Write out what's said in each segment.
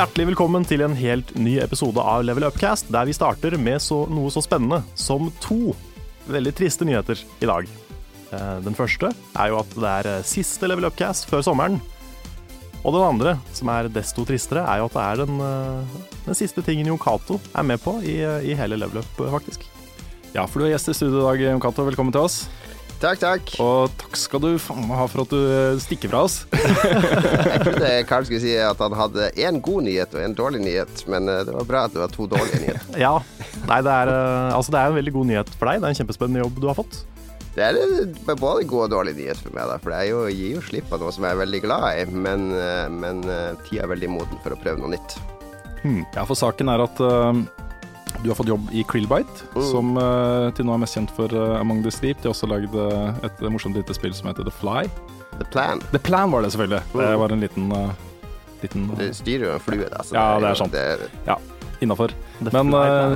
Hjertelig velkommen til en helt ny episode av Level Upcast, der vi starter med så, noe så spennende som to veldig triste nyheter i dag. Eh, Den første er jo at det er eh, siste Level Upcast før sommeren. Og den andre, som er desto tristere, er jo at det er den, eh, den siste tingen Jon Cato er med på i, i hele Level Up, faktisk. Ja, for du er gjest i studio i dag, Jon Cato. Velkommen til oss. Takk, takk. Og takk skal du faen meg ha for at du eh, stikker fra oss. Jeg trodde Karl skulle si at han hadde én god nyhet og én dårlig nyhet, men eh, det var bra at det var to dårlige nyheter. Ja, nei, det er, eh, altså, det er en veldig god nyhet for deg. Det er en kjempespennende jobb du har fått. Det er både god og dårlig nyhet for meg, da, for jeg jo, gir jo slipp på noe som jeg er veldig glad i, men, men tida er veldig moden for å prøve noe nytt. Ja, for saken er at eh, du har fått jobb i Krillbite, Mm. som uh, til nå er mest kjent for uh, Among the Sleep. De har også lagd uh, et morsomt lite spill som heter The Fly. The plan. The Plan var det, selvfølgelig. Det Mm. var en liten, liten Du styrer jo en flue, da. så Ja, det er sant. det- innafor. Men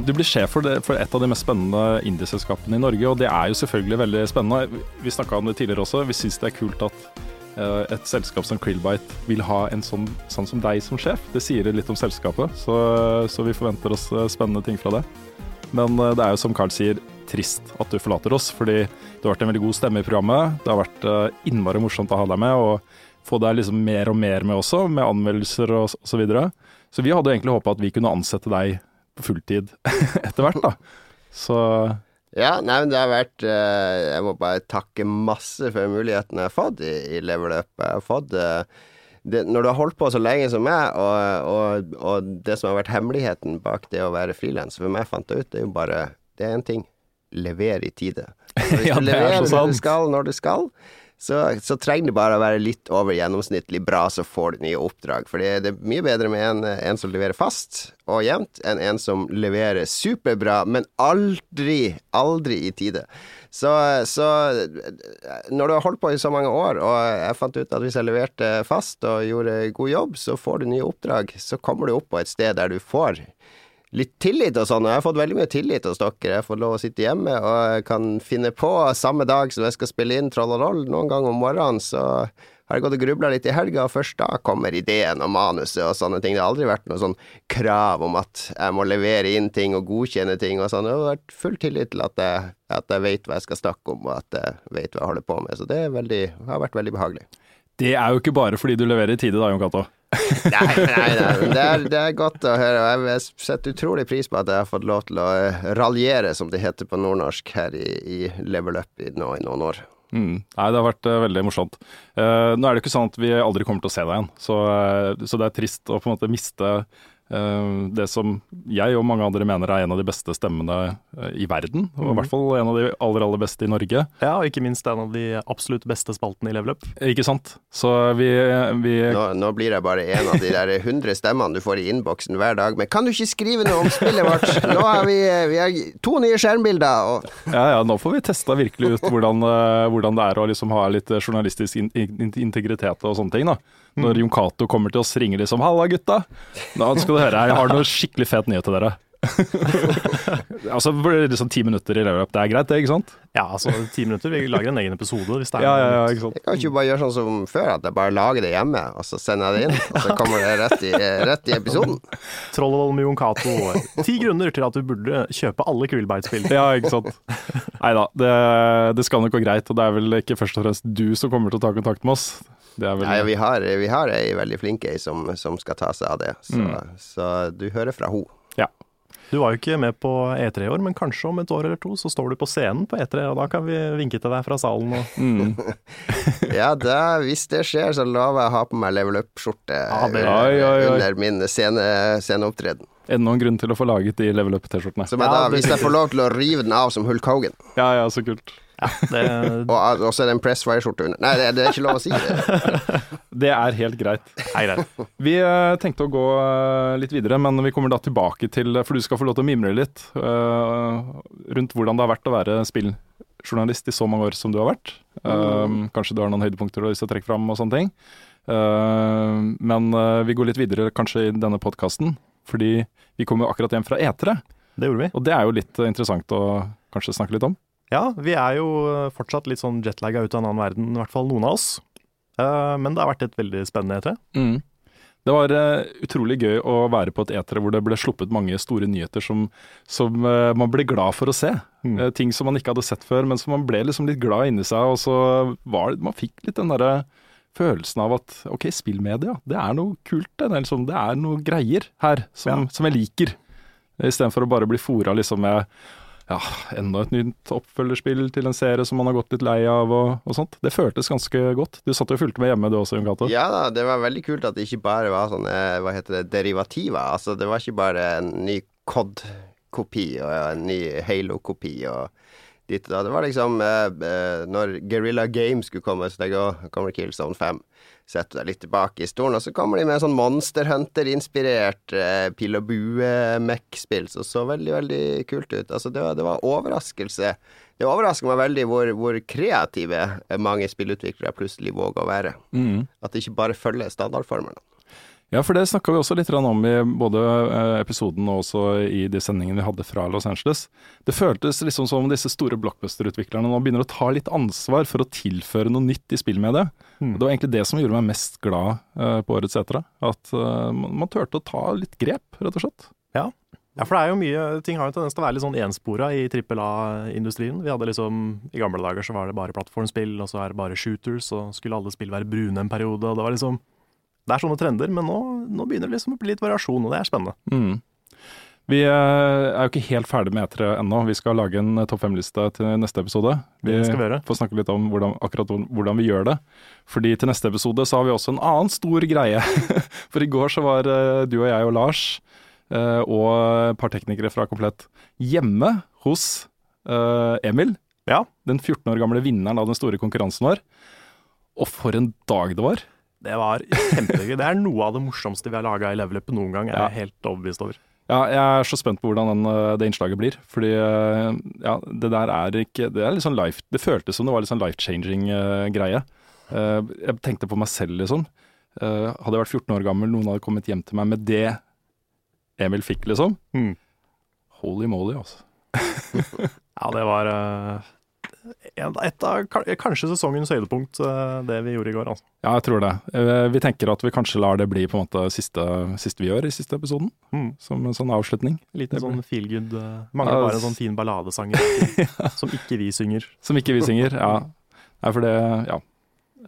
du blir sjef for, det, for et av de mest spennende indieselskapene i Norge, og det er jo selvfølgelig veldig spennende. Vi- snakka om det tidligere også. Vi syns det er kult at et selskap som Krillbite vil ha en sånn, sånn som deg som sjef. Det sier litt om selskapet, så, så vi forventer oss eh, spennende ting fra det. Men eh, det er jo som Carl sier, trist at du forlater oss, fordi du har vært en veldig god stemme i programmet. Det har vært eh, innmari morsomt å ha deg med, og få deg liksom mer og mer med også, med anmeldelser og og så videre. Så vi hadde egentlig håpa at vi kunne ansette deg på fulltid etter hvert, da. Så Ja, nei, men det har vært eh, Jeg må bare takke masse for muligheten jeg har fått i, i Level Up. Jeg har fått eh, det, Når du har holdt på så lenge som meg, og, og, og det som har vært hemmeligheten bak det å være frilanser, for meg fant jeg ut, det er jo bare Det er én ting. Lever i tide. Hvis Ja, du det er leverer det du skal, når du skal, så, så trenger det bare å være litt over gjennomsnittlig bra, så får du nye oppdrag. For det er mye bedre med en, en som leverer fast og jevnt, enn en som leverer superbra, men aldri, aldri i tide. Så, så når du har holdt på i så mange år, og jeg fant ut at hvis jeg leverte fast og gjorde god jobb, så får du nye oppdrag. Så kommer du opp på et sted der du får litt tillit og sånn. og Jeg har fått veldig mye tillit hos dere. Jeg får lov å sitte hjemme og jeg kan finne på samme dag som jeg skal spille inn Troll og Roll. Noen gang om morgenen så har jeg gått og grubla litt i helga, og først da kommer ideen og manuset og sånne ting. Det har aldri vært noe sånn krav om at jeg må levere inn ting og godkjenne ting og sånn. Det har vært full tillit til at jeg, at jeg vet hva jeg skal snakke om, og at jeg vet hva jeg holder på med. Så det veldig, har vært veldig behagelig. Det er jo ikke bare fordi du leverer i tide, da, Jon Cato. Nei, nei, nei. Det er, det er godt å høre. og Jeg setter utrolig pris på at jeg har fått lov til å eh, raljere, som det heter på nordnorsk, her i, i Level Up i, nå, i noen år. Mm. Nei, det har vært uh, veldig morsomt. Uh, nå er det ikke sånn at vi aldri kommer til å se deg igjen, så, uh, så det er trist å på en måte miste det som jeg og mange andre mener er en av de beste stemmene eh, i verden, og i hvert fall en av de aller, aller beste i Norge. Ja, og ikke minst en av de absolutt beste spaltene i Level Up. Ikke sant? Så vi, vi Nå, nå blir jeg bare en av de der hundre stemmene du får i innboksen hver dag. Men kan du ikke skrive noe om spillet vårt? Nå har vi, eh, vi har to nye skjermbilder. Og Ja, ja, nå får vi testa virkelig ut hvordan, eh, hvordan det er å liksom ha litt journalistisk in in integritet og sånne ting. da. Når Jon Cato kommer til oss ringer liksom 'halla, gutta'. Da skal du høre, jeg har noe skikkelig fet nyhet til dere. altså blir det liksom ti minutter i level up, det er greit det, ikke sant? Ja, altså ti minutter. Vi lager en egen episode hvis det er Ja, ja, ja, ikke sant. jeg kan ikke bare gjøre sånn som før, at jeg bare lager det hjemme, og så sender jeg det inn. Og så kommer det rett i, rett i episoden. Trollvoll med Jon Cato. Ti grunner til at du burde kjøpe alle Krillbite-spill. Ja, ikke sant. Nei da, det, det skal nok gå greit. Og det er vel ikke først og fremst du som kommer til å ta kontakt med oss. Det er vel Nei, vi har, vi har ei veldig flink ei som, som skal ta seg av det, så, så du hører fra henne. Ja. Du var jo ikke med på E3 i år, men kanskje om et år eller to så står du på scenen på E3, og da kan vi vinke til deg fra salen. Og... Mm. Ja, da, hvis det skjer, så lover jeg å ha på meg level up-skjorte Ja, under, Oi, oi, oi. under min scene, sceneopptreden. Enda en grunn til å få laget de level up-T-skjortene. Ja, hvis jeg får lov til å rive den av som Hulk Hogan. Ja, ja, så kult. Det, Og så er det en Pressfire-skjorte under. Nei, det, det er ikke lov å si det. Det er helt greit. Nei, greit. Vi uh, tenkte å gå uh, litt videre, men vi kommer da tilbake til For du skal få lov til å mimre litt uh, rundt hvordan det har vært å være spilljournalist i så mange år som du har vært. Eh, kanskje du har noen høydepunkter du har lyst til å trekke fram og sånne ting. Eh, men eh, vi går litt videre kanskje i denne podkasten, fordi vi kommer jo akkurat hjem fra etere. Det gjorde vi. Og det er jo litt eh, interessant å kanskje snakke litt om. Ja, vi er jo fortsatt litt sånn jetlagga ut av en annen verden, i hvert fall noen av oss. Eh, Men det har vært et veldig spennende E E3. Det var eh, utrolig gøy å være på et etere hvor det ble sluppet mange store nyheter som, som eh, man ble glad for å se. Mm. Eh, ting som man ikke hadde sett før, men som man ble liksom litt glad inni seg. Og så var det, man fikk litt den derre følelsen av at ok, spillmedia, det er noe kult. Det er, liksom, det er noe greier her som, som jeg liker. Istedenfor å bare bli fora liksom med ja, enda et nytt oppfølgerspill til en serie som man har gått litt lei av og, og sånt. Det føltes ganske godt. Du satt jo og fulgte med hjemme du også, Jon Cato. Ja da, det var veldig kult at det ikke bare var sånne, hva heter det, derivativer. Altså, det var ikke bare en ny COD-kopi og en ny Halo-kopi og ditt og da. Det var liksom eh, eh, Når Guerrilla Games skulle komme, så tenkte jeg kommer Killzone 5. Setter deg litt tilbake i stolen, og så kommer de med en sånn Monster Hunter-inspirert eh, pil og bue-Mech-spill som så veldig, veldig kult ut. Altså, det var, det var overraskelse. Det overrasker meg veldig hvor, hvor kreative mange spillutviklere plutselig våger å være. Mm. At det ikke bare følger standardformene. Ja, for det snakka vi også litt om i både eh, episoden og også i de sendingene vi hadde fra Los Angeles. Det føltes liksom som om disse store blockbuster-utviklerne nå begynner å ta litt ansvar for å tilføre noe nytt i spillmediet. Mm. Det var egentlig det som gjorde meg mest glad eh, på årets etere. At eh, man, man turte å ta litt grep, rett og slett. Ja. ja, for det er jo mye Ting har jo tendens til å være litt sånn enspora i trippel A-industrien. Vi hadde liksom I gamle dager så var det bare plattformspill, og så er det bare shooters, og skulle alle spill være brune en periode, og det var liksom Det er sånne trender, men nå, nå begynner det liksom å bli litt variasjon, og det er spennende. Mm. Vi eh, er jo ikke helt ferdig med etere ennå. Vi skal lage en eh, topp fem-liste til neste episode. Vi vi får snakke litt om hvordan, akkurat hvordan vi gjør det. Fordi til neste episode så har vi også en annen stor greie. For i går så var eh, du og jeg og Lars og et par teknikere fra Komplett hjemme hos Emil. Ja. Den 14 år gamle vinneren av den store konkurransen vår. Og for en dag det var. Det var kjempegøy. Det er noe av det morsomste vi har laga i Level Up noen gang, er Ja. jeg helt overbevist over. Ja, jeg er så spent på hvordan den, eh, det innslaget blir. Fordi eh, ja, det der er ikke Det er sånn life Det føltes som det var litt sånn life-changing eh, greie. Jeg tenkte på meg selv, liksom. Hadde jeg vært 14 år gammel, noen hadde kommet hjem til meg med det Emil fikk, liksom. Mm. Holy moly, altså. Ja, det var et av kanskje sesongens høydepunkt, eh, det vi gjorde i går. Altså. Ja, jeg tror det. Eh, vi tenker at vi kanskje lar det bli på en måte siste, siste vi gjør i siste episoden. Mm. Som en sånn avslutning. Liten sånn feel good uh, Mangler Ja, bare en sånn fin balladesanger som ikke vi synger. Som ikke vi synger. Ja. Nei, for det Ja.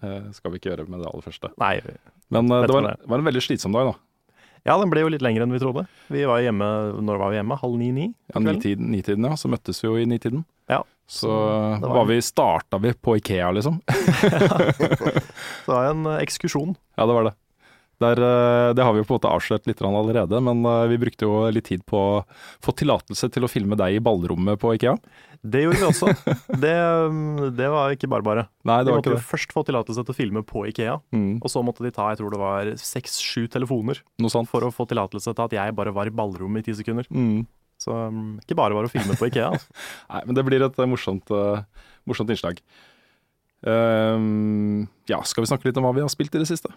eh, skal vi ikke gjøre med det aller første. Nei, Men eh, det var, det? det var en veldig slitsom dag, da. ja, den ble jo litt lengre enn vi trodde. Vi var hjemme, når var vi hjemme? Halv ni-ni? Ja, nitiden, nitiden, ja. Så møttes vi jo i nitiden. Ja. Så det var- var vi, starta vi på Ikea, liksom. Det var en eh, ekskursjon. Ja, det var det. Der, eh, det har vi jo på en måte avslørt litt allerede, men eh, vi brukte jo litt tid på å få tillatelse til å filme deg i ballrommet på Ikea. Det gjorde vi også. Det, mm, det var ikke bare bare. Nei, De det var måtte ikke jo det. først få tillatelse til å filme på Ikea, Mm, og så måtte de ta jeg tror det var seks-sju telefoner noe sant for å få tillatelse til at jeg bare var i ballrommet i ti sekunder. Mm. Så mm, ikke bare bare å filme på Ikea. Altså. Nei, men det blir et eh, morsomt, uh, morsomt innslag. Um, ja, skal vi snakke litt om hva vi har spilt i det siste?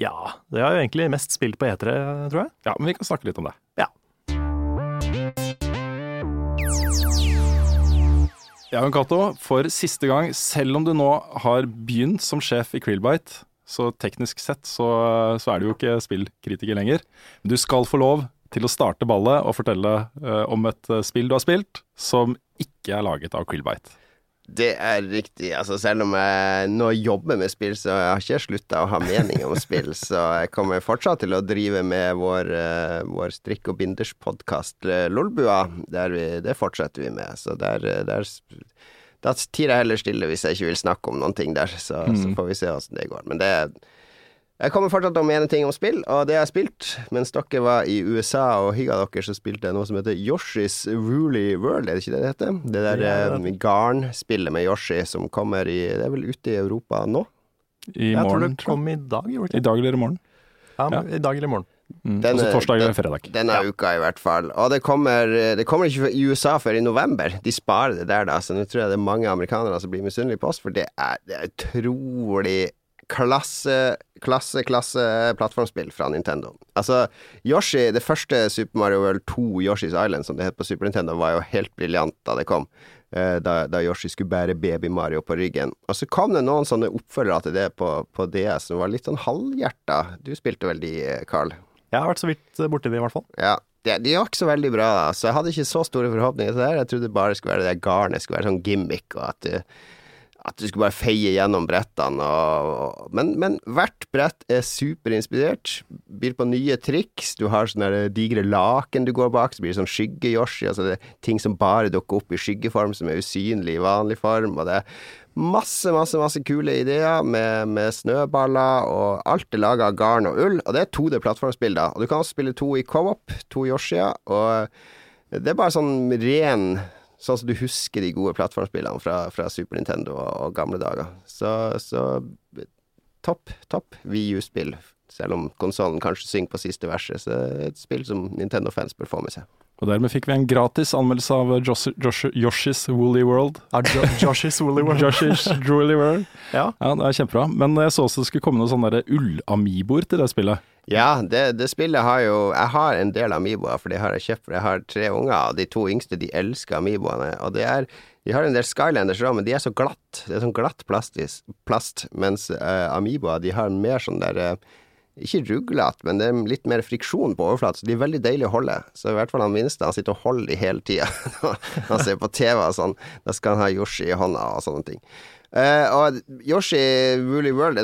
Ja, det har jo egentlig mest spilt på E3, tror jeg. Ja, men vi kan snakke litt om det. Ja. Ja, men Cato, for siste gang, selv om du nå har begynt som sjef i Krillbite, så teknisk sett så, så er du jo ikke spillkritiker lenger. Men du skal få lov til å starte ballet og fortelle uh, om et eh, spill du har spilt, som ikke er laget av Krillbite. Det er riktig. Altså, selv om jeg nå jobber med spill, så jeg har ikke slutta å ha mening om spill. Så jeg kommer fortsatt til å drive med vår, eh, vår strikk og binders-podkast Lolbua. Det fortsetter vi med. Så der, der Da tier jeg heller stille hvis jeg ikke vil snakke om noen ting der. Så, så Mm. får vi se åssen det går. Men det Jeg kommer fortsatt til å mene ting om spill, og det jeg har spilt mens dere var i USA og hygga dere, så spilte jeg noe som heter Yoshis Woolly World, er det ikke det det heter? Det der er eh, garnspillet med Yoshi som kommer i Det er vel ute i Europa nå? I Jeg tror det kom i dag, gjorde det I dag eller i morgen. Ja, ja. I dag eller i morgen. Mm. Den Altså torsdag eller den- fredag. Denne uka i hvert fall. Og det kommer, det kommer ikke i USA før i november. De sparer det der, da. Så nå tror jeg det er mange amerikanere som blir misunnelige på oss, for det er, det er utrolig klasse, klasse, klasse plattformspill fra Nintendo. Altså, Yoshi, det første Super Mario World 2 Yoshi's Island, som det het på Super Nintendo, var jo helt briljant da det kom. eh, Da, da Yoshi skulle bære Baby-Mario på ryggen. Og så kom det noen sånne oppfølgere til det på, på DS som var litt sånn halvhjerta. Du spilte vel de, eh, Carl? Jeg har vært så vidt eh, borti det, i hvert fall. Ja, de, de var ikke så veldig bra, da. Så jeg hadde ikke så store forhåpninger til det. Jeg trodde bare det skulle være det garnet, skulle være sånn gimmick, og at det, at du skulle bare feie gjennom brettene. Og, og, men, men hvert brett er superinspirert. Byr på nye triks. Du har sånne digre laken du går bak, så blir det sånn skygge-Yoshi. Altså det er ting som bare dukker opp i skyggeform, som er usynlig i vanlig form. Og det er masse, masse, masse kule ideer med, med snøballer, og alt er laga av garn og ull. Og det er 2D-plattformsbilder. Og du kan også spille to i co-op, to Yoshier. Og det er bare sånn ren Sånn som du husker de gode plattformspillene fra, fra Super Nintendo og, og gamle dager. Så, så topp, topp VU-spill. Selv om konsollen kanskje synger på siste verset, så er det et spill som Nintendo-fans bør få med seg. Og dermed fikk vi en gratis anmeldelse av Josh, Josh, Josh's Woolly World. Ja, Jo Josh's Woolly World. Josh's Woolly World. Ja. Ja, det er kjempebra. Men jeg så også det skulle komme noen sånne ull-amiboer til det spillet. Ja, det, det spillet har jo Jeg har en del Amiboer, for det har jeg kjøpt. For jeg har tre unger, og de to yngste de elsker Amiboene. Og det er De har en del Skylanders òg, men de er så glatt. Det er sånn glatt plastis, plast. Mens uh, Amiboer, de har mer sånn der eh, ikke ruglete, men det er litt mer friksjon på overflaten, så de er veldig deilige å holde. Så i hvert fall han minste, han sitter og holder de hele tida når han ser på TV og sånn. Da skal han ha Yoshi i hånda og sånne ting. Uh, og Yoshi Woolly World,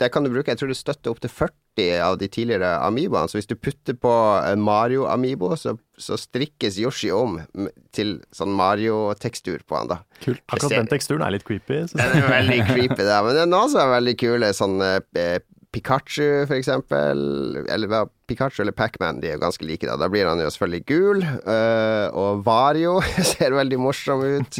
det, kan du bruke, jeg tror det støtter opp til 40 av de tidligere Amiboene. Så hvis du putter på Mario Amibo, så, så strikkes Yoshi om til sånn Mario-tekstur på han, da. Kult. Akkurat den teksturen er litt creepy. synes jeg. Den er veldig creepy, da. Men det er noen som er veldig kule, sånn eh, Pikachu, for eksempel. Eller Pikachu eller Pacman, de er jo ganske like, da. Da blir han jo selvfølgelig gul. eh, og Vario ser veldig morsom ut.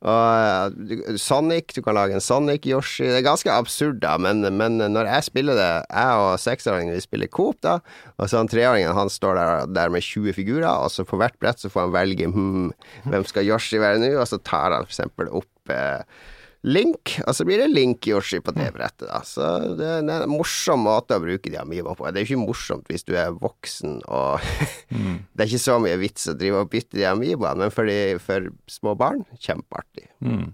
Og eh, Sonic, du kan lage en Sonic-Yoshi. Det er ganske absurd, da, men, men når jeg spiller det, jeg og seksåringen vi spiller Coop, da, og så han treåringen han står der, der med 20 figurer, og så på hvert brett så får han velge hmm, hvem skal Yoshi være nå, og så tar han for eksempel opp eh, Link, og så blir det Link-Yoshi på det brettet, da. Så det er en morsom måte å bruke de Amiiboene på. Det er jo ikke morsomt hvis du er voksen og Det er ikke så mye vits å drive og bytte de Amiiboene, men for, de, for små barn, kjempeartig. Mm.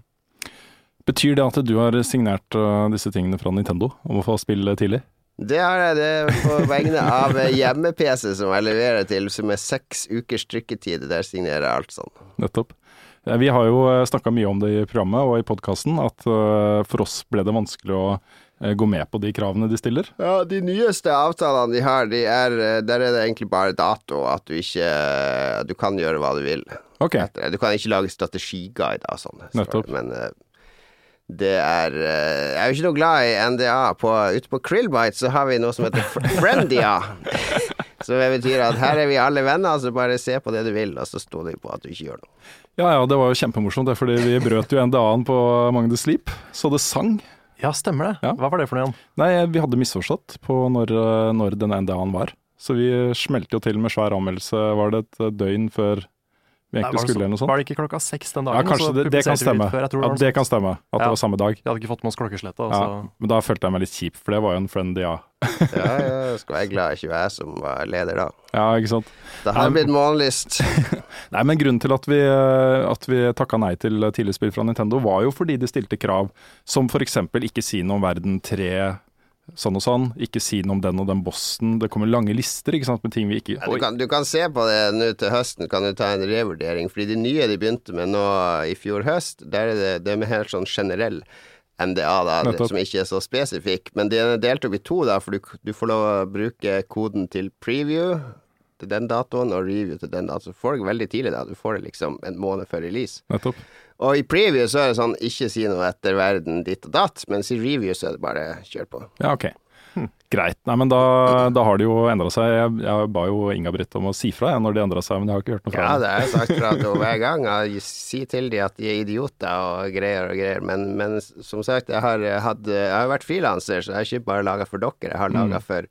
Betyr det at du har signert uh, disse tingene fra Nintendo om å få spille tidlig? Det har jeg det på vegne av hjemme-PC som jeg leverer til, som er seks ukers trykketid. Der signerer jeg alt sånn. Nettopp. Eh, Vi har jo snakka mye om det i programmet og i podkasten, at uh, for oss ble det vanskelig å gå med på de kravene de stiller. Ja, de nyeste avtalene de har, de er, eh, der er det egentlig bare dato, at du ikke Du kan gjøre hva du vil. Ok. Du kan ikke lage strategiguider og sånn. Nettopp. Men eh, det er eh, Jeg er jo ikke noe glad i NDA. På, ute på Krillbite så har vi noe som heter «Frendia». Friendia. så det betyr at her er vi alle venner, så bare se på det du vil, og så sto det på at du ikke gjør noe. Ja ja, det var jo kjempemorsomt, det, fordi vi brøt jo NDA-en på Magne Sleep, så det sang. Ja, stemmer det. Ja. Hva var det for noe igjen? Nei, vi hadde misforstått på når, uh, når den NDA-en var. Så vi smelte jo til med svær anmeldelse, var det et uh, døgn før vi egentlig skulle eller noe sånt? var det ikke klokka seks den dagen? Ja, kanskje det, det kan stemme. Før, det Ja, det kan stemme, at det var samme dag. Vi hadde ikke fått med oss klokkeslettet. Ja, men da følte jeg meg litt kjip, for det var jo en friend, ja. Ja, ja, skal være glad ikke jeg som var leder da. Ja, ikke sant. Det har blitt månedlyst. Nei, men grunnen til at vi, eh, at vi takka nei til tidligspill fra Nintendo, var jo fordi de stilte krav som for eksempel ikke si noe om verden 3 sånn og sånn, ikke si noe om den og den bossen. Det kommer lange lister ikke sant, med ting vi ikke Ja, du, kan, du kan se på det nå til høsten, kan du ta en revurdering. Fordi de nye de begynte med nå i fjor høst, der er det, det er med helt sånn generell MDA, da, Nettopp. som ikke er så spesifikk. Men de er delt opp i to, da, for du, du får lov å bruke koden til preview til den datoen, og review til den datoen. Så får du det veldig tidlig, da. Du får det liksom en måned før release. Nettopp. Og i preview så er det sånn ikke si noe etter verden ditt og datt, mens i review så er det bare kjør på. Ja, ok. Greit. Nei, men da, da har det jo endra seg. Jeg, jeg ba jo Inga-Britt om å si fra jeg, når det endra seg, men jeg har ikke hørt noe fra Ja, det har jeg sagt fra til hver gang. Jeg sier til dem at de er idioter og greier og greier. Men, men som sagt, jeg har, hatt, jeg har vært frilanser, så jeg har ikke bare laga for dere. Jeg har laga for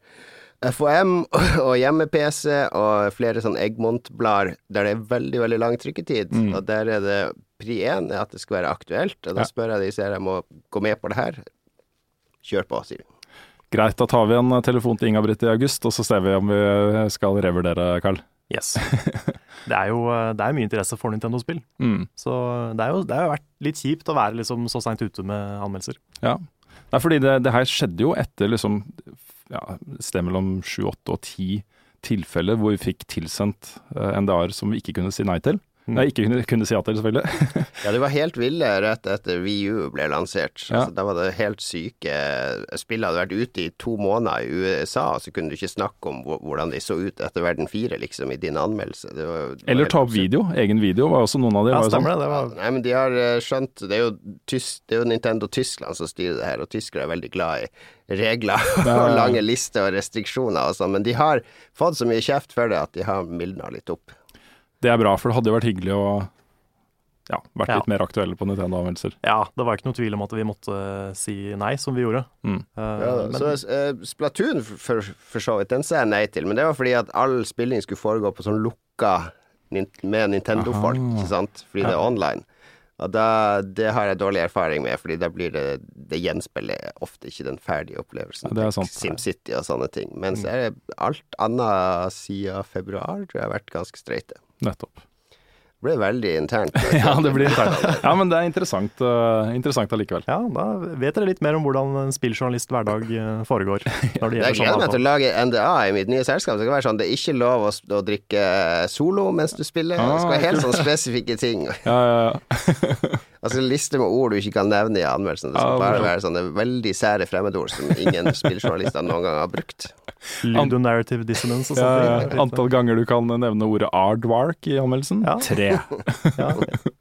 FHM og hjemme-PC og flere sånn Egmont-blader der det er veldig, veldig lang trykketid. Og der er det pri én er at det skal være aktuelt. Og da Ja. spør jeg de ser jeg må gå med på det her. Kjør på, sier vi. Greit, da tar vi en telefon til Inga-Britt i august, og så ser vi om vi skal revurdere, Carl. Yes. Det er jo det er mye interesse for Nintendo-spill, Mm. så det er jo det har jo vært litt kjipt å være liksom så seint ute med anmeldelser. Ja. Det er fordi det, det her skjedde jo etter liksom ja, sted mellom sju, åtte og ti tilfeller hvor vi fikk tilsendt eh, NDA-er som vi ikke kunne si nei til. Mm. Nei, ikke kunne, kunne si ja til, selvfølgelig. Ja, de var helt ville rett etter VU ble lansert. Ja. Altså, da var det helt syke Spillet hadde vært ute i to måneder i USA, og så kunne du ikke snakke om hvordan de så ut etter Verden 4, liksom, i din anmeldelse. Det var, det var Eller ta opp video. Egen video var også noen av de. Ja, var sånn. stemmer det. var, Nei, men de har eh, skjønt Det er jo, tysk, det er jo Nintendo Tyskland som styrer det her, og tyskere er veldig glad i regler og lange lister og restriksjoner og sånn, men de har fått så mye kjeft for det at de har mildna litt opp. Det er bra, for det hadde jo vært hyggelig å ja, vært Ja. litt mer aktuelle på Nintendo-anmeldelser. ja, det var ikke noe tvil om at vi måtte si nei, som vi gjorde. Mm. Uh, Ja, men, så uh, Splatoon, for, for så vidt, den sa jeg nei til, men det var fordi at all spilling skulle foregå på sånn lukka med Nintendo-folk, ikke sant, fordi det er online. Og da, det har jeg dårlig erfaring med, fordi da blir det Det gjenspeiler ofte ikke den ferdige opplevelsen. Ja, det er sant. SimCity og sånne ting. Mens Mm. er det alt annet siden februar tror jeg har vært ganske streite. Nettopp. Det ble veldig internt. Ja, det blir internt. Ja, men det er interessant, uh, interessant allikevel. ja, da vet dere litt mer om hvordan en spilljournalist hverdag eh, foregår. Når det Jeg gleder sånn meg til å lage NDA i mitt nye selskap. Det skal være sånn, det er ikke lov å, å drikke solo mens du spiller. Det skal Ah, være helt sånn spesifikke ting. Ja, ja, ja. Altså en liste med ord du ikke kan nevne i anmeldelsen. Det skal bare være sånne veldig sære fremmedord som ingen spilljournalister noen gang har brukt. Ludonarrative dissonance og sånt. ja. Antall ganger du kan nevne ordet aardvark i anmeldelsen? Ja. Tre. Ja.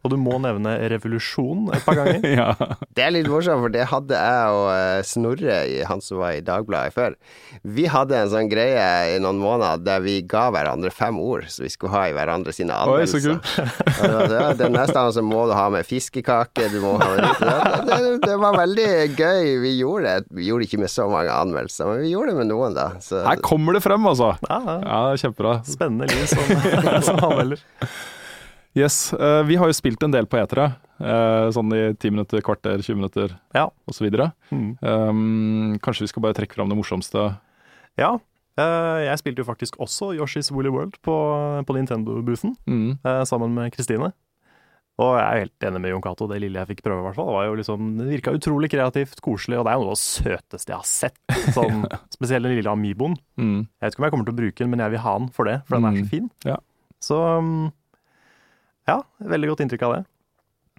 Og du må nevne revolusjon et par ganger. ja. Det er litt morsomt, for det hadde jeg og eh, Snorre, i- han som var i Dagbladet før. Vi hadde en sånn greie i noen måneder der vi ga hverandre fem ord som vi skulle ha i hverandre sine Oi, så anmeldelser. Det var- det Den neste gangen så må du ha med fiskekake, du må ha det, det, det var veldig gøy. Vi gjorde det. Vi gjorde det ikke med så mange anmeldelser, men vi gjorde det med noen, da. Så Her kommer det frem, altså! Ja, ja. Ja, det er kjempebra. Spennende liv som, som anmelder. Yes, Uh, vi har jo spilt en del på etere. Uh, sånn i ti minutter, kvarter, 20 minutter Ja. osv. Mm. Um, kanskje vi skal bare trekke fram det morsomste. Ja. Uh, jeg spilte jo faktisk også Yoshi's Woolly World på, på Nintendo-boothen Mm. eh, sammen med Kristine. Og jeg er helt enig med Jon Cato, det lille jeg fikk prøve, i hvert fall. Det var jo liksom, det virka utrolig kreativt, koselig, og det er jo noe av det søteste jeg har sett. Sånn, spesielt den lille Amiboen. Mm. Jeg vet ikke om jeg kommer til å bruke den, men jeg vil ha den for det, for den er Mm. så fin. Ja. Så um, ja, veldig godt inntrykk av det.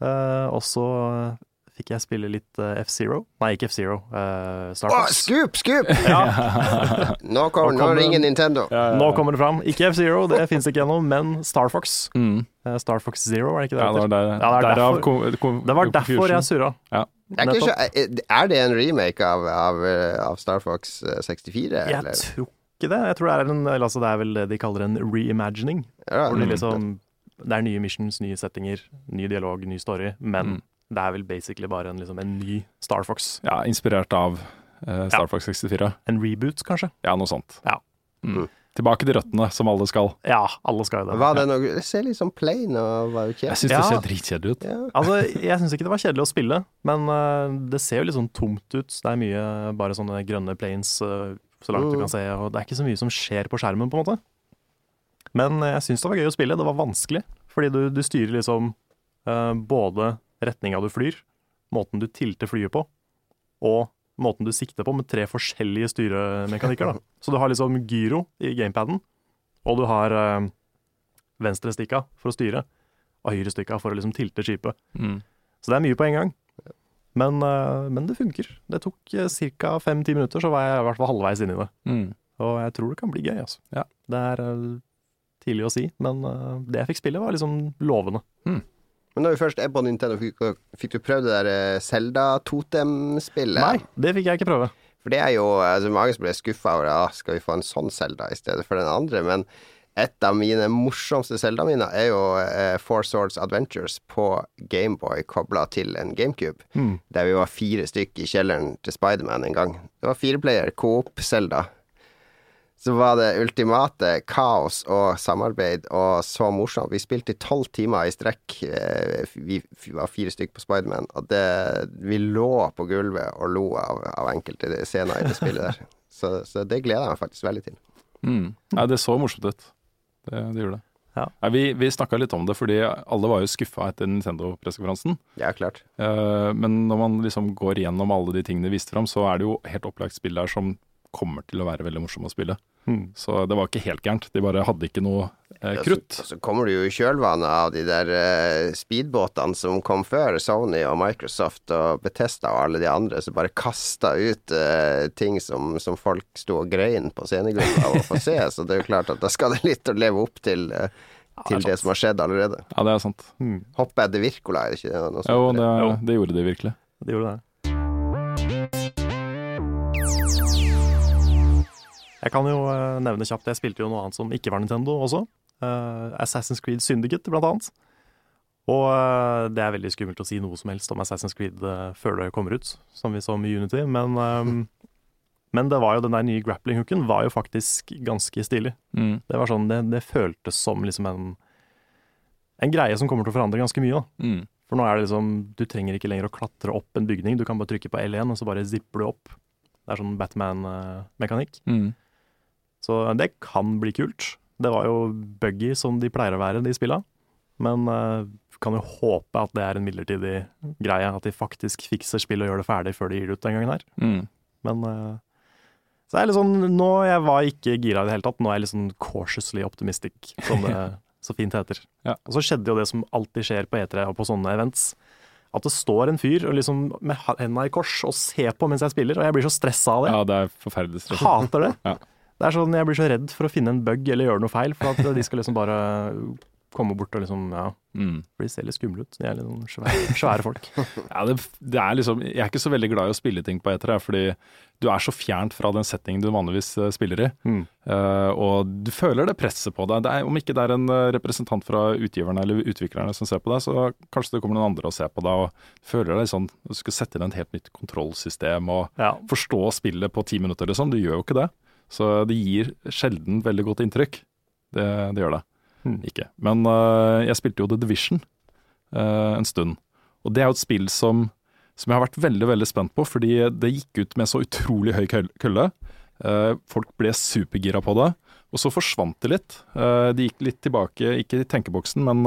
Eh, og så fikk jeg spille litt eh, F-Zero. Nei, ikke F-Zero. Uh, Star Fox. Oh, skup, skup! Ja, Nå, kom, Nå nå kommer ringer. Nintendo. Ja, ja, nå kommer det fram. Ikke F-Zero, det fins ikke ennå, men Star Fox. Mm. Eh, Star Fox Zero, er det ikke det? Ja, det var der, Ja, det er derfor- kom- kom- det var derfor jeg surra. Ja. Er, ikke, er det en remake av, av, av Star Fox eh, 64? Jeg eller? tror ikke det. Jeg tror det er, en, altså det er vel det de kaller en reimagining. Ja, Hvor de Mm. liksom, det er nye missions, nye settinger, ny dialog, ny story. Men Mm. Det er vel basically bare en, liksom, en ny Star Fox. Ja, inspirert av uh, Star Fox 64. En reboot, kanskje. Ja, noe sånt. Ja. Mm. Tilbake til røttene, som alle skal. Ja, alle skal jo det. Var det noe Det ser litt sånn plain og var jo Jeg kjedelig. syns Ja. det ser dritkjedelig ut. Ja. Altså, jeg syns ikke det var kjedelig å spille, men uh, det ser jo litt sånn tomt ut. Det er mye bare sånne grønne planes uh, så langt du Mm. kan se, og det er ikke så mye som skjer på skjermen, på en måte. Men jeg syns det var gøy å spille. Det var vanskelig, fordi du, du styrer liksom både retninga du flyr, måten du tilter flyet på, og måten du sikter på, med tre forskjellige styremekanikker. da. Så du har liksom gyro i gamepaden, og du har øh, venstrestikka for å styre, og høyrestikka for å liksom tilte skipet. Mm. Så det er mye på en gang. Men, øh, men det funker. Det tok ca. fem-ti minutter, så var jeg i hvert fall halvveis inn i det. Mm. Og jeg tror det kan bli gøy, altså. Ja. Det er øh, tidlig å si, men det jeg fikk spille, var liksom lovende. Men når vi først er på Nintendo, fikk, fikk du prøvd det der eh, Zelda Totem-spillet? Nei, det fikk jeg ikke prøve. For det er jo altså, Mange som ble skuffa over ah, skal vi få en sånn Selda i stedet for den andre. Men et av mine morsomste Selda-miner er jo eh, Four Swords Adventures på Gameboy kobla til en GameCube. Mm. Der vi var fire stykk i kjelleren til Spiderman en gang. Det var fireplayer, Coop-Selda. Så var det ultimate kaos og samarbeid, og så morsomt. Vi spilte i tolv timer i strekk. eh, Vi, vi var fire stykker på Spiderman, og det, vi lå på gulvet og lo av, av enkelte scener i det spillet der. Så, så det gleder jeg meg faktisk veldig til. Mm. Ja, det så morsomt ut. Det, det gjorde det. Ja. Nei, vi vi snakka litt om det, fordi alle var jo skuffa etter Nintendo-pressekonferansen. Ja, klart. Eh, men når man liksom går gjennom alle de tingene de viste fram, så er det jo helt opplagt spill der som kommer til å være veldig morsom å spille. Mm. Så det var ikke helt gærent. De bare hadde ikke noe eh, krutt. Og så, så kommer du jo i kjølvannet av de der eh, speedbåtene som kom før Sony og Microsoft og Betesta og alle de andre, som bare kasta ut eh, ting som, som folk sto og grein på scenegulvet av å få se. Så det er jo klart at da skal det litt å leve opp til, eh, til det som har skjedd allerede. Ja, det er sant. Mm. Hoppe etter Wirkola, er det ikke det? Noe sånt? Jo, det, Jo. det gjorde de virkelig. Det gjorde det. Jeg kan jo eh, nevne kjapt, jeg spilte jo noe annet som ikke var Nintendo også. Eh, Assassin's Creed Syndicate, blant annet. Og eh, det er veldig skummelt å si noe som helst om Assassin's Creed før det kommer ut, som vi så med Unity, men, um, men det var jo den der nye grappling-hooken var jo faktisk ganske stilig. Mm. Det var sånn, det, det føltes som liksom en, en greie som kommer til å forandre ganske mye, da. Mm. For nå er det liksom, du trenger ikke lenger å klatre opp en bygning, du kan bare trykke på L1, og så bare zipper du opp. Det er sånn Batman-mekanikk. Mm. Så det kan bli kult. Det var jo buggy som de pleier å være, de spilla. Men uh, kan jo håpe at det er en midlertidig greie, at de faktisk fikser spill og gjør det ferdig før de gir det ut den gangen her. Mm. Men uh, så er jeg litt sånn, nå jeg var ikke gira i det hele tatt, nå er jeg litt sånn cautiously optimistic, som det så fint heter. Ja. Og så skjedde jo det som alltid skjer på E3 og på sånne events. At det står en fyr og liksom med henda i kors og ser på mens jeg spiller, og jeg blir så stressa av det. Ja, det er forferdelig stress. Hater det. Ja. Det er sånn, Jeg blir så redd for å finne en bug eller gjøre noe feil, for at de skal liksom bare komme bort og liksom Ja, Mm. for de ser litt skumle ut. De er litt sånn svære, svære folk. Ja, det, det er liksom, jeg er ikke så veldig glad i å spille ting på etere, fordi du er så fjernt fra den settingen du vanligvis eh, spiller i. Mm. Uh, og du føler det presset på deg. Det er, om ikke det er en eh, representant fra utgiverne eller utviklerne som ser på deg, så kanskje det kommer noen andre og ser på deg og føler deg sånn Du skal sette inn et helt nytt kontrollsystem og Ja. forstå spillet på ti minutter, liksom. Du gjør jo ikke det. Så det gir sjelden veldig godt inntrykk. Det, det gjør det hmm. ikke. Men uh, jeg spilte jo The Division uh, en stund. Og det er jo et spill som, som jeg har vært veldig veldig spent på, fordi det gikk ut med så utrolig høy køl- kølle. Uh, folk ble supergira på det. Og så forsvant det litt. De gikk litt tilbake, ikke i tenkeboksen, men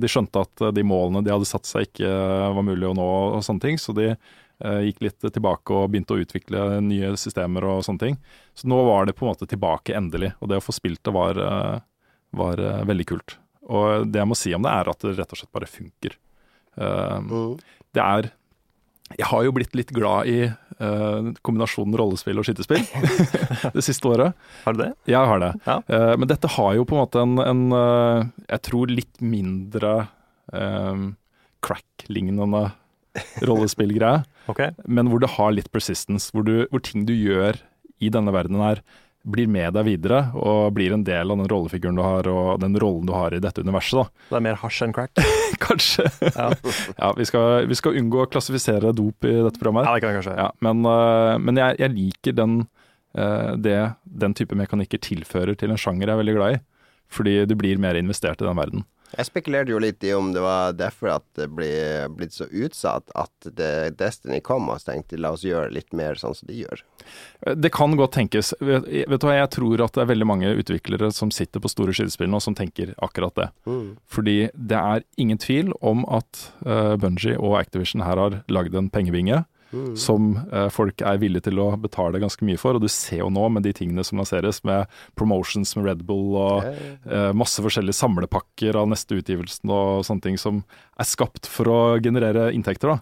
de skjønte at de målene de hadde satt seg ikke var mulig å nå og sånne ting. Så de gikk litt tilbake og begynte å utvikle nye systemer og sånne ting. Så nå var det på en måte tilbake endelig, og det å få spilt det var, eh, var eh, veldig kult. Og det jeg må si om det, er at det rett og slett bare funker. Eh, Mm. det er Jeg har jo blitt litt glad i eh, kombinasjonen rollespill og skytespill det siste året. Har du det? Jeg har det. Ja. Eh, men dette har jo på en måte en, en eh, jeg tror litt mindre um, crack-lignende rollespillgreie. Ok. Men hvor det har litt persistence. Hvor, du, hvor ting du gjør i denne verdenen her, blir med deg videre og blir en del av den rollefiguren du har og den rollen du har i dette universet. da. Det er mer hasj enn crack. Kanskje. Ja. ja, vi skal, vi skal unngå å klassifisere dop i dette programmet. Ja, det kan kanskje. Ja, men øh, men jeg, jeg liker den, øh, det den type mekanikker tilfører til en sjanger jeg er veldig glad i. Fordi du blir mer investert i den verden. Jeg spekulerte jo litt i om det var derfor at det ble blitt så utsatt at det Destiny kom, og så tenkte la oss gjøre litt mer sånn som de gjør. Det kan godt tenkes. Vet, vet du hva, Jeg tror at det er veldig mange utviklere som sitter på store skytespill nå som tenker akkurat det. Fordi det er ingen tvil om at uh, Bungie og Activision her har lagd en pengebinge som eh, folk er villige til å betale ganske mye for. Og du ser jo nå med de tingene som lanseres, med promotions med Red Bull og eh, masse forskjellige samlepakker av neste utgivelsen og sånne ting som er skapt for å generere inntekter. da.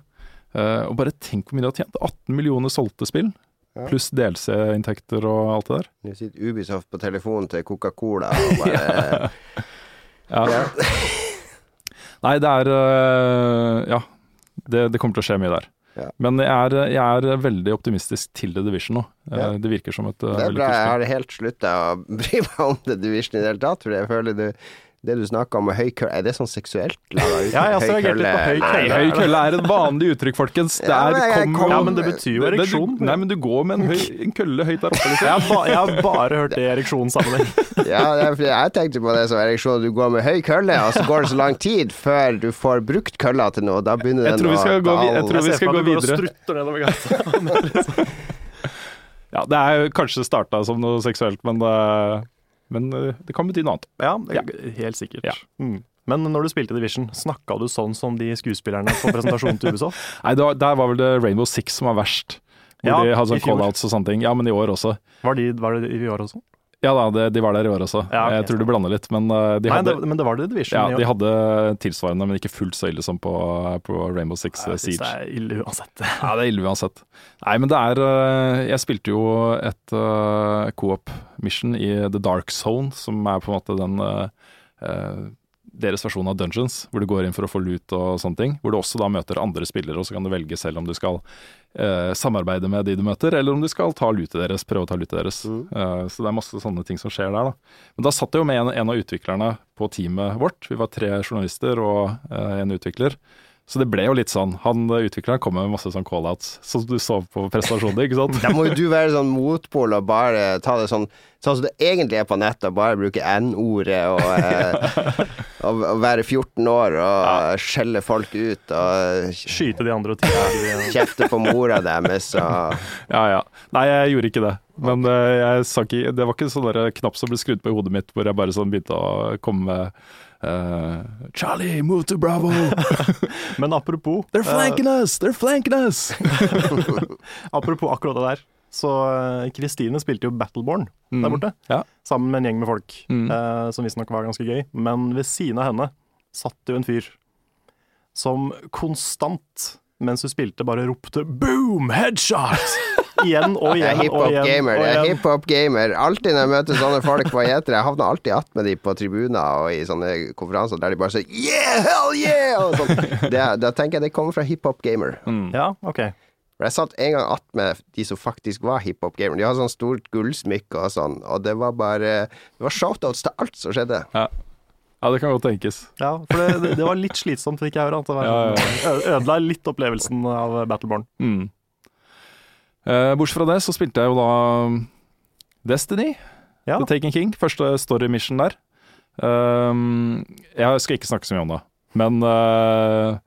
Eh, og bare tenk hvor mye de har tjent. 18 millioner solgte spill, Ja. pluss DLC-inntekter og alt det der. Nå sitter Ubisoft på telefonen til Coca-Cola og bare Ja. ja. Nei, det er øh, Ja. Det, det kommer til å skje mye der. Ja. Men jeg er, jeg er veldig optimistisk til The Division nå. Eh, Ja. Det virker som et eh, Det er bra. Jeg har helt slutta å bry meg om The Division i det hele tatt, for jeg føler det, det du snakker om med høy kølle Er det sånn seksuelt? Ja, jeg har reagert litt på høy Nei, kølle. høy kølle er et vanlig uttrykk, folkens. Det Ja, men kom- Ja, men det betyr jo Det- det- ereksjon. Nei, men du går med en, høy, en kølle høyt der oppe. Liksom. Jeg har, ba, jeg har bare hørt det i ereksjonssammenheng. Ja, er fordi jeg tenkte på det som ereksjon. Du går med høy kølle, og så går det så lang tid før du får brukt kølla til noe. Da begynner Jeg den tror vi skal gå videre. jeg tror vi ser skal for meg gå at du går og videre. strutter nedover gata. Ja, det er kanskje starta som noe seksuelt, men, det, men eh, det kan bety noe annet. Ja, Ja. helt sikkert. Ja. Mm. Men når du spilte Division, snakka du sånn som de skuespillerne på presentasjonen til Ubisoft? Nei, var, Der var vel det Rainbow Six som var verst. Hvor Ja, de hadde sånn callouts og sånne ting. Ja, men i år også. Var, de, var det i år også? Ja da, det, de var der i år også. Ja, okay. Jeg tror du blander litt, men eh, de Nei, hadde, det, men det var det Division ja, de hadde tilsvarende, men ikke fullt så ille som på, på Rainbow Six eh, Jeg Siege. det er ille uansett. Ja, det er ille uansett. Nei, men det er øh, Jeg spilte jo et uh, co-op-mission i The Dark Zone, som er på en måte den øh, deres versjon av Dungeons, hvor du går inn for å få lut og sånne ting. Hvor du også da møter andre spillere, og så kan du velge selv om du skal eh, samarbeide med de du møter, eller om du skal ta lutet deres, prøve å ta lutet deres. Mm. Eh, så det er masse sånne ting som skjer der, da. Men da satt jeg jo med en, en av utviklerne på teamet vårt. Vi var tre journalister og eh, en utvikler. Så det ble jo litt sånn. Han eh, utvikleren kom med masse sånn call-outs, som du så på presentasjonen, ikke sant? Da må jo du være sånn motpol og bare ta det sånn Sånn som det egentlig er på nettet, og bare bruke N-ordet og, eh, og, og være 14 år og skjelle folk ut og Skyte de andre og tida. kjefte på mora deres og Ja, ja. Nei, jeg gjorde ikke det. Men okay. jeg sa ikke Det var ikke sånn knapp som ble skrudd på i hodet mitt, hvor jeg bare sånn begynte å komme med eh, Charlie, move to Bravo! Men apropos They're flanking us! They're flanking us! eh, apropos akkurat det der. Så eh, Kristine spilte jo Battleborn der borte, Ja. sammen med en gjeng med folk, Mm. Uh, som visstnok var ganske gøy. Men ved siden av henne satt jo en fyr som konstant, mens hun spilte, bare ropte 'boom! Headshot!' igjen og Jeg er igjen hiphop-gamer. Jeg er igjen. hiphop-gamer. Alltid når jeg møter sånne folk på gjetere, jeg havner alltid att med de på tribuner og i sånne konferanser der de bare sier 'yeah, hell yeah!' og sånn. Det- Da tenker jeg det kommer fra hiphop-gamer. Ja, ok. For jeg satt en gang attmed de som faktisk var hiphop-gamer. De hadde sånn stort gullsmykke og sånn, og det var bare Det var shoutouts til alt som skjedde. Ja. ja, det kan godt tenkes. Ja, for det, det- var litt slitsomt, fikk jeg høre. At det var, Ja, ja, sånn- Ødela litt opplevelsen av Battleborn. Mm. Eh, bortsett fra det så spilte jeg jo da um, Destiny, Ja. The Taken King. Første story mission der. Um, jeg skal ikke snakke så mye om det, men eh,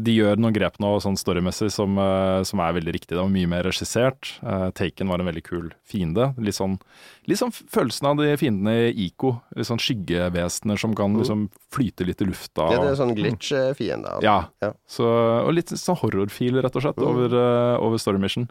de gjør noen grep nå sånn storymessig som, uh, som er veldig riktig. Det var mye mer regissert. Uh, Taken var en veldig kul fiende. Litt sånn, litt sånn følelsen av de fiendene i Ico. Litt sånn skyggevesener som kan liksom flyte litt i lufta. Det og- er det sånn glitch-fiende. altså. ja. Ja. Så, og litt sånn horrorfeel, rett og slett, Mm. over, over Story Mission.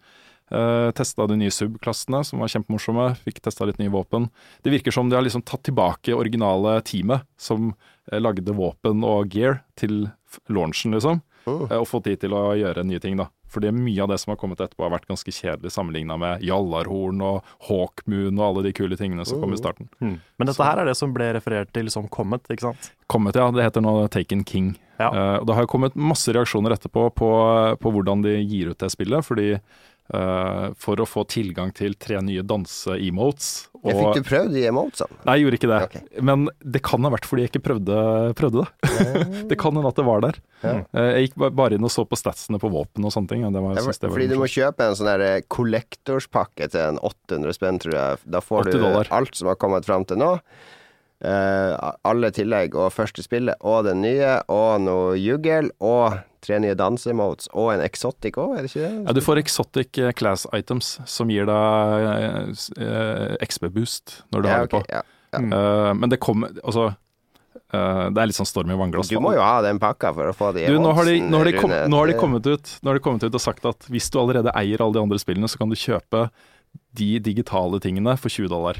Uh, testa de nye sub-klassene, som var kjempemorsomme. Fikk testa litt nye våpen. Det virker som de har liksom tatt tilbake originale teamet som eh, lagde våpen og gear til launchen, liksom. Mm. eh, og fått de til å gjøre nye ting, da. Fordi mye av det som har kommet etterpå, har vært ganske kjedelig sammenligna med Jallarhorn og Hawkmoon og alle de kule tingene som kom i starten. Mm. Men dette her er det som ble referert til som Comet, ikke sant? Kommet, ja. Det heter nå Taken King. Ja. Uh, og det har jo kommet masse reaksjoner etterpå på, på hvordan de gir ut det spillet. Fordi eh, for å få tilgang til tre nye danse-emotes Jeg fikk du prøvd de emotesene? Nei, jeg gjorde ikke det. Okay. Men det kan ha vært fordi jeg ikke prøvde, prøvde det. det kan hende at det var der. Ja. Eh, jeg gikk bare inn og så på statsene på våpen og sånne ting. og Det var, var Fordi du må kjøpe en sånn kollektorspakke til en 800 spenn, tror jeg. Da får du alt som har kommet fram til nå. Eh, alle tillegg og første spillet og det nye og noe juggel og tre nye dansemodes og en exotic òg, er det ikke det? Ja, du får exotic eh, class items som gir deg eh, XB-boost når du Ja, har det på. ja. Eh, men det kommer Altså, eh, det er litt sånn storm i vannglass. Du må jo ha den pakka for å få de Du, nå har, de, nå, har de kom, nå har de kommet ut Nå har de kommet ut og sagt at hvis du allerede eier alle de andre spillene, så kan du kjøpe de digitale tingene for 20 dollar.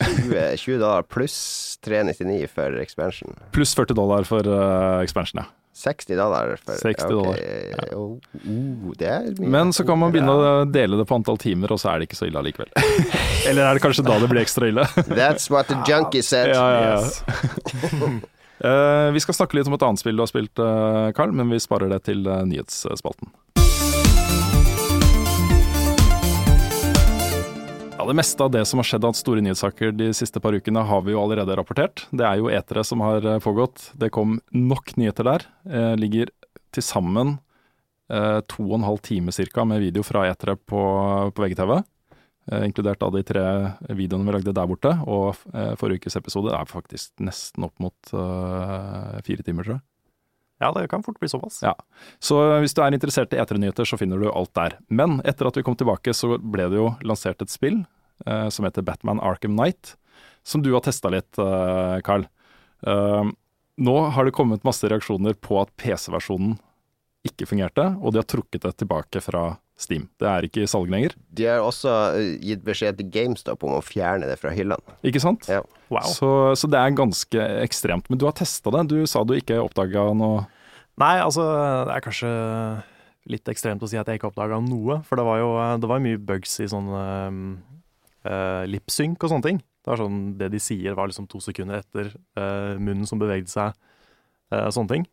20, 20 dollar pluss 399 for expansion. Pluss 40 dollar for uh, expansion, ja. 60 dollar for 60 dollar, okay. ja. oh, oh, det er mye. Men så kan man begynne å dele det på antall timer, og så er det ikke så ille allikevel. Eller er det kanskje da det blir ekstra ille? That's what the junkie said. Ja, ja. Eh, vi skal snakke litt om et annet spill du har spilt, eh, Carl, men vi sparer det til eh, nyhetsspalten. Det meste av det som har skjedd av store nyhetssaker de siste par ukene, har vi jo allerede rapportert. Det er jo etere som har eh, pågått. Det kom nok nyheter der. Eh, ligger til sammen eh, to og en halv time cirka med video fra etere på, på VGTV. Eh, inkludert av de tre videoene vi lagde der borte. Og eh, forrige ukes episode er faktisk nesten opp mot eh, fire timer, tror jeg. Ja, det kan fort bli såpass. Ja. Så hvis du er interessert i etere-nyheter, så finner du alt der. Men etter at vi kom tilbake, så ble det jo lansert et spill eh, som heter Batman Arkham Knight, som du har testa litt, uh, Carl. Uh, nå har det kommet masse reaksjoner på at PC-versjonen ikke fungerte, og de har trukket det tilbake fra Steam. Det er ikke i salg lenger. De har også gitt beskjed til GameStop om å fjerne det fra hyllene. Ikke sant? Ja. Wow. Så, så det er ganske ekstremt. Men du har testa det. Du sa du ikke oppdaga noe Nei, altså, det er kanskje litt ekstremt å si at jeg ikke oppdaga noe. For det var jo det var mye bugs i sånn uh, lipsynk og sånne ting. Det var sånn, det de sier var liksom to sekunder etter uh, munnen som bevegde seg, uh, sånne ting.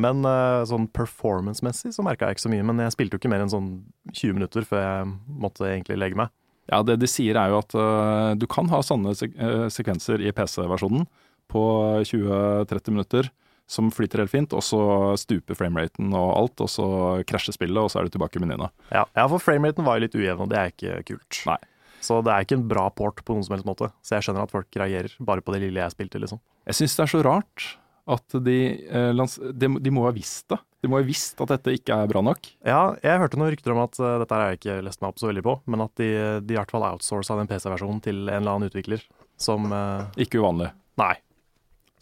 Men uh, sånn performance-messig så merka jeg ikke så mye. Men jeg spilte jo ikke mer enn sånn 20 minutter før jeg måtte egentlig legge meg. Ja, det de sier er jo at uh, du kan ha sånne sek sekvenser i PC-versjonen på 20-30 minutter som flyter helt fint, og så stuper frameraten og alt, og så krasjer spillet, og så er du tilbake i menyene. Ja, ja for frameraten var jo litt ujevn, og det er ikke kult. Nei. Så det er ikke en bra port på noen som helst måte. Så jeg skjønner at folk reagerer bare på det lille jeg spilte, liksom. Jeg syns det er så rart at de, eh, de, de må ha visst det. De må ha visst at dette ikke er bra nok. Ja, jeg hørte noen rykter om at uh, dette har jeg ikke lest meg opp så veldig på, men at de, de i hvert fall outsourca den PC-versjonen til en eller annen utvikler som uh, Ikke uvanlig. Nei.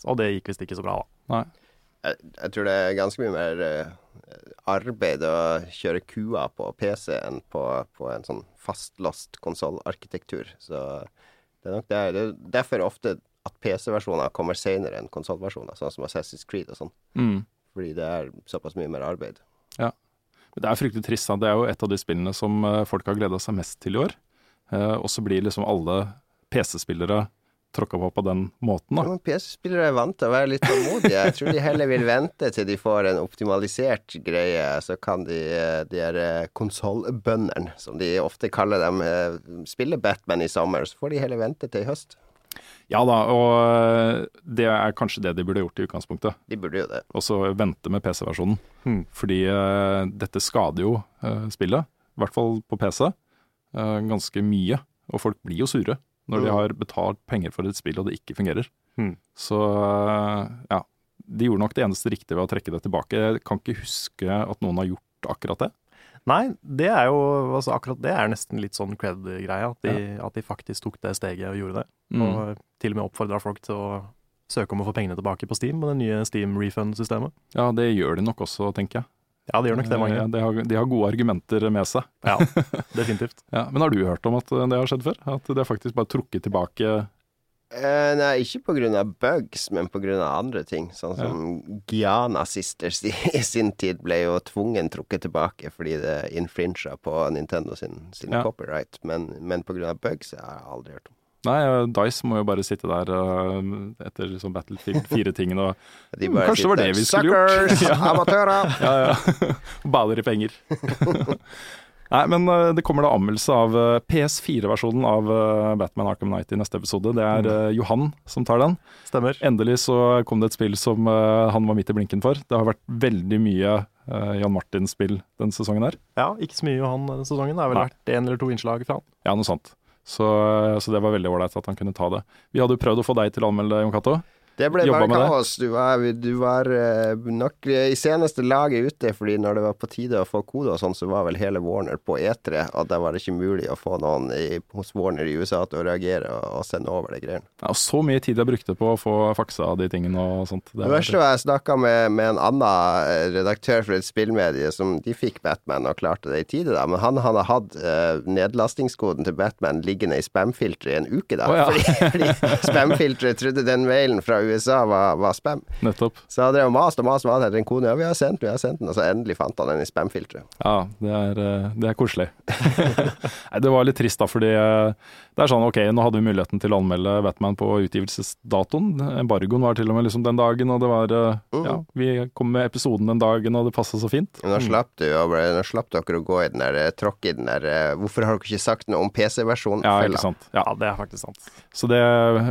Og det gikk visst ikke så bra, da. Nei. Jeg, jeg tror det er ganske mye mer arbeid å kjøre kua på PC enn på, på en sånn fastlåst konsollarkitektur. Så det er nok det. Det er derfor ofte at PC-versjoner kommer senere enn konsollversjoner, sånn som Assassin's Creed og sånn. Mm. Fordi det er såpass mye mer arbeid. Ja. Men Det er fryktelig trist. da. Det er jo et av de spillene som eh, folk har gleda seg mest til i år. Eh, og så blir liksom alle PC-spillere tråkka på på den måten, Ja, da. men PC-spillere er vant til å være litt tålmodige. Jeg tror de heller vil vente til de får en optimalisert greie, så kan de, de her eh, konsollbøndene, som de ofte kaller dem, eh, spille Batman i sommer. Så får de heller vente til i høst. Ja da, og eh, det er kanskje det de burde gjort i utgangspunktet. De burde jo det. Og så vente med PC-versjonen. Hmm. Fordi dette skader jo spillet, i hvert fall på PC, ganske mye. Og folk blir jo sure når de Mm. har betalt penger for et spill og det ikke fungerer. Hmm. Så ja, de gjorde nok det eneste riktige ved å trekke det tilbake. Jeg kan ikke huske at noen har gjort akkurat det. Nei, det er jo altså akkurat det er nesten litt sånn cred-greia. At, de- at de faktisk tok det steget og gjorde det. Mm. Og til og med oppfordra folk til å søke om å få pengene tilbake på Steam med det nye Steam refund-systemet. Ja, det gjør de nok også, tenker jeg. Ja, det gjør nok det, mange. Eh, De har, de har gode argumenter med seg. Ja, definitivt. Ja, men har du hørt om at det har skjedd før? At det er faktisk bare trukket tilbake Eh, nei, ikke av bugs, men av andre ting. Sånn som Giana Sisters i, i sin tid ble jo tvungen trukket tilbake fordi det infringa på Nintendo sin, sin Ja. copyright. Men, men av bugs har jeg aldri hørt om. Nei, eh, Dice må jo bare sitte der uh, etter liksom Battlefield 4-tingene og De Kanskje det var det vi skulle gjort. Suckers! Amatører! ja, ja. baler i penger. Nei, men uh, det kommer da anmeldelse av uh, PS4-versjonen av Batman Arkham Knight i neste episode. Det er eh, Johan som tar den. Stemmer. Endelig så kom det et spill som han var midt i blinken for. Det har vært veldig mye Jan Martins spill denne sesongen her. Ja, ikke så mye Johan denne sesongen. Det har vel Nei. vært én eller to innslag fra han. Ja, noe sånt. Så, så det var veldig ålreit at han kunne ta det. Vi hadde jo prøvd å få deg til å anmelde, Jon Cato. Det ble bare kaos. Du var, du var eh, nok eh, i seneste laget ute, fordi når det var på tide å få kode og sånn, så var vel hele Warner på E3, og da var det ikke mulig å få noen i, hos Warner i USA til å reagere og, sende over de greiene. Ja, så mye tid jeg brukte på å få faksa de tingene og sånt. Det verste var jeg snakka med, med en annen eh, redaktør for et spillmedie som de fikk Batman og klarte det i tide, da. Men han hadde hatt uh, nedlastingskoden til Batman liggende i spamfilteret i en uke, da. Oh, ja. Fordi, fordi spamfilteret trodde den mailen fra USA var, var spam. Nettopp. Så hadde jeg mast og mast og mast etter en kone. Ja, vi har sendt den, vi har sendt den. Og så endelig fant han den i spam-filteret. Ja, det er, eh, det er koselig. Nei, det var litt trist, da, fordi eh, det er sånn ok, nå hadde vi muligheten til å anmelde Batman på utgivelsesdatoen. Embargoen var til og med liksom den dagen, og det var Mm. Ja, vi kom med episoden den dagen, og det passa så fint. Nå slapp, du, over, nå slapp dere å gå i den der tråkk i den der Hvorfor har dere ikke sagt noe om PC-versjonen? Ja, ikke sant. Ja, det er faktisk sant. så det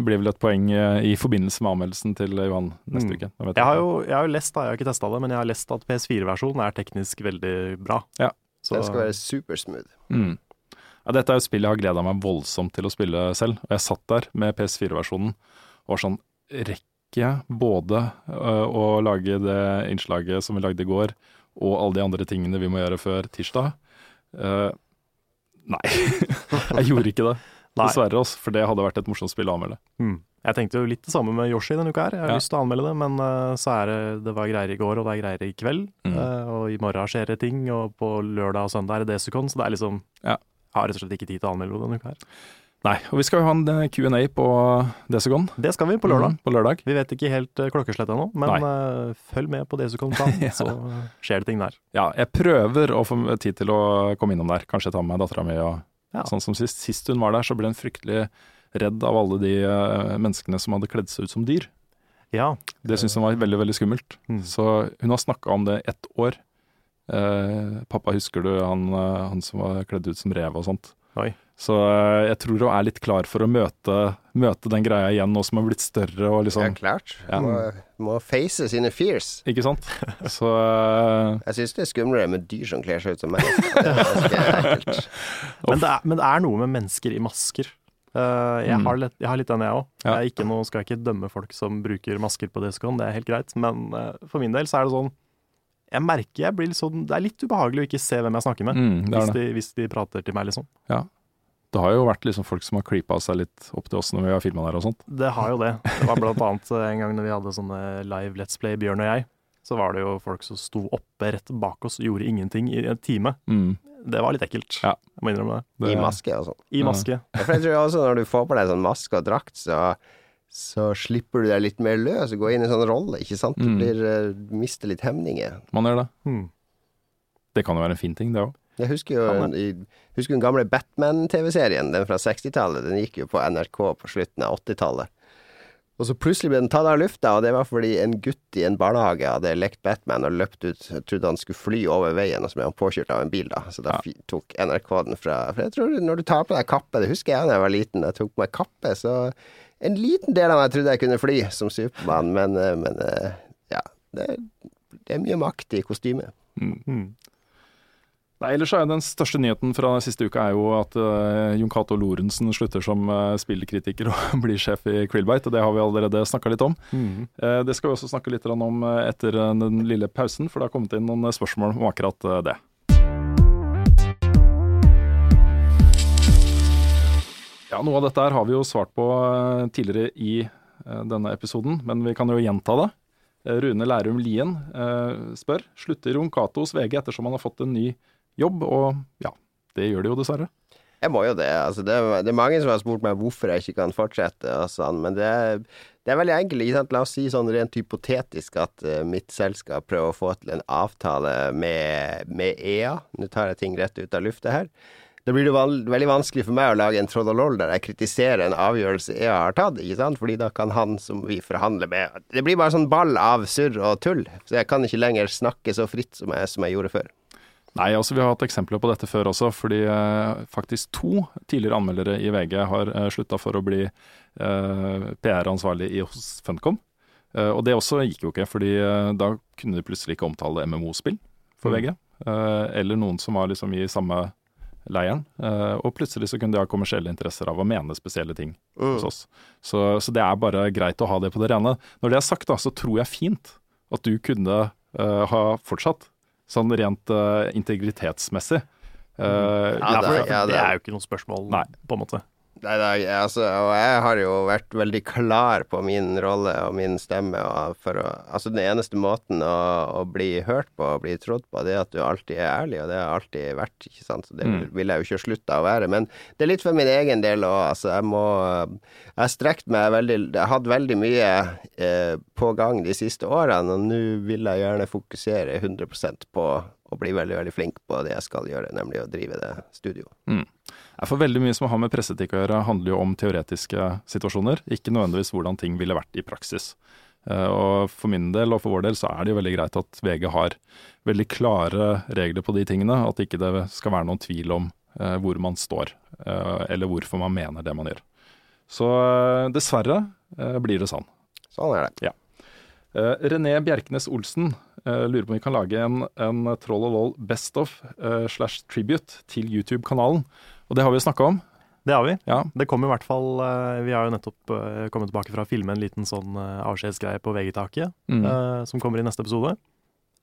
blir vel et poeng i forbindelse med anmeldelsen til Johan neste Mm. uke. Jeg, Jeg har jo jeg har jo lest, da, jeg har ikke testa det, men jeg har lest at PS4-versjonen er teknisk veldig bra. Ja. Så Den skal være supersmooth. Mm. Ja, dette er jo spill jeg har gleda meg voldsomt til å spille selv. Og jeg satt der med PS4-versjonen og var sånn Rekker jeg både øh, å lage det innslaget som vi lagde i går, og alle de andre tingene vi må gjøre før tirsdag? Uh, nei. jeg gjorde ikke det, dessverre. også, for det hadde vært et morsomt spill å anmelde. Mm. Jeg tenkte jo litt det samme med Yoshi denne uka her. Jeg har Ja. lyst til å anmelde det, men eh, så er det Det var greier i går, og det er greier i kveld. Mm. eh, og i morgen skjer det ting, og på lørdag og søndag er det Desicon, så det er liksom Ja. Jeg har rett og slett ikke tid til å anmelde denne uka her. Nei, og vi skal jo ha en eh, Q&A på Desicon. Det skal vi på lørdag. Mm, på lørdag. Vi vet ikke helt klokkeslett ennå, men eh, følg med på Desicon Plan, Ja. så skjer det ting der. Ja, jeg prøver å få tid til å komme innom der. Kanskje ta med meg dattera mi og Ja. sånn som sist. Sist hun var der, så ble hun fryktelig redd av alle de eh, menneskene som hadde kledd seg ut som dyr. Ja. Det syntes hun var veldig, veldig skummelt. Mm. Så hun har snakka om det ett år. Eh, pappa, husker du han, eh, han som var kledd ut som rev og sånt? Oi. Så eh, jeg tror hun er litt klar for å møte, møte den greia igjen, nå som hun har blitt større og Ja, liksom klart. Ja. Må, må face sine fears. Ikke sant? Så eh, Jeg syns det er skumlere med dyr som kler seg ut som mennesker. Det er ganske ekkelt. Men det, er, men det er noe med mennesker i masker. Eh, jeg, Mm. har litt, jeg har litt den, jeg òg. Ja. Jeg er ikke noe, skal ikke dømme folk som bruker masker på diskoen, det er helt greit. Men eh, for min del så er det sånn Jeg merker jeg blir litt sånn Det er litt ubehagelig å ikke se hvem jeg snakker med, mm, det hvis, de, hvis de prater til meg, liksom. Det har jo vært liksom folk som har creepa seg litt opp til oss når vi har filma der og sånt. Det har jo det. Det var blant annet eh, en gang når vi hadde sånne live Let's Play, Bjørn og jeg. Så var det jo folk som sto oppe rett bak oss og gjorde ingenting i en time. Mm. Det var litt ekkelt. Ja. Jeg må innrømme det. Det, I maske og sånn. I maske. Ja, For jeg tror også når du får på deg sånn maske og drakt, så, så slipper du deg litt mer løs og går inn i en sånn rolle, ikke sant? Du Mm. blir, mm. mister litt hemninger. Man gjør det. Mm. Det kan jo være en fin ting, det òg. Jeg husker jo en, i, husker den gamle Batman-TV-serien, den fra 60-tallet. Den gikk jo på NRK på slutten av 80-tallet. Og så plutselig ble den tatt av lufta, og det var fordi en gutt i en barnehage hadde lekt Batman og løpt ut. Trodde han skulle fly over veien, og så ble han påkjørt av en bil, da. Så da Ja. tok NRK den fra For jeg tror når du tar på deg kappe, det husker jeg da jeg var liten, jeg tok på meg kappe, så en liten del av meg trodde jeg kunne fly som Supermann, men, eh, men eh, ja. Det, det er mye makt i kostymet. Mm. Nei, ellers er Den største nyheten fra siste uka er jo at uh, Jon Cato Lorentzen slutter som uh, spillkritiker og blir sjef i Krillbite, og det har vi allerede snakka litt om. Mm. Uh, det skal vi også snakke litt om etter den lille pausen, for det har kommet inn noen spørsmål om akkurat det. Ja, Noe av dette her har vi jo svart på tidligere i denne episoden, men vi kan jo gjenta det. Rune Lærum Lien spør slutter Jon Cato hos VG ettersom han har fått en ny jobb, og ja, det gjør det jo dessverre. Jeg må jo det. altså det, er- det er mange som har spurt meg hvorfor jeg ikke kan fortsette, og sånn, men det, er- det er veldig enkelt. La oss si sånn rent hypotetisk at uh, mitt selskap prøver å få til en avtale med, med EA. Nå tar jeg ting rett ut av lufta her. Da blir det val veldig vanskelig for meg å lage en trollololl der jeg kritiserer en avgjørelse EA har tatt, ikke sant? Fordi da kan han som vi forhandler med Det blir bare sånn ball av surr og tull. Så jeg kan ikke lenger snakke så fritt som jeg, som jeg gjorde før. Nei, altså vi har hatt eksempler på dette før også, fordi eh, faktisk to tidligere anmeldere i VG har eh, slutta for å bli eh, PR-ansvarlig hos Funcom. Eh, og det også gikk jo ikke, fordi eh, da kunne de plutselig ikke omtale MMO-spill for Mm. VG. Eh, eller noen som var liksom i samme leiren. Eh, og plutselig så kunne de ha kommersielle interesser av å mene spesielle ting Mm. hos oss. Så, så det er bare greit å ha det på det rene. Når det er sagt, da, så tror jeg fint at du kunne ha fortsatt. Sånn rent uh, integritetsmessig. Uh, Ja, det- for, ja, det det- er jo ikke noe spørsmål, Nei. på en måte. Nei, nei, altså, og jeg har jo vært veldig klar på min rolle og min stemme. Og for å, altså Den eneste måten å, å, bli hørt på og bli trodd på, det er at du alltid er ærlig, og det har alltid vært. ikke sant? Så Det vil, vil jeg jo ikke slutte å være. Men det er litt for min egen del òg. Altså, jeg må Jeg har strekt meg veldig Jeg har hatt veldig mye eh, på gang de siste årene, og nå vil jeg gjerne fokusere 100% på å bli veldig, veldig flink på det jeg skal gjøre, nemlig å drive det studioet. Mm. For veldig mye som har med presseetikk å gjøre, handler jo om teoretiske situasjoner, ikke nødvendigvis hvordan ting ville vært i praksis. Eh, og For min del og for vår del så er det jo veldig greit at VG har veldig klare regler på de tingene. At ikke det skal være noen tvil om eh, hvor man står, eh, eller hvorfor man mener det man gjør. Så dessverre blir det sånn. Sånn er det. Ja. René Bjerknes Olsen lurer på om vi kan lage en, en Troll og Loll Best of slash tribute til YouTube-kanalen. Og det har vi jo snakka om. Det har vi. Ja. Det kom i hvert fall eh, Vi har jo nettopp eh, kommet tilbake fra å filme en liten sånn eh, avskjedsgreie på VG-taket, mm. som kommer i neste episode.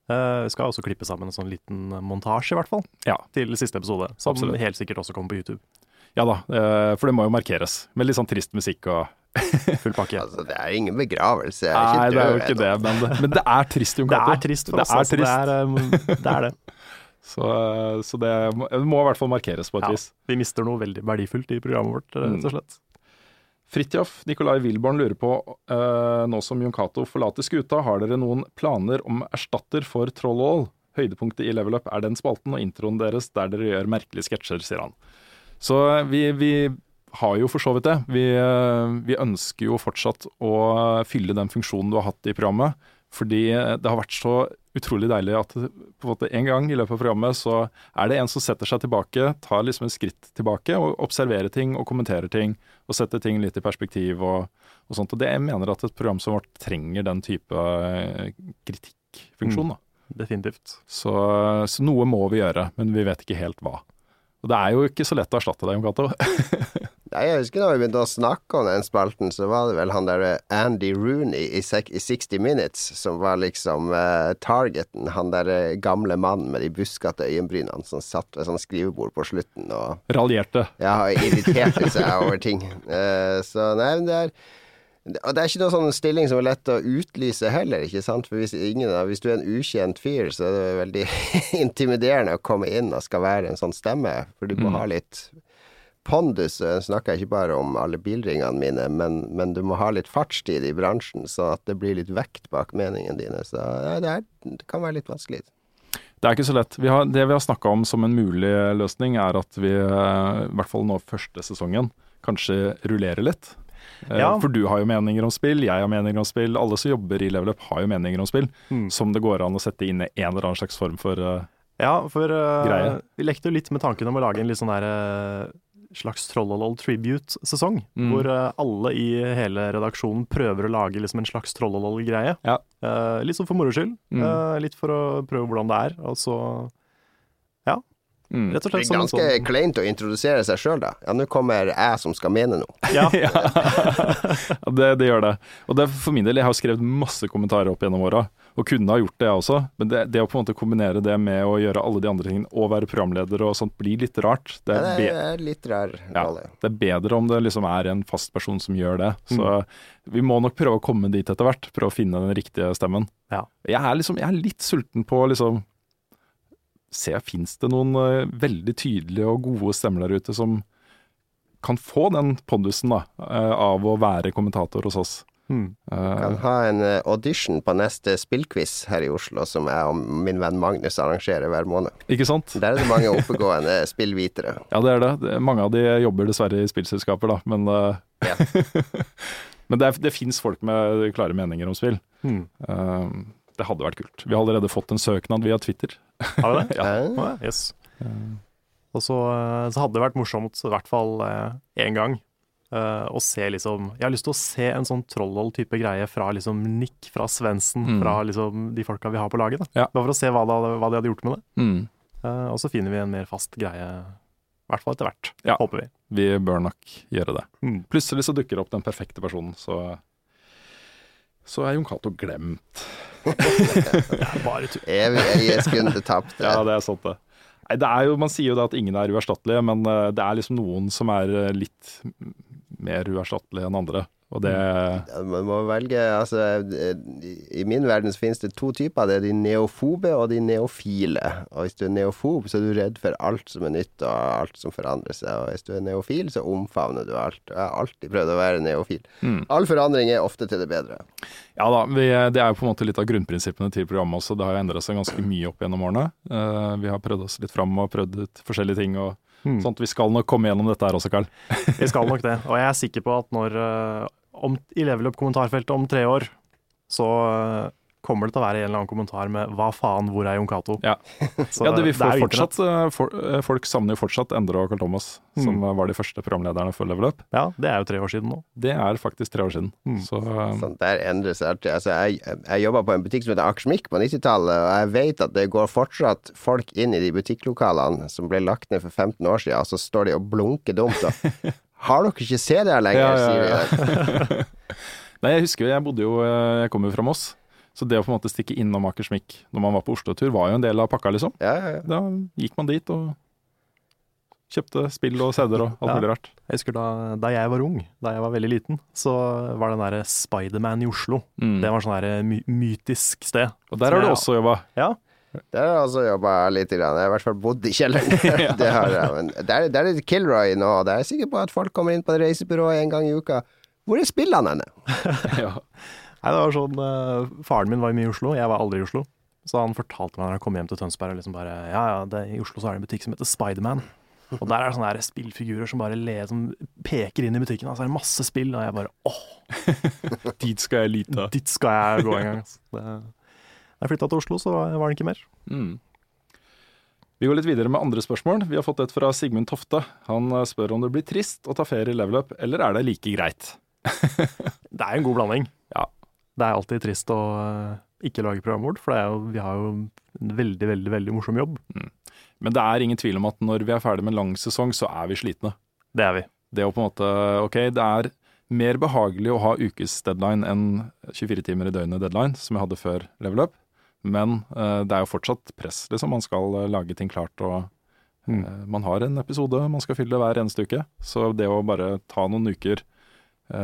Vi skal også klippe sammen en sånn liten montasje, i hvert fall, ja. til siste episode. Som Absolutt. helt sikkert også kommer på YouTube. Ja da, for det må jo markeres. Med litt sånn trist musikk og full pakke. altså, det er ingen begravelse. Nei, det er jo ikke det, men det, men det er trist, Jon Cato. Det er trist for oss, altså. Det er, det er det. Så, så det, må, det, må, i hvert fall markeres på et ja, vis. Vi mister noe veldig verdifullt i programmet vårt, rett og slett. Fridtjof Nikolai Wilborn lurer på, uh, nå som Jon Cato forlater skuta, har dere noen planer om erstatter for Trollhall? Høydepunktet i Level Up er den spalten og introen deres der dere gjør merkelige sketsjer, sier han. Så vi, vi har jo for så vidt det. Vi, vi ønsker jo fortsatt å fylle den funksjonen du har hatt i programmet. Fordi det har vært så utrolig deilig at på en måte en gang i løpet av programmet så er det en som setter seg tilbake, tar liksom et skritt tilbake og observerer ting og kommenterer ting og setter ting litt i perspektiv og, og sånt. Og det jeg mener at et program som vårt trenger den type eh, kritikkfunksjon. da. Mm, definitivt. Så, så, noe må vi gjøre, men vi vet ikke helt hva. Og det er jo ikke så lett å erstatte deg, Jon Cato. Jeg husker da vi begynte å snakke om den spalten, så var det vel han der eh, Andy Rooney i, 60 Minutes som var liksom uh, targeten. Han der uh, gamle mannen med de buskete øyenbrynene som satt ved sånn skrivebord på slutten og Raljerte. Ja, irriterte seg over ting. Uh, så nei, men det er og det er ikke noen sånn stilling som er lett å utlyse heller, ikke sant. For hvis, ingen, hvis du er en ukjent fyr, så er det veldig intimiderende å komme inn og skal være en sånn stemme. For du må mm. ha litt pondus snakker jeg ikke bare om alle bilringene mine, men, men, du må ha litt fartstid i bransjen, så at det blir litt vekt bak meningene dine. Så ja, det, er, det, kan være litt vanskelig. Det er ikke så lett. Vi har, det vi har snakka om som en mulig løsning, er at vi, eh, i hvert fall nå første sesongen, kanskje rullerer litt. Eh, ja. For du har jo meninger om spill, jeg har meninger om spill. Alle som jobber i Level Up har jo meninger om spill, mm. som det går an å sette inn i en eller annen slags form for uh, ja, for uh, vi lekte jo litt med tanken om å lage en litt sånn der uh, slags Trollolol tribute-sesong. Mm. Hvor uh, alle i hele redaksjonen prøver å lage liksom en slags Trollolol-greie. Ja. Uh, litt sånn for moro skyld. Mm. Uh, litt for å prøve hvordan det er. Og så. Mm. Rett og slett Det er ganske sånn... kleint å introdusere seg sjøl, da. Ja, nå kommer jeg som skal mene noe. Ja, ja. det, det, gjør det. Og det for min del, jeg har skrevet masse kommentarer opp gjennom åra. Og kunne ha gjort det, jeg også. Men det, det, å på en måte kombinere det med å gjøre alle de andre tingene og være programleder og sånt, blir litt rart. Det er, det er litt rar rolle. Ja, det er bedre om det liksom er en fast person som gjør det. Så mm. vi må nok prøve å komme dit etter hvert. Prøve å finne den riktige stemmen. Ja. Jeg, er liksom, jeg er litt sulten på liksom Se, fins det noen uh, veldig tydelige og gode stemmer der ute som kan få den pondusen da, uh, av å være kommentator hos oss? Hmm. Uh, kan ha en eh, audition på neste spillquiz her i Oslo, som jeg og min venn Magnus arrangerer hver måned. Ikke sant? Der er det mange oppegående spillvitere. Ja, det er det. Mange av de jobber dessverre i spillselskaper, da, men uh, ja. Men det, er, det fins folk med klare meninger om spill. Hmm. Uh, det hadde vært kult. Vi har allerede fått en søknad via Twitter. Har vi det? ja. Yes. Og så, så, hadde det vært morsomt, i hvert fall én gang, å se liksom Jeg har lyst til å se en sånn Trollhold-type greie fra liksom Nick, fra Svendsen, mm. fra liksom de folka vi har på laget. da ja. Bare for å se hva, da, hva de hadde gjort med det. Mm. Og så finner vi en mer fast greie, i hvert fall etter hvert. Ja. Håper vi. Vi bør nok gjøre det. Mm. Plutselig så dukker opp den perfekte personen, så så er Jon Cato glemt. det er bare tull. Evige skunder tapt. Ja, det er sant, det. Nei, det er jo, Man sier jo det at ingen er uerstattelige, men eh, det er liksom noen som er eh, litt mer uerstattelige enn andre. Og det Ja, Man må velge altså, I min verden så finnes det to typer. Det er de neofobe og de neofile. Og hvis du er neofob, så er du redd for alt som er nytt og alt som forandrer seg. Og hvis du er neofil, så omfavner du alt. Og jeg har alltid prøvd å være neofil. All forandring er ofte til det bedre. Ja da, vi, det er jo på en måte litt av grunnprinsippene til programmet også. Det har jo endra seg ganske mye opp gjennom årene. Uh, vi har prøvd oss litt fram og prøvd ut forskjellige ting. og sånt. Vi skal nok komme gjennom dette her også, Carl. Vi skal nok det. Og jeg er sikker på at når eh, om, i Level Up-kommentarfeltet om tre år, så eh, kommer det til å være en eller annen kommentar med 'hva faen, hvor er Jon Cato'? Ja. Ja, det, vi det får er fortsatt, eh, for, eh, Folk savner jo fortsatt Endre og Carl Thomas, som eh, var de første programlederne for Level Up. Ja, det er jo tre år siden nå. Det er faktisk tre år siden. Så eh, Sånn, der endrer seg alltid. Altså, jeg jeg jobba på en butikk som heter Akersmik på 90-tallet, og jeg vet at det går fortsatt folk inn i de butikklokalene som ble lagt ned for 15 år siden, og så står de og blunker dumt. Og, Har dere ikke CD-er lenger, Ja, ja, sier vi de. Nei, jeg husker jeg bodde jo Jeg kommer jo fra Moss. Så det å på en måte stikke innom Akersmik når man var på Oslo-tur, var jo en del av pakka, liksom. Ja, ja, ja. Da gikk man dit og kjøpte spill og CD-er og alt Ja. mulig rart. Jeg husker da, da jeg var ung, da jeg var veldig liten, så var den derre Spiderman i Oslo. Mm. Det var sånn der my mytisk sted. Og der har du også jobba. Ja, Der har jeg også jobba litt. Grann. Jeg har i hvert fall bodd i kjelleren. det har jeg. Men der, der er det Kilroy nå, og der er jeg sikker på at folk kommer inn på et reisebyrå en gang i uka. Hvor er spillene henne? ja. Nei, det var sånn, uh, Faren min var mye i Oslo, jeg var aldri i Oslo. Så han fortalte meg når han kom hjem til Tønsberg og liksom bare Ja, ja, det, i Oslo så er det en butikk som heter Spiderman. Og der er det sånne der spillfigurer som bare le, som peker inn i butikken. Og så er det masse spill, og jeg bare åh, Dit skal jeg lite. dit skal jeg gå en gang. Altså. Det, da jeg flytta til Oslo, så var den ikke mer. Mm. Vi går litt videre med andre spørsmål. Vi har fått et fra Sigmund Tofte. Han eh, spør om det blir trist å ta ferie i level up, eller er det like greit? Det er en god blanding. Det er alltid trist å eh, ikke lage programmet vårt, for det er jo, vi har jo en veldig, veldig, veldig morsom jobb. Men det er ingen tvil om at når vi er ferdig med en lang sesong, så er vi slitne. Det er vi. Det å på en måte Ok, det er mer behagelig å ha ukes deadline enn 24 timer i døgnet deadline, som jeg hadde før level up. Men uh, det er jo fortsatt press, liksom. Man skal uh, lage ting klart og Mm. Man har en episode man skal fylle hver eneste uke. Så det å bare ta noen uker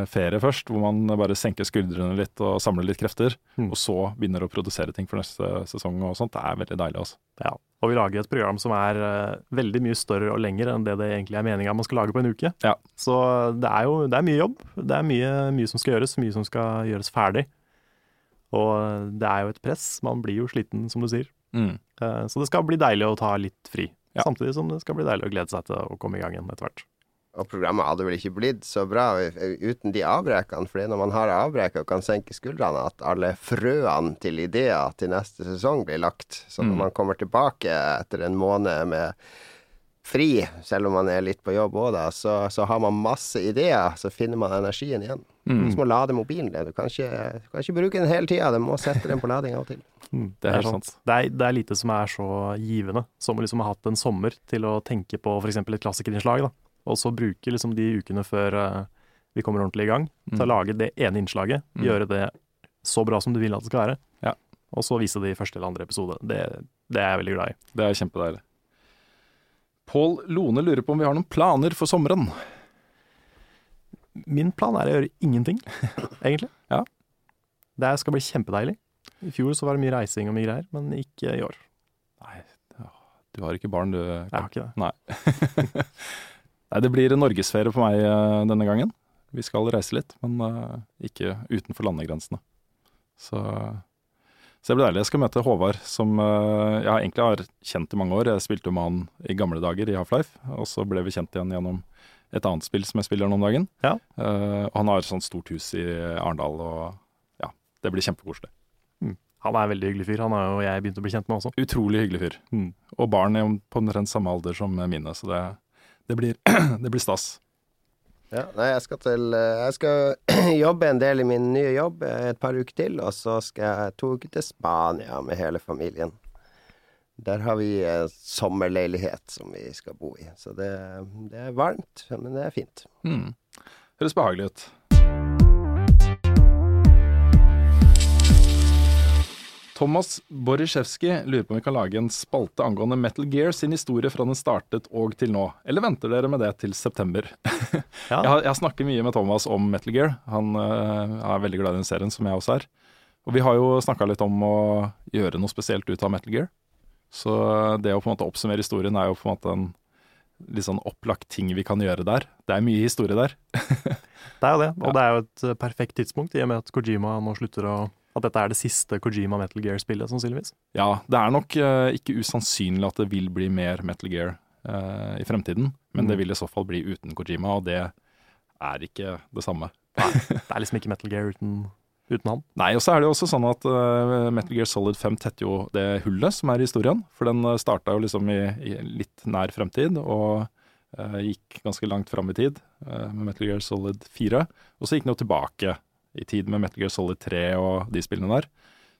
ferie først, hvor man bare senker skuldrene litt og samler litt krefter, Mm. og så begynner å produsere ting for neste sesong og sånt, det er veldig deilig, altså. Ja. Og vi lager et program som er eh, veldig mye større og lengre enn det det egentlig er meninga man skal lage på en uke. Ja. Så det er jo det er mye jobb. Det er mye, mye som skal gjøres, mye som skal gjøres ferdig. Og det er jo et press. Man blir jo sliten, som du sier. Mm. Eh, Så det skal bli deilig å ta litt fri. Ja. Samtidig som det skal bli deilig å glede seg til å komme i gang igjen etter hvert. Og programmet hadde vel ikke blitt så bra uten de avbrekene. For det er når man har avbrekk og kan senke skuldrene, at alle frøene til ideer til neste sesong blir lagt. Så når Mm. man kommer tilbake etter en måned med fri, selv om man er litt på jobb òg, da, så, så har man masse ideer. Så finner man energien igjen. Mm. Du må lade mobilen. din. Du kan ikke, du kan ikke bruke den hele tida. Du må sette den på lading av og til. Det er sant. Det er, det er lite som er så givende som å liksom ha hatt en sommer til å tenke på f.eks. et klassikerinnslag, da. Og så bruke liksom de ukene før eh, vi kommer ordentlig i gang, til å Mm. lage det ene innslaget. Mm. Gjøre det så bra som du vil at det skal være. Ja. Og så vise det i første eller andre episode. Det, det er jeg veldig glad i. Det er kjempedeilig. Pål Lone lurer på om vi har noen planer for sommeren. Min plan er å gjøre ingenting, egentlig. Ja. Det skal bli kjempedeilig. I fjor så var det mye reising og mye greier, men ikke i år. Nei, du har ikke barn, du. Jeg har ikke det. Nei. Nei, det blir norgesferie på meg eh, denne gangen. Vi skal reise litt, men eh, ikke utenfor landegrensene. Så, så det blir deilig. Jeg skal møte Håvard, som eh, jeg egentlig har kjent i mange år. Jeg spilte med han i gamle dager i Half-Life, og så ble vi kjent igjen gjennom et annet spill som jeg spiller nå om dagen. Ja. Uh, han har et sånt stort hus i Arendal, og ja, det blir kjempekoselig. Han er en veldig hyggelig fyr. Han har jo jeg begynt å bli kjent med også. Utrolig hyggelig fyr. Mm. Og barn er på omtrent samme alder som mine, så det, det, blir, det blir stas. Ja, nei, jeg skal til eh, Jeg skal jobbe en del i min nye jobb eh, et par uker til, og så skal jeg to uker til Spania med hele familien. Der har vi en sommerleilighet som vi skal bo i, så det, det er varmt, men det er fint. Mm. Høres behagelig ut. Thomas Borisjevskij lurer på om vi kan lage en spalte angående Metal Gear sin historie fra den startet og til nå. Eller venter dere med det til september? Ja. Jeg, har, jeg snakker mye med Thomas om Metal Gear. Han øh, er veldig glad i den serien, som jeg også er. Og vi har jo snakka litt om å gjøre noe spesielt ut av Metal Gear. Så det å på en måte oppsummere historien er jo på en måte en litt sånn opplagt ting vi kan gjøre der. Det er mye historie der. Det er jo det, og det er jo et perfekt tidspunkt i og med at Kojima nå slutter å At dette er det siste Kojima Metal Gear-spillet, sannsynligvis. Ja, det er nok uh, ikke usannsynlig at det vil bli mer Metal Gear uh, i fremtiden. Men Mm. det vil i så fall bli uten Kojima, og det er ikke det samme. Det er liksom ikke Metal Gear uten, uten han. Nei, og så er det jo også sånn at uh, Metal Gear Solid 5 tetter jo det hullet som er i historien. For den øh, starta jo liksom i, i litt nær fremtid, og gikk ganske langt fram i tid med Metal Gear Solid 4. Og så gikk den jo tilbake i tid med Metal Gear Solid 3 og de spillene der.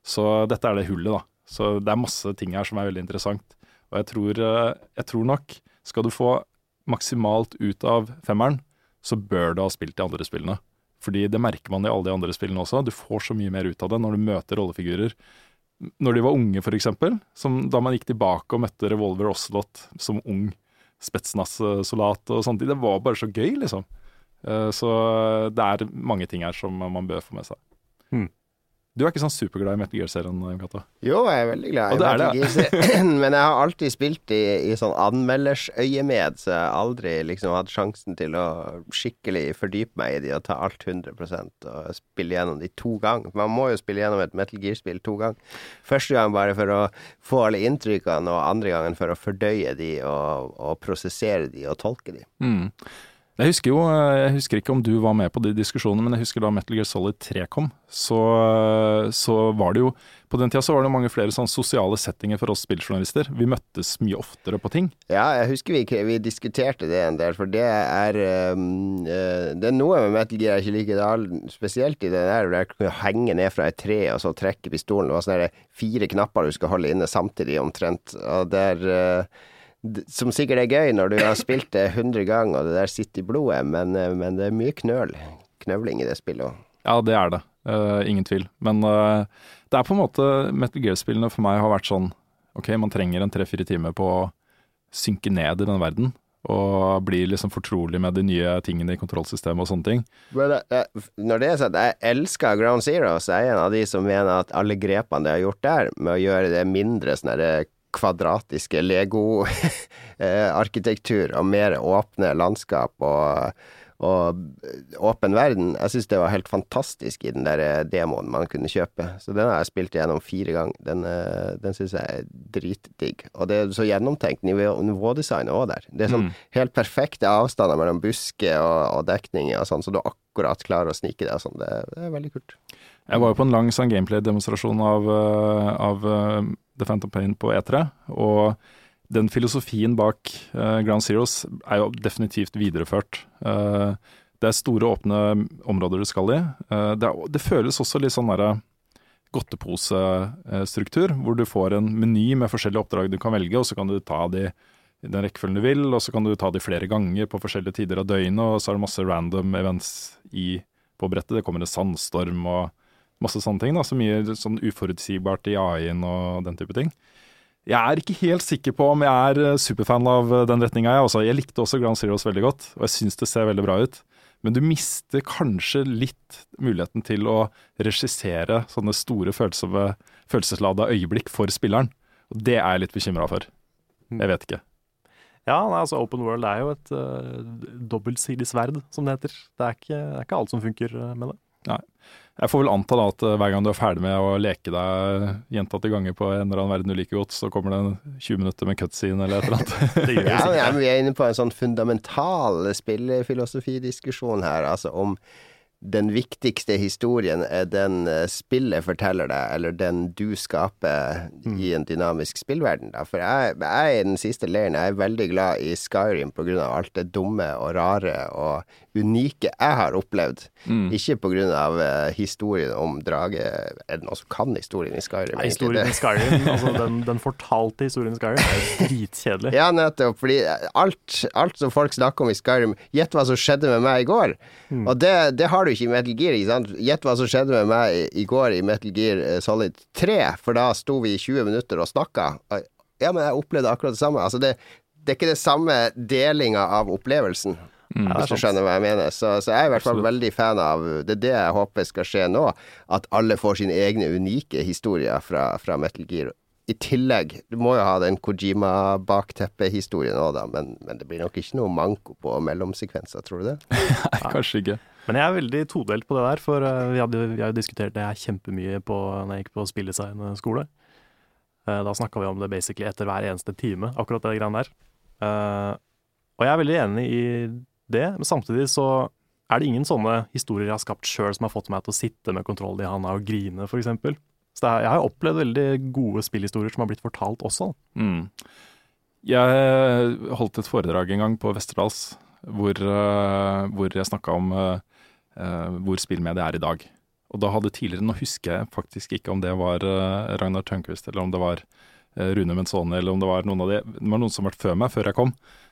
Så dette er det hullet, da. Så det er masse ting her som er veldig interessant. Og jeg tror, øh, jeg tror nok, skal du få maksimalt ut av femmeren, så bør du ha spilt de andre spillene. Fordi det merker man i alle de andre spillene også. Du får så mye mer ut av det når du møter rollefigurer. Når de var unge, som da man gikk tilbake og møtte Revolver Oslot som ung Spetsnaz-soldat og sånt. Det var bare så gøy, liksom. Eh, Så det er mange ting her som man bør få med seg. Hmm. Du er ikke sånn superglad i Metal Gear-serien, Kata? Jo, jeg er veldig glad i Og det er Metal Gear-serien, Men jeg har alltid spilt i, i sånn anmeldersøyemed, så jeg har aldri liksom hatt sjansen til å skikkelig fordype meg i de og ta alt 100% og spille gjennom de to ganger. Man må jo spille gjennom et Metal Gear-spill to ganger. Første gang bare for å få alle inntrykkene, og andre gangen for å fordøye de og, og prosessere de og tolke de. Mm. Jeg husker jo, eh, jeg husker ikke om du var med på de diskusjonene, men jeg husker da Metal Gear Solid 3 kom, så, så var det jo På den tida så var det mange flere sånn sosiale settinger for oss spilljournalister. Vi møttes mye oftere på ting. Ja, jeg husker vi, vi diskuterte det en del, for det er um, Det er noe med Metal Gear jeg ikke liker, det spesielt i det der hvor jeg kunne henge ned fra et tre og så trekke pistolen. Det var sånne fire knapper du skal holde inne samtidig, omtrent. Og der d- Som sikkert er gøy når du har spilt det 100 ganger og det der sitter i blodet, men, eh, men det er mye knøl. Knøvling i det spillet òg. Ja, det er det. Uh, ingen tvil. Men uh, det er på en måte Metal Gear-spillene for meg har vært sånn Ok, man trenger en tre-fire timer på å synke ned i den verden. Og bli liksom fortrolig med de nye tingene i kontrollsystemet og sånne ting. Men det- når det er sånn, jeg elsker Ground Zero, så er jeg en av de som mener at alle grepene de har gjort der, med å gjøre det mindre sånn derre kvadratiske Lego-arkitektur og mer åpne landskap og, og åpen verden, jeg syns det var helt fantastisk i den der demoen man kunne kjøpe. Så den har jeg spilt gjennom fire ganger. Den, eh, den syns jeg er dritdigg. Og det er så gjennomtenkt nivå, nivådesign òg der. Det er sånn Mm. helt perfekte avstander mellom busker og, og dekninger og sånn, så du akkurat klarer å snike deg og sånn. Det, det er veldig kult. Jeg var jo på en lang sånn gameplay-demonstrasjon av, eh, av eh, The Phantom Pain på E3, og den filosofien bak uh, Ground Zeroes er jo definitivt videreført. Uh, det er store, åpne områder du skal i. Uh, det, er, det føles også litt sånn derre godteposestruktur, hvor du får en meny med forskjellige oppdrag du kan velge, og så kan du ta de i den rekkefølgen du vil, og så kan du ta de flere ganger på forskjellige tider av døgnet, og så er det masse random events i, på brettet. Det kommer en sandstorm og masse sånne ting. da, Så mye sånn uforutsigbart i AI-en og den type ting. Jeg er ikke helt sikker på om jeg er eh, superfan av eh, den retninga. Jeg, også. jeg likte også Ground Zeroes veldig godt, og jeg syns det ser veldig bra ut. Men du mister kanskje litt muligheten til å regissere sånne store følelseslada øyeblikk for spilleren. Og det er jeg litt bekymra for. Jeg vet ikke. Ja, altså Open World er jo et uh, dobbeltsidig sverd, som det heter. Det er, ikke, det er ikke alt som funker med det. Jeg får vel anta da at eh, hver gang du er ferdig med å leke deg gjentatte ganger på en eller annen verden du liker godt, så kommer det 20 minutter med cutscene eller et eller annet. Det gjør Ja, det men vi er inne på en sånn fundamental spillefilosofidiskusjon her, altså om den viktigste historien er den eh, spillet forteller deg, eller den du skaper i en dynamisk spillverden. Da. For jeg, jeg er i den siste leiren. Jeg er veldig glad i Skyrim av alt det dumme og rare og unike jeg har opplevd. Mm. Ikke på grunn av eh, historien om drage Er det noen som kan historien i Skyrim? Nei, historien i Skyrim, altså den, den fortalte historien i Skyrim, er dritkjedelig. Ja, nettopp. Fordi alt, alt som folk snakker om i Skyrim Gjett hva som skjedde med meg i går. Og det, det har du ikke i Metal Gear. ikke sant? Gjett hva som skjedde med meg i, i går i Metal Gear eh, Solid 3, for da sto vi i 20 minutter og snakka. Ja, men jeg opplevde akkurat det samme. Altså, det, det er ikke det samme delinga av opplevelsen. Er hvis du skjønner hva jeg mener. Så, så jeg er i hvert fall Absolutt. veldig fan av Det er det jeg håper skal skje nå. At alle får sine egne unike historier fra, fra Metal Gear. I tillegg, du må jo ha den Kojima-bakteppe-historien òg, da, men, men det blir nok ikke noe manko på mellomsekvenser, tror du det? Nei, kanskje ikke. Men jeg er veldig todelt på det der, for eh, vi, hadde, vi har jo diskutert det her kjempemye på, når jeg gikk på spilldesign-skole. Eh, Da snakka vi om det basically etter hver eneste time, akkurat det greiene der. Eh, Og jeg er veldig enig i det, men samtidig så er det ingen sånne historier jeg har skapt sjøl som har fått meg til å sitte med kontroll i handa og grine, f.eks. Så er, jeg har opplevd veldig gode spillhistorier som har blitt fortalt også. Mm. Jeg holdt et foredrag en gang på Westerdals hvor, uh, hvor jeg snakka om uh, uh, hvor spillmediet er i dag. Og da hadde tidligere, nå husker jeg faktisk ikke om det var Ragnar Tønkvist eller om det var Rune Menzoni eller om det var noen av de Det var noen som var før meg, før jeg kom,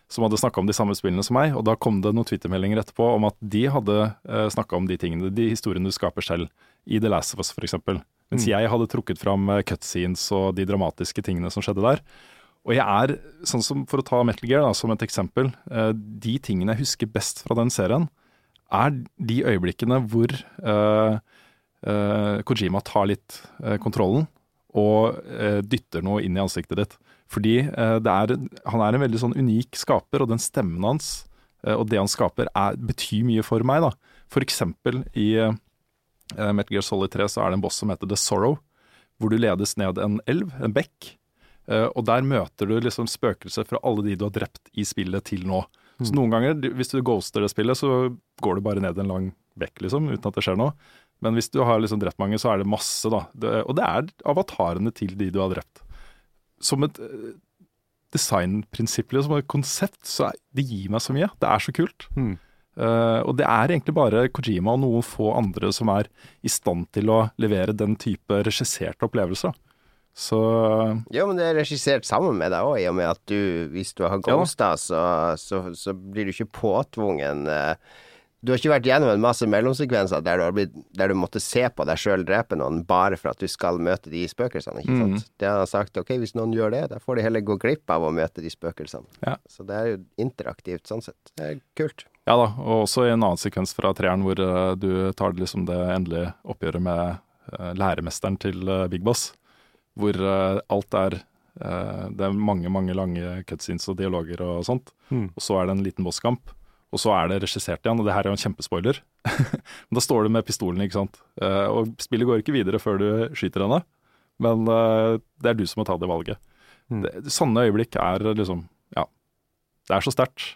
som hadde snakka om de samme spillene som meg. Og da kom det noen twittermeldinger etterpå om at de hadde uh, snakka om de tingene, de historiene du skaper selv, i The Last of Us f.eks. Mens Mm. jeg hadde trukket fram eh, cutscenes og de dramatiske tingene som skjedde der. Og jeg er, sånn som for å ta Metal Gear da, som et eksempel, eh, de tingene jeg husker best fra den serien, er de øyeblikkene hvor uh, uh, Kojima tar litt uh, kontrollen og eh, dytter noe inn i ansiktet ditt. Fordi eh, det er, han er en veldig sånn unik skaper, og den stemmen hans eh, og det han skaper, er, betyr mye for meg. da. For eksempel i uh, Metal Gear Solid 3 så er det en boss som heter The Sorrow, hvor du ledes ned en elv, en bekk. Uh, og der møter du liksom spøkelser fra alle de du har drept i spillet til nå. Så noen ganger, hvis du ghoster det spillet, så går du bare ned en lang bekk, liksom, uten at det skjer noe. Men hvis du har liksom drept mange, så er det masse, da. Det, og det er avatarene til de du har drept. Som et eh, designprinsipp, som et konsept, så det gir meg så mye. Det er så kult. Mm. Uh, og det er egentlig bare Kojima og noen få andre som er i stand til å levere den type regisserte opplevelser. Så Jo, men det er regissert sammen med deg òg, i og med at du, hvis du har Ja da. så, så, så blir du ikke påtvungen eh, Du har ikke vært gjennom en masse mellomsekvenser der du, har blitt, der du måtte se på deg sjøl drepe noen bare for at du skal møte de spøkelsene, ikke Mm. sant. Det har han sagt, ok, hvis noen gjør det, da får de heller gå glipp av å møte de spøkelsene. Ja. Så det er jo interaktivt sånn sett. Det er kult. ja da, og også i en annen sekvens fra treeren hvor uh, du tar liksom det endelige oppgjøret med uh, læremesteren til uh, Big Boss, hvor alt er eh, Det er mange, mange lange cutscenes og dialoger og sånt. Mm. Og så er det en liten bosskamp. Og så er det regissert igjen, og det her er jo en kjempespoiler. Men da står du med pistolen, ikke sant. Eh, og spillet går ikke videre før du skyter henne. Men eh, det er du som må ta det valget. Mm. Det, sånne øyeblikk er liksom Ja. Det er så sterkt.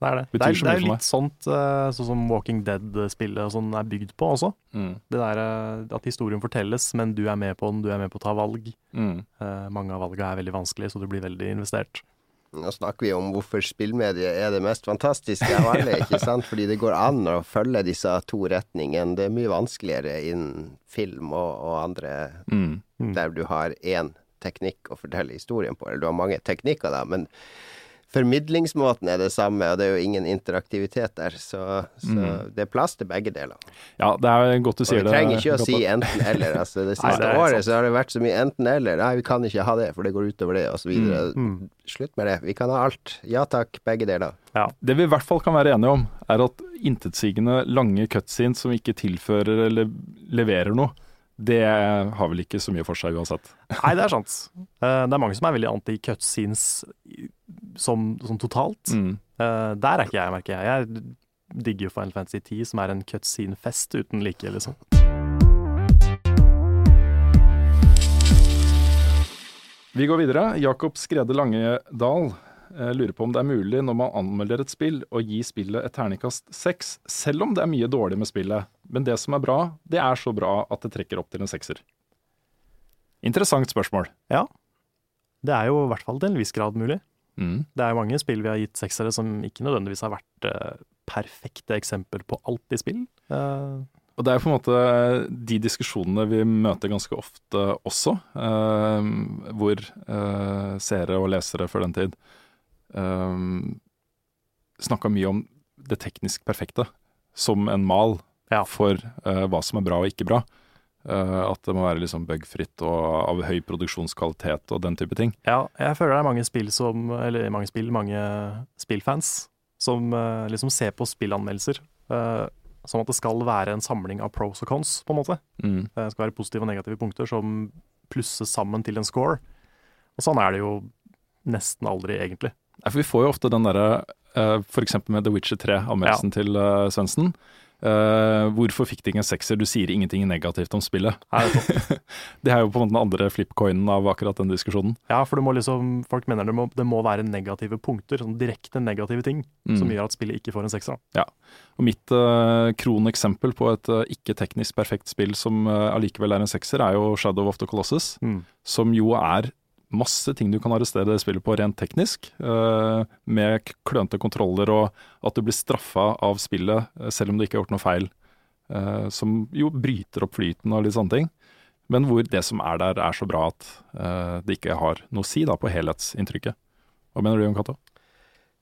Det er det. Det er, det er litt sånt eh, sånn som Walking Dead-spillet sånn er bygd på også. Det der at historien fortelles, men du er med på den, du er med på å ta valg. Mm. Mange av valgene er veldig vanskelige, så du blir veldig investert. Nå snakker vi om hvorfor spillmediet er det mest fantastiske av alle, ikke sant? Fordi det går an å følge disse to retningene. Det er mye vanskeligere innen film og, og andre Mm. Mm. der du har én teknikk å fortelle historien på. Eller du har mange teknikker, da, men formidlingsmåten er det samme, og det er jo ingen interaktivitet der. Så, så Mm. det er plass til begge deler. Ja, det er godt du sier det. Og vi trenger ikke å si enten-eller. Altså, det Nei, siste det er året så har det vært så mye enten-eller. Nei, vi kan ikke ha det, for det går utover det, osv. Mm. Slutt med det. Vi kan ha alt. Ja takk, begge deler. Ja. Det vi i hvert fall kan være enige om, er at intetsigende lange cutscenes som ikke tilfører eller leverer noe, det har vel ikke så mye for seg uansett. Nei, det er sant. Eh, det er mange som er veldig anti-cutscenes som, som totalt. Mm. Eh, der er ikke jeg, merker jeg. Jeg digger jo Final Fantasy 10, som er en cutscene-fest uten like, liksom. Vi går videre. Jakob Skrede Langedal eh, lurer på om det er mulig når man anmelder et spill å gi spillet et terningkast seks, selv om det er mye dårlig med spillet. Men det som er bra, det er så bra at det trekker opp til en sekser. Interessant spørsmål. Ja. Det er jo i hvert fall til en viss grad mulig. Mm. Det er mange spill vi har gitt seksere som ikke nødvendigvis har vært eh, perfekte eksempel på alt i spill. Uh, Og det er på en måte de diskusjonene vi møter ganske ofte også, eh, hvor eh, seere og lesere før den tid eh, snakka mye om det teknisk perfekte som en mal. Ja. for uh, hva som er bra og ikke bra. Uh, at det må være liksom bugfritt og av høy produksjonskvalitet og den type ting. Ja, jeg føler det er mange spill som Eller mange spill, mange spillfans som uh, liksom ser på spillanmeldelser som at det skal være en samling av pros og cons, på en måte. Mm. Det skal være positive og negative punkter som plusses sammen til en score. Og sånn er det jo nesten aldri, egentlig. Nei, For vi får jo ofte den derre uh, F.eks. med The Witcher 3-anmeldelsen til uh, Svendsen. Uh, hvorfor fikk de ingen en sekser? Du sier ingenting negativt om spillet. Det er jo på en måte den andre flipcoinen av akkurat den diskusjonen. Ja, for du må liksom, folk mener det må, det må være negative punkter, sånn direkte negative ting, som Mm. gjør at spillet ikke får en sekser. Ja. Og mitt uh, kroneksempel på et uh, ikke teknisk perfekt spill som eh, allikevel er en sekser, er jo Shadow of the Colossus. Mm. Som jo er masse ting du kan arrestere det spillet på rent teknisk. eh, med klønete kontroller og at du blir straffa av spillet eh, selv om du ikke har gjort noe feil. eh, som jo bryter opp flyten og litt sånne ting. Men hvor det som er der, er så bra at det ikke har noe å si da på helhetsinntrykket. Hva mener du, om Cato?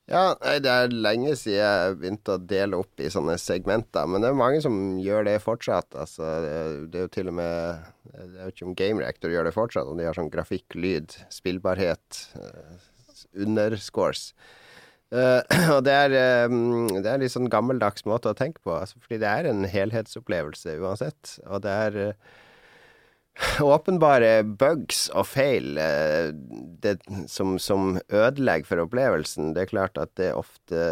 Ja, det er lenge siden jeg begynte å dele opp i sånne segmenter, men det er mange som gjør det fortsatt. Altså, det, er- jo til og med Jeg vet ikke om Game Reactor gjør det fortsatt, om de har sånn grafikk, lyd, spillbarhet, eh, underscores. Uh, og det er, um, det er litt sånn gammeldags måte å tenke på, altså, fordi det er en helhetsopplevelse uansett. Og det er eh, åpenbare bugs og feil eh, det, som, som ødelegger for opplevelsen. Det er klart at det ofte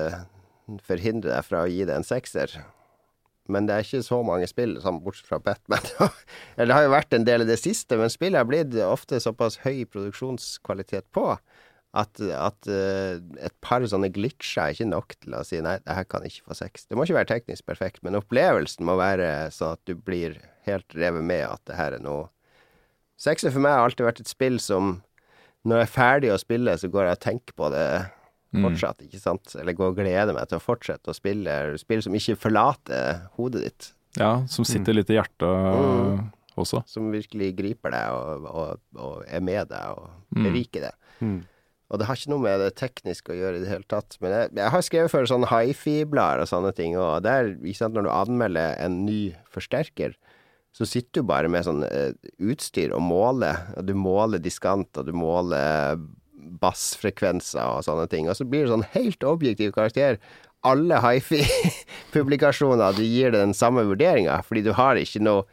forhindrer deg fra å gi det en sekser. Men det er ikke så mange spill, bortsett fra Batman. Eller det har jo vært en del i det siste, men spillet har blitt ofte såpass høy produksjonskvalitet på at, at eh, et par sånne glitcher er ikke nok til å si nei, det her kan ikke få seks. Det må ikke være teknisk perfekt, men opplevelsen må være sånn at du blir helt revet med at det her er noe Sekser for meg har alltid vært et spill som når jeg er ferdig å spille, så går jeg og tenker på det fortsatt, ikke sant? Eller går og gleder meg til å fortsette å spille spill som ikke forlater hodet ditt. Ja, som sitter litt i hjertet Mm. også. Som virkelig griper deg og, og, og er med deg og Mm. beriker deg. Mm. Og det har ikke noe med det tekniske å gjøre i det hele tatt. Men jeg, jeg har skrevet for sånn hifi-blader og sånne ting, og der, ikke sant, når du anmelder en ny forsterker, så sitter du bare med sånn eh, utstyr og måler. Og du måler diskant, og du måler bassfrekvenser og sånne ting. Og så blir det sånn helt objektiv karakter. Alle hifi-publikasjoner, du gir det den samme vurderinga, fordi du har ikke noe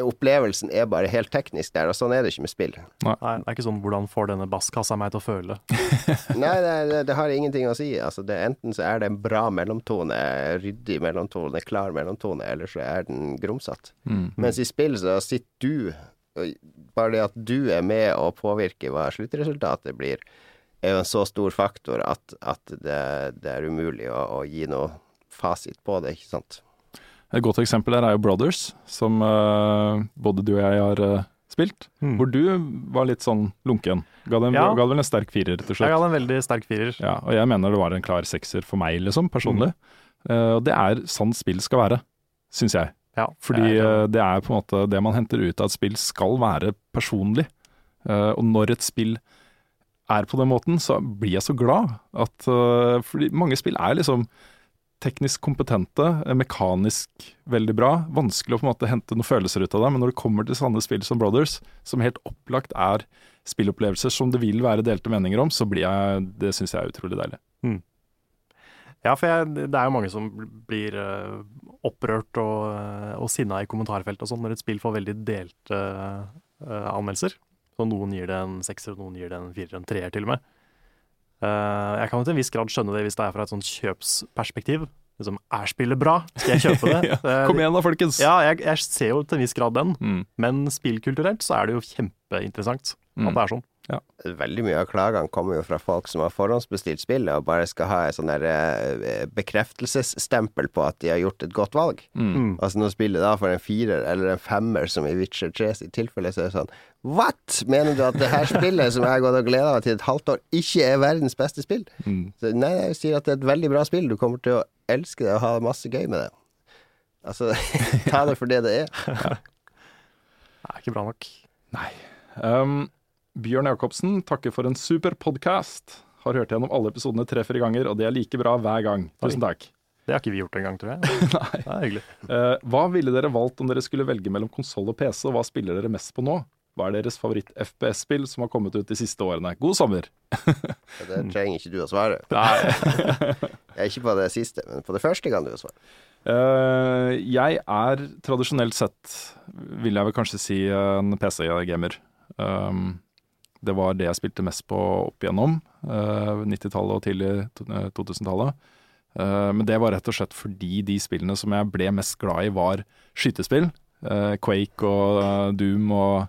Opplevelsen er bare helt teknisk der, og sånn er det ikke med spill. Nei, det er ikke sånn 'hvordan får denne basskassa meg til å føle'? Nei, det, det, det har ingenting å si. Altså, det, enten så er det en bra mellomtone, ryddig mellomtone, klar mellomtone, eller så er den grumsete. Mm. Mens i spill så sitter du og Bare det at du er med å påvirke hva sluttresultatet blir, er jo en så stor faktor at, at det, det er umulig å, å gi noe fasit på det, ikke sant. Et godt eksempel her er jo Brothers, som uh, både du og jeg har uh, spilt. Mm. Hvor du var litt sånn lunken. Ga det, en, Ja. ga det vel en sterk firer til Jeg ga det en veldig sterk firer. Ja, og jeg mener det var en klar sekser for meg, liksom, personlig. Eh, og det er sånn spill skal være, syns jeg. Ja, Fordi jeg, det er på en måte det man henter ut av et spill skal være personlig. Og når et spill er på den måten, så blir jeg så glad at Fordi mange spill er liksom teknisk kompetente, eh, mekanisk veldig bra. Vanskelig å på en måte hente noen følelser ut av det, men når det kommer til sånne spill som Brothers, som helt opplagt er spillopplevelser som det vil være delte meninger om, så blir jeg, det syns jeg er utrolig deilig. ja, for jeg, det er jo mange som blir eh, opprørt og, uh, og sinna i kommentarfeltet og sånn når et spill får veldig delte uh, anmeldelser. Så noen gir det en sekser, og noen gir det en firer, en treer til og med. Eh, jeg kan jo til en viss grad skjønne det hvis det er fra et sånt kjøpsperspektiv. Liksom, er spillet bra? Skal jeg kjøpe det? Ja, Eh, Kom igjen da, folkens! Ja, jeg, jeg ser jo til en viss grad den, Mm, men spillkulturelt så er det jo kjempeinteressant Mm. at det er sånn. Veldig mye av klagene kommer jo fra folk som har forhåndsbestilt spillet og bare skal ha et sånn der eh, bekreftelsesstempel på at de har gjort et godt valg. mm. Mm. Altså når spillet da får en firer eller en femmer, som i Witcher 3 sitt tilfelle, så er det sånn What?! Mener du at det her spillet som jeg har gått og gleda meg til et halvt år, ikke er verdens beste spill? Mm. Så, nei, jeg sier at det er et veldig bra spill. Du kommer til å elske det og ha masse gøy med det. Altså, ta det for det det er. Det er ikke bra nok. Um, Bjørn Jacobsen takker for en super podkast. Har hørt gjennom alle episodene tre-fire ganger, og det er like bra hver gang. Tusen takk. Det har ikke vi gjort engang, tror jeg. Nei. Det er hyggelig. Uh, hva ville dere valgt om dere skulle velge mellom konsoll og PC, og hva spiller dere mest på nå? Hva er deres favoritt-FPS-spill som har kommet ut de siste årene? God sommer! Det trenger ikke du å svare. Nei. Jeg er ikke på det siste, men på det første kan du jo svare. Uh, jeg er tradisjonelt sett, vil jeg vel kanskje si, en PC-gamer. Um, det var det jeg spilte mest på opp igjennom. eh, 90-tallet og tidlig eh, 2000-tallet. Eh, men det var rett og slett fordi de spillene som jeg ble mest glad i, var skytespill. Eh, Quake og eh, Doom og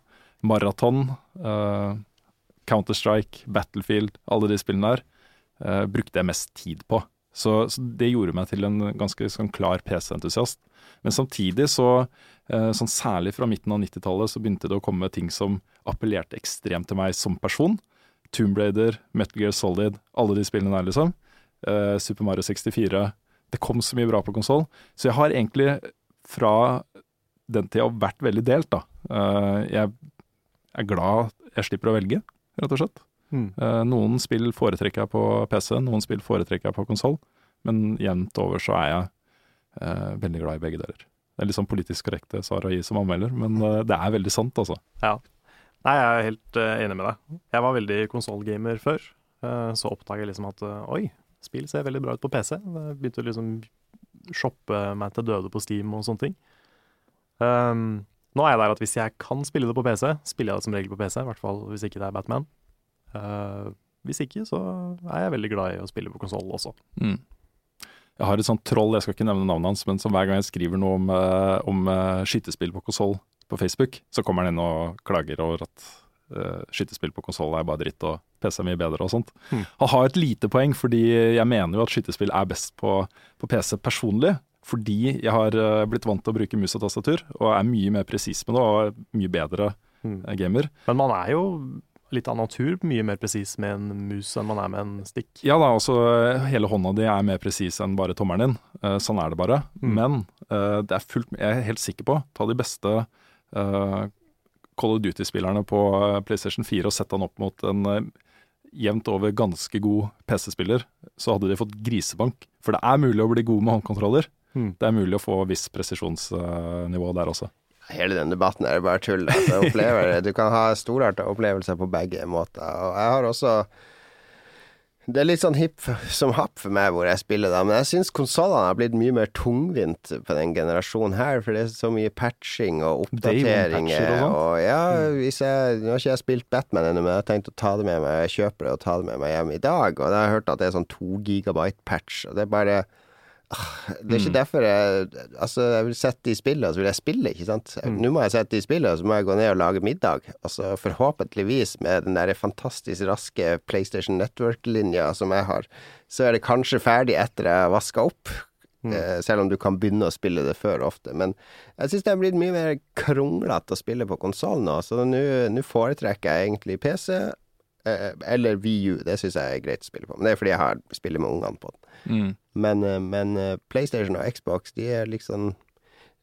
Marathon. eh, Counter-Strike, Battlefield, alle de spillene der eh, brukte jeg mest tid på. Så, så det gjorde meg til en ganske sånn klar PC-entusiast. Men samtidig så, eh, sånn særlig fra midten av 90-tallet, så begynte det å komme ting som appellerte ekstremt til meg som person. Tomb Raider, Metal Gear Solid, alle de spillene der, liksom. Uh, Super Mario 64. Det kom så mye bra på konsoll. Så jeg har egentlig fra den tida vært veldig delt, da. Uh, jeg er glad jeg slipper å velge, rett og slett. Mm. Uh, Noen spill foretrekker jeg på PC, noen spill foretrekker jeg på konsoll. Men jevnt over så er jeg eh, veldig glad i begge deler. Det er litt sånn politisk korrekte svar å gi som anmelder, men det er veldig sant, altså. Ja. Nei, jeg er helt eh, enig med deg. Jeg var veldig konsollgamer før. Eh, så oppdaga jeg liksom at eh, oi, spill ser veldig bra ut på PC. Jeg begynte å liksom shoppe meg til døde på Steam og sånne ting. Um, nå er jeg der at hvis jeg kan spille det på PC, spiller jeg det som regel på PC. I hvert fall hvis ikke det er Batman. Uh, hvis ikke, så er jeg veldig glad i å spille på konsoll også. Mm. Jeg har et sånt troll, jeg skal ikke nevne navnet hans, men som hver gang jeg skriver noe om, om skytespill på konsoll på Facebook, så kommer han inn og klager over at uh, skytespill på konsoll er bare dritt og PC er mye bedre og sånt. Mm. Han har et lite poeng, fordi jeg mener jo at skytespill er best på, på PC personlig. Fordi jeg har eh, blitt vant til å bruke mus og tastatur, og er mye mer presis med det, og er mye bedre Mm. eh, gamer. Men man er jo litt av natur mye mer presis med en mus enn man er med en stikk. Ja da, altså eh, hele hånda di er mer presis enn bare tommelen din. Eh, sånn er det bare. Mm. Men eh, det er fullt, jeg er helt sikker på, ta de beste eh, Call of Duty-spillerne på eh, PlayStation 4 og sett han opp mot en eh, jevnt over ganske god PC-spiller, så hadde de fått grisebank. For det er mulig å bli god med håndkontroller. Mm. Det er mulig å få viss presisjonsnivå der også. Hele den debatten er bare tull. Altså, du kan ha storarta opplevelser på begge måter. Og jeg har også Det er litt sånn hipp som happ for meg hvor jeg spiller, da. Men jeg syns konsollene har blitt mye mer tungvint på den generasjonen her. For det er så mye patching og oppdateringer. og. Og ja, hvis jeg Nå har ikke jeg spilt Batman ennå, men jeg har tenkt å ta det med meg. Jeg kjøper det og ta det med meg hjem i dag. Og da har jeg hørt at det er sånn to gigabyte patch. Og det er bare det er ikke derfor jeg Altså, jeg vil sette i spillet, og så vil jeg spille, ikke sant. Nå må jeg sette i spillet, og så må jeg gå ned og lage middag. Altså, forhåpentligvis med den der fantastisk raske PlayStation Network-linja som jeg har, så er det kanskje ferdig etter jeg har vaska opp. Eh, selv om du kan begynne å spille det før ofte. Men jeg syns det er blitt mye mer kronglete å spille på konsoll nå, så nå foretrekker jeg egentlig PC. Eh, Eller VU, det syns jeg er greit å spille på. Men det er fordi jeg har spiller med ungene på den. Mm. Men, eh, men eh, PlayStation og Xbox de er liksom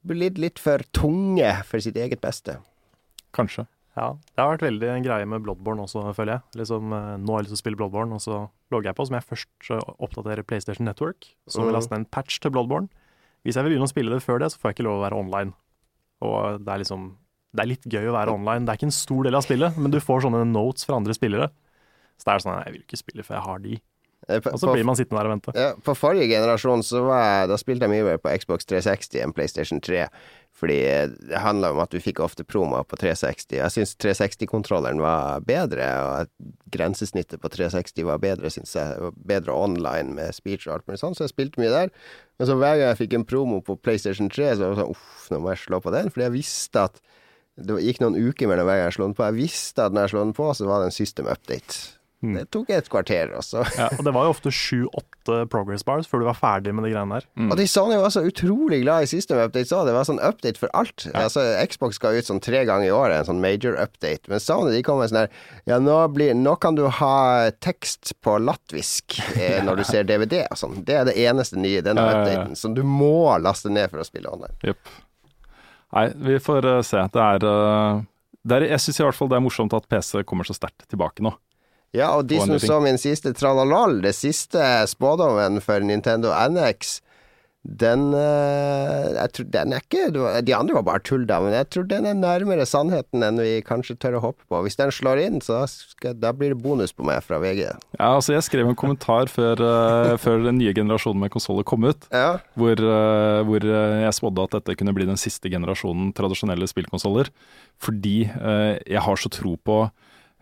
blitt litt for tunge for sitt eget beste. Kanskje. Ja, det har vært veldig en greie med Bloodborne også, føler jeg. Liksom, nå har jeg lyst til å spille Bloodborne, og så logger jeg på, så må jeg først oppdatere PlayStation Network. Så må jeg Mhm. laste ned en patch til Bloodborne. Hvis jeg vil begynne å spille det før det, så får jeg ikke lov å være online. Og det er liksom Det er litt gøy å være online. Det er ikke en stor del av spillet, men du får sånne notes fra andre spillere. Så det er sånn Jeg vil ikke spille før jeg har de. Eh, På, Og så blir man sittende der og vente. ja, på forrige generasjon så var jeg, da spilte jeg mye mer på Xbox 360 enn PlayStation 3. Fordi eh, det handla om at du fikk ofte promoer på 360. Jeg syns 360-kontrolleren var bedre, og grensesnittet på 360 var bedre, syns jeg. Bedre online med speech og alt mulig sånn, så jeg spilte mye der. Men så hver gang jeg fikk en promo på PlayStation 3, så var det sånn uff, nå må jeg slå på den. Fordi jeg visste at det gikk noen uker mellom hver gang jeg slo den på. Jeg visste at når jeg slo den på, så var det en system update. Mm. Det tok et kvarter, også. Ja, og det var jo ofte sju-åtte progress bars før du var ferdig med de greiene der. Mm. Og de Sony var så utrolig glad i system updates òg. Det var sånn update for alt. Altså, Xbox ga ut sånn tre ganger i året, en sånn major update. Men Sony de kom med sånn her Ja, nå, blir, nå kan du ha tekst på latvisk eh, når du ser DVD og sånn. Det er det eneste nye i denne Ja, ja, ja. updaten, som du må laste ned for å spille online. Jepp. Nei, vi får eh, se. Det er, eh, det er Jeg syns i hvert fall det er morsomt at PC kommer så sterkt tilbake nå. Ja, og de som så min siste tralalal, det siste spådommen for Nintendo NX den eh, Jeg tror den er ikke De andre var bare tull, da, men jeg tror den er nærmere sannheten enn vi kanskje tør å håpe på. Hvis den slår inn, så skal, da blir det bonus på meg fra VG. Ja, altså Jeg skrev en kommentar før, eh, før den nye generasjonen med konsoller kom ut, Ja, hvor, eh, hvor jeg spådde at dette kunne bli den siste generasjonen tradisjonelle spillkonsoller. Fordi jeg har så tro på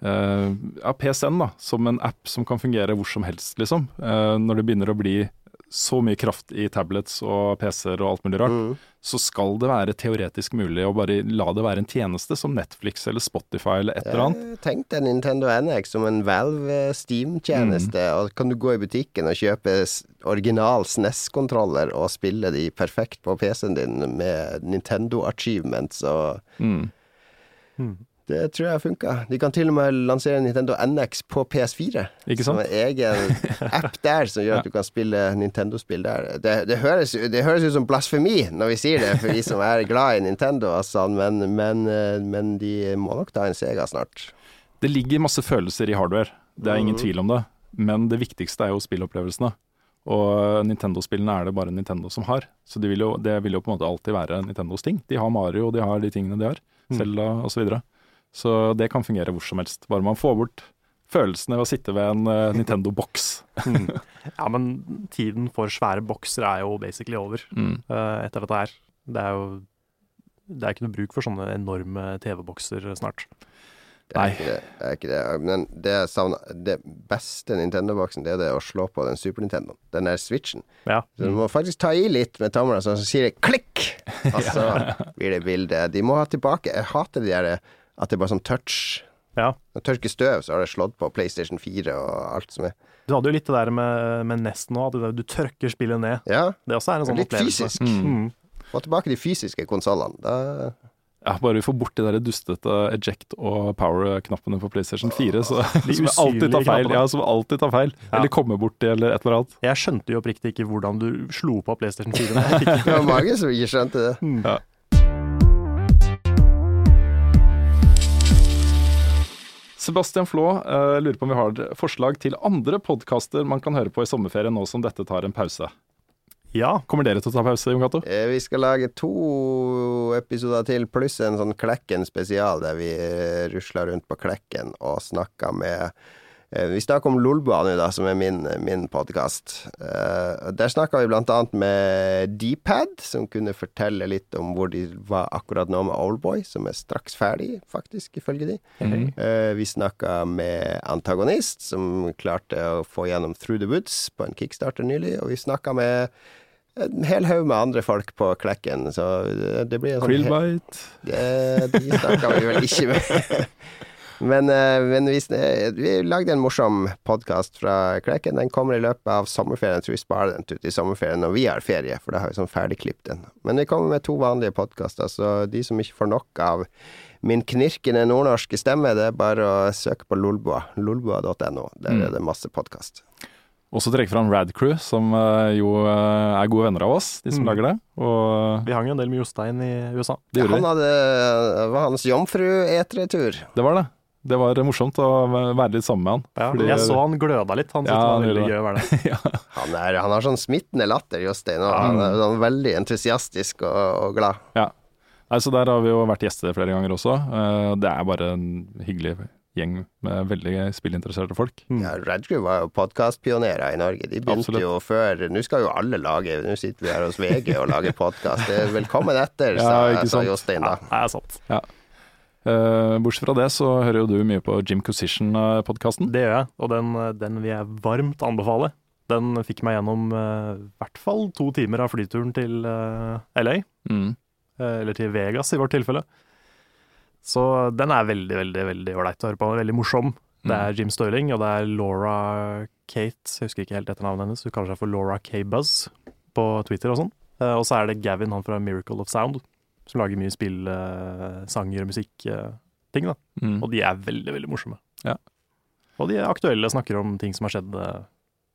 ja, PSN da, som en app som kan fungere hvor som helst, liksom. Når det begynner å bli så mye kraft i tablets og PC-er og alt mulig rart, Mm. så skal det være teoretisk mulig å bare la det være en tjeneste som Netflix eller Spotify eller et eller annet. Jeg tenkte Nintendo NX som en Valve Steam-tjeneste. Og kan du gå i butikken og kjøpe original SNES-kontroller og spille de perfekt på PC-en din med Nintendo achievements og Mm. Det tror jeg funka. De kan til og med lansere Nintendo NX på PS4. Ikke Som en egen app der som gjør at du kan spille Nintendo-spill der. Det, det, høres, det høres ut som blasfemi når vi sier det, for vi som er glad i Nintendo, altså, men, men, eh, men de må nok ta en Sega snart. Det ligger masse følelser i hardware, det er ingen Mhm. tvil om det. Men det viktigste er jo spillopplevelsene. Og Nintendo-spillene er det bare Nintendo som har. Så det vil, jo, det vil jo på en måte alltid være Nintendos ting. De har Mario, de har de tingene de har. Selda Zelda osv. Så, det kan fungere hvor som helst. Bare man får bort følelsene ved å sitte ved en uh, Nintendo-boks. Mm. Ja, men tiden for svære bokser er jo basically over Mm. uh, etter dette her. Det er jo det er ikke noe bruk for sånne enorme TV-bokser snart. Det er Nei. ikke det. det, er ikke det. Men det, jeg savner, det beste Nintendo-boksen, det er det å slå på den Super Nintendo. Den der switchen. Ja. Så du må faktisk ta i litt med tommelen, så sier det klikk! Og så blir det bilde. De må ha tilbake Jeg hater de der at det er bare sånn touch. Ja. Når du tørker støv, så har det slått på PlayStation 4 og alt som er Du hadde jo litt det der med, med Nest nå, at du- du tørker spillet ned. Ja, Det også er en sånn litt opplevelse. fysisk. Mm. Mm. Få tilbake de fysiske konsollene. Da Ja, bare vi får bort de der dustete eject og power-knappene på PlayStation 4, så, De som alltid tar feil. Ja, som alltid tar feil. Ja. Eller kommer borti, eller et eller annet. Jeg skjønte jo oppriktig ikke hvordan du slo på PlayStation 4. når jeg fikk Det var mange som ikke skjønte det. Ja. Sebastian Flå uh, lurer på om vi har forslag til andre podkaster man kan høre på i sommerferien nå som dette tar en pause. Ja, Kommer dere til å ta pause, Jon Cato? Eh, Vi skal lage to episoder til, pluss en sånn Klekken spesial, der vi rusler rundt på Klekken og snakker med Vi snakker om Lolbua nå, da, som er min, min podkast. Der snakka vi annet med Dpad, som kunne fortelle litt om hvor de var akkurat nå med Oldboy, som er straks ferdig, faktisk, ifølge de. Mm Eh, Vi snakka med Antagonist, som klarte å få gjennom Through the Woods på en kickstarter nylig. Og vi snakka med en hel haug med andre folk på Klekken, så det- blir en sånn Krillbite. Eh, De snakka vi vel ikke med. Men, eh, men vi, vi lagde en morsom podkast fra Kleken. Den kommer i løpet av sommerferien. Jeg tror vi sparer den til ut i sommerferien når vi har ferie, for da har vi sånn ferdigklippet den. Men vi kommer med to vanlige podkaster, så de som ikke får nok av min knirkende nordnorske stemme, det er bare å søke på Lolboa. Lolboa.no. Der Mm. er det masse podkast. Også trekke fram Radcrew, som eh, jo eh, er gode venner av oss, de som Mm. lager det. Og vi hang jo en del med Jostein i USA. det ja, Han hadde var hans jomfru-etretur. Det var det. Det var morsomt å være litt sammen med han. Ja, Fordi- jeg så han gløda litt. Han syntes Ja, det var veldig gøy å være der. ja. Han, er, han har sånn smittende latter, Jostein. Og han er sånn veldig entusiastisk og, og glad. Nei, så Der har vi jo vært gjester flere ganger også. Eh, Det er bare en hyggelig gjeng med veldig spillinteresserte folk. Mm. Ja, Radcrew var jo podkastpionerer i Norge. De begynte Absolutt. jo før Nå skal jo alle lage Nå sitter vi her hos VG og lager podkast. Velkommen etter, Ja, sa, ikke sa Jostein da. Ja, det er sant. Eh, Bortsett fra det så hører jo du mye på Jim Cosition-podkasten. Det gjør jeg, og den, den vil jeg varmt anbefale. Den fikk meg gjennom eh, i hvert fall to timer av flyturen til eh, LA, Mm. eh, eller til Vegas i vårt tilfelle. Så den er veldig, veldig veldig ålreit å høre på. Veldig morsom. Det er Jim Stirling, og det er Laura Kate, jeg husker ikke helt etternavnet hennes, hun kaller seg for Laura K. Buzz på Twitter og sånn. Eh, og så er det Gavin, han fra Miracle of Sound, som lager mye spill, uh, sanger og musikkting, da. Mm. Og de er veldig, veldig morsomme. Ja. Og de aktuelle, snakker om ting som har skjedd uh,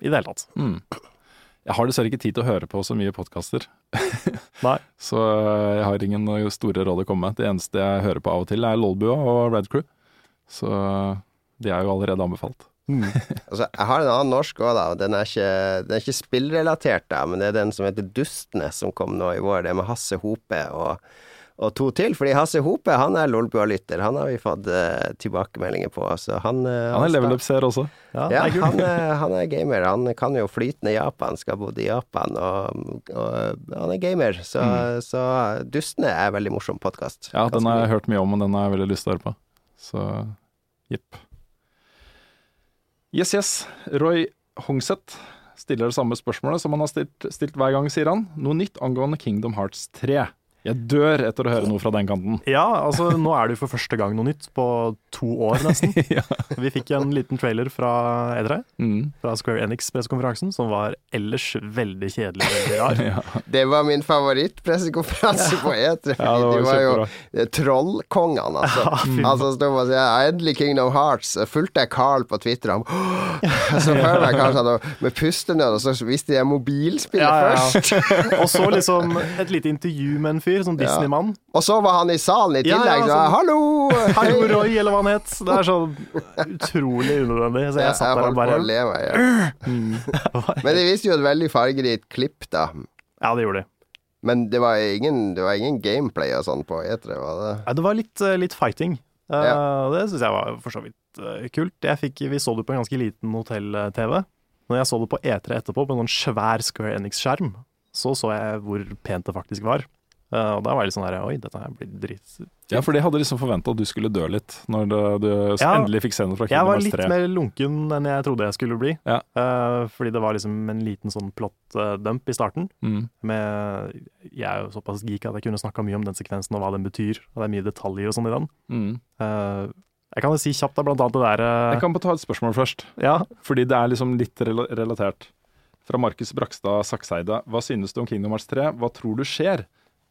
i det hele tatt. Mm. Jeg har dessverre ikke tid til å høre på så mye podkaster. Så eh, jeg har ingen eh, store råd å komme med. Det eneste jeg hører på av og til, er Lolbua og Red Crew. Så de er jo allerede anbefalt. Altså, jeg har en annen norsk òg, da. Den er ikke, den er ikke spillrelatert, da, men det er den som heter Dustnes, som kom nå i vår. Det med Hasse Hope og, og to til. Fordi Hasse Hope han er Lolbua-lytter. Han har vi fått uh, tilbakemeldinger på. Så han, uh, Han er level up-seer også. Ja, Ja, er han er, han er gamer. Han kan jo flytende Japan, skal ha bodd i Japan, og, og han er gamer. Så, så Dustene er en veldig morsom podkast. Ja, den har jeg hørt mye om, og den har jeg veldig lyst til å høre på. Så jepp. Yes, yes. Roy Hongseth stiller det samme spørsmålet som han har stilt, stilt hver gang, sier han. Noe nytt angående Kingdom Hearts 3. Jeg dør etter å høre noe fra den kanten. Ja, altså nå er det jo for første gang noe nytt på to år nesten. ja. Vi fikk en liten trailer fra E3, Mm. fra Square Enix-pressekonferansen, som var ellers veldig kjedelig veldig rar. ja. Det var min favorittpressekonferanse på E3. Ja, det var de var jo eh, trollkongene, altså. fy altså stod og sa endelig Kingdom Hearts. Fulgte jeg Carl på Twitter. Han så for jeg kanskje at han med pustenød, og så visste jeg mobilspillet Ja, ja, ja. først. Og så liksom et lite intervju med en fyr, sånn Disney-mann. Og så var han i salen i tillegg. ja, så, sånn- Hallo! Hallo, hei!» Roy, eller hva han het. Det er så utrolig unødvendig. Så Ja, jeg satt der holdt og bare å le meg. Men de viste jo et veldig fargerikt klipp, da. Ja, det gjorde de. Men det var ingen, det var ingen gameplay og sånn på E3, var det? Ja, det var litt, eh, litt fighting. Eh, Ja. Det syns jeg var for så vidt eh, kult. Jeg fikk, vi så det på en ganske liten hotell-TV. Når jeg så det på E3 etterpå, på en sånn svær Square Enix-skjerm, så så jeg hvor pent det faktisk var. Eh, og da var jeg litt sånn her Oi, dette her blir drit... ja, for de hadde liksom forventa at du skulle dø litt, når det, du Ja. endelig fikk se noe fra Kingdom Hearts 3. Jeg var litt mer lunken enn jeg trodde jeg skulle bli. Ja. Uh, fordi det var liksom en liten sånn plot-dump i starten. Mm. Med, jeg er jo såpass geek at jeg kunne snakka mye om den sekvensen og hva den betyr. Og det er mye detaljer og sånn i den. Mm. Uh, jeg kan jo si kjapt da, blant annet det der eh, Jeg kan bare ta et spørsmål først. Ja, Fordi det er liksom litt rela relatert. Fra Markus Brakstad Sakseide. Hva synes du om Kingdom Hearts 3? Hva tror du skjer?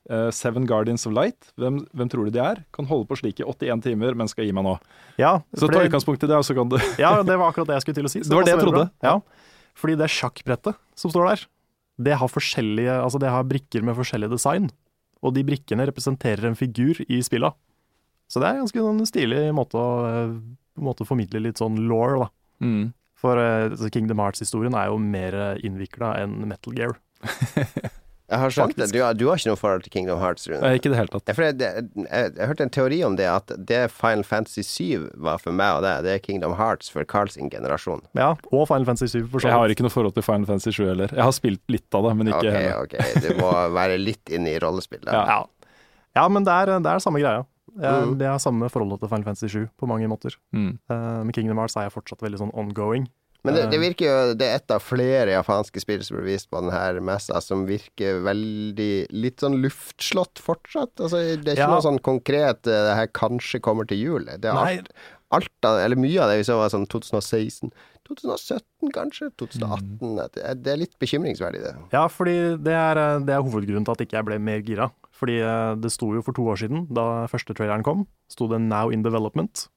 Eh, Seven Guardians of Light, hvem, hvem tror du de er? Kan holde på slik i 81 timer, men skal gi meg nå. ja, Så ta utgangspunkt i det, og så kan du Ja, det var akkurat det jeg skulle til å si. Det var det jeg trodde. Ja, fordi det sjakkbrettet som står der, det har forskjellige Altså det har brikker med forskjellig design. Og de brikkene representerer en figur i spilla. Så det er ganske en stilig måte å, eh, måte å formidle litt sånn law, da. mm. For eh, altså Kingdom Hearts-historien er jo mer innvikla enn Metal Gear. Jeg har sagt det. Faktisk. Du, har- du har ikke noe forhold til Kingdom Hearts, Rune? Eh, Ikke i det hele tatt. Jeg, jeg, jeg, jeg hørte en teori om det, at det Final Fantasy 7 var for meg og det, det er Kingdom Hearts for Carls generasjon. Ja, og Final Fantasy 7, for så Jeg har ikke noe forhold til Final Fantasy 7 heller. Jeg har spilt litt av det, men ikke okay, hele. ok, du må være litt inne i rollespillet. Ja. Ja. ja, men det er, det er samme greia. Jeg, Mm. har samme forholdet til Final Fantasy 7 på mange måter. Mm. Uh, med Kingdom Hearts er jeg fortsatt veldig sånn ongoing. Men det, det virker jo Det er et av flere japanske spill som blir vist på denne messa, som virker veldig Litt sånn luftslått fortsatt. Altså, det er ikke Ja. noe sånn konkret eh, Det her kanskje kommer til jul. Det er alt, alt av, eller mye av det vi så var sånn 2016. 2017, kanskje? 2018? Det, det er litt bekymringsverdig, det. Ja, fordi det er, eh, det er hovedgrunnen til at ikke jeg ble mer gira. Fordi eh, det sto jo for to år siden, da første traileren kom, sto det 'Now in development'.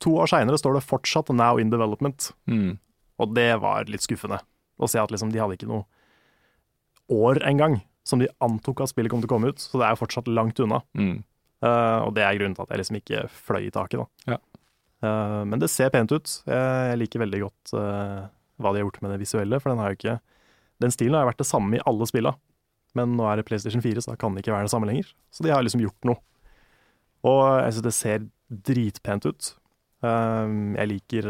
To år seinere står det fortsatt 'Now in development'. Mm. Og det var litt skuffende. Å se at liksom de hadde ikke noe år engang som de antok at spillet kom til å komme ut. Så det er jo fortsatt langt unna. Mm. Uh, og det er grunnen til at jeg liksom ikke fløy i taket, da. Ja. Uh, men det ser pent ut. Jeg, liker veldig godt uh, hva de har gjort med det visuelle, for den har jo ikke Den stilen har jo vært det samme i alle spilla, men nå er det PlayStation 4, så da kan det ikke være det samme lenger. Så de har liksom gjort noe. Og jeg syns det ser dritpent ut. Jeg liker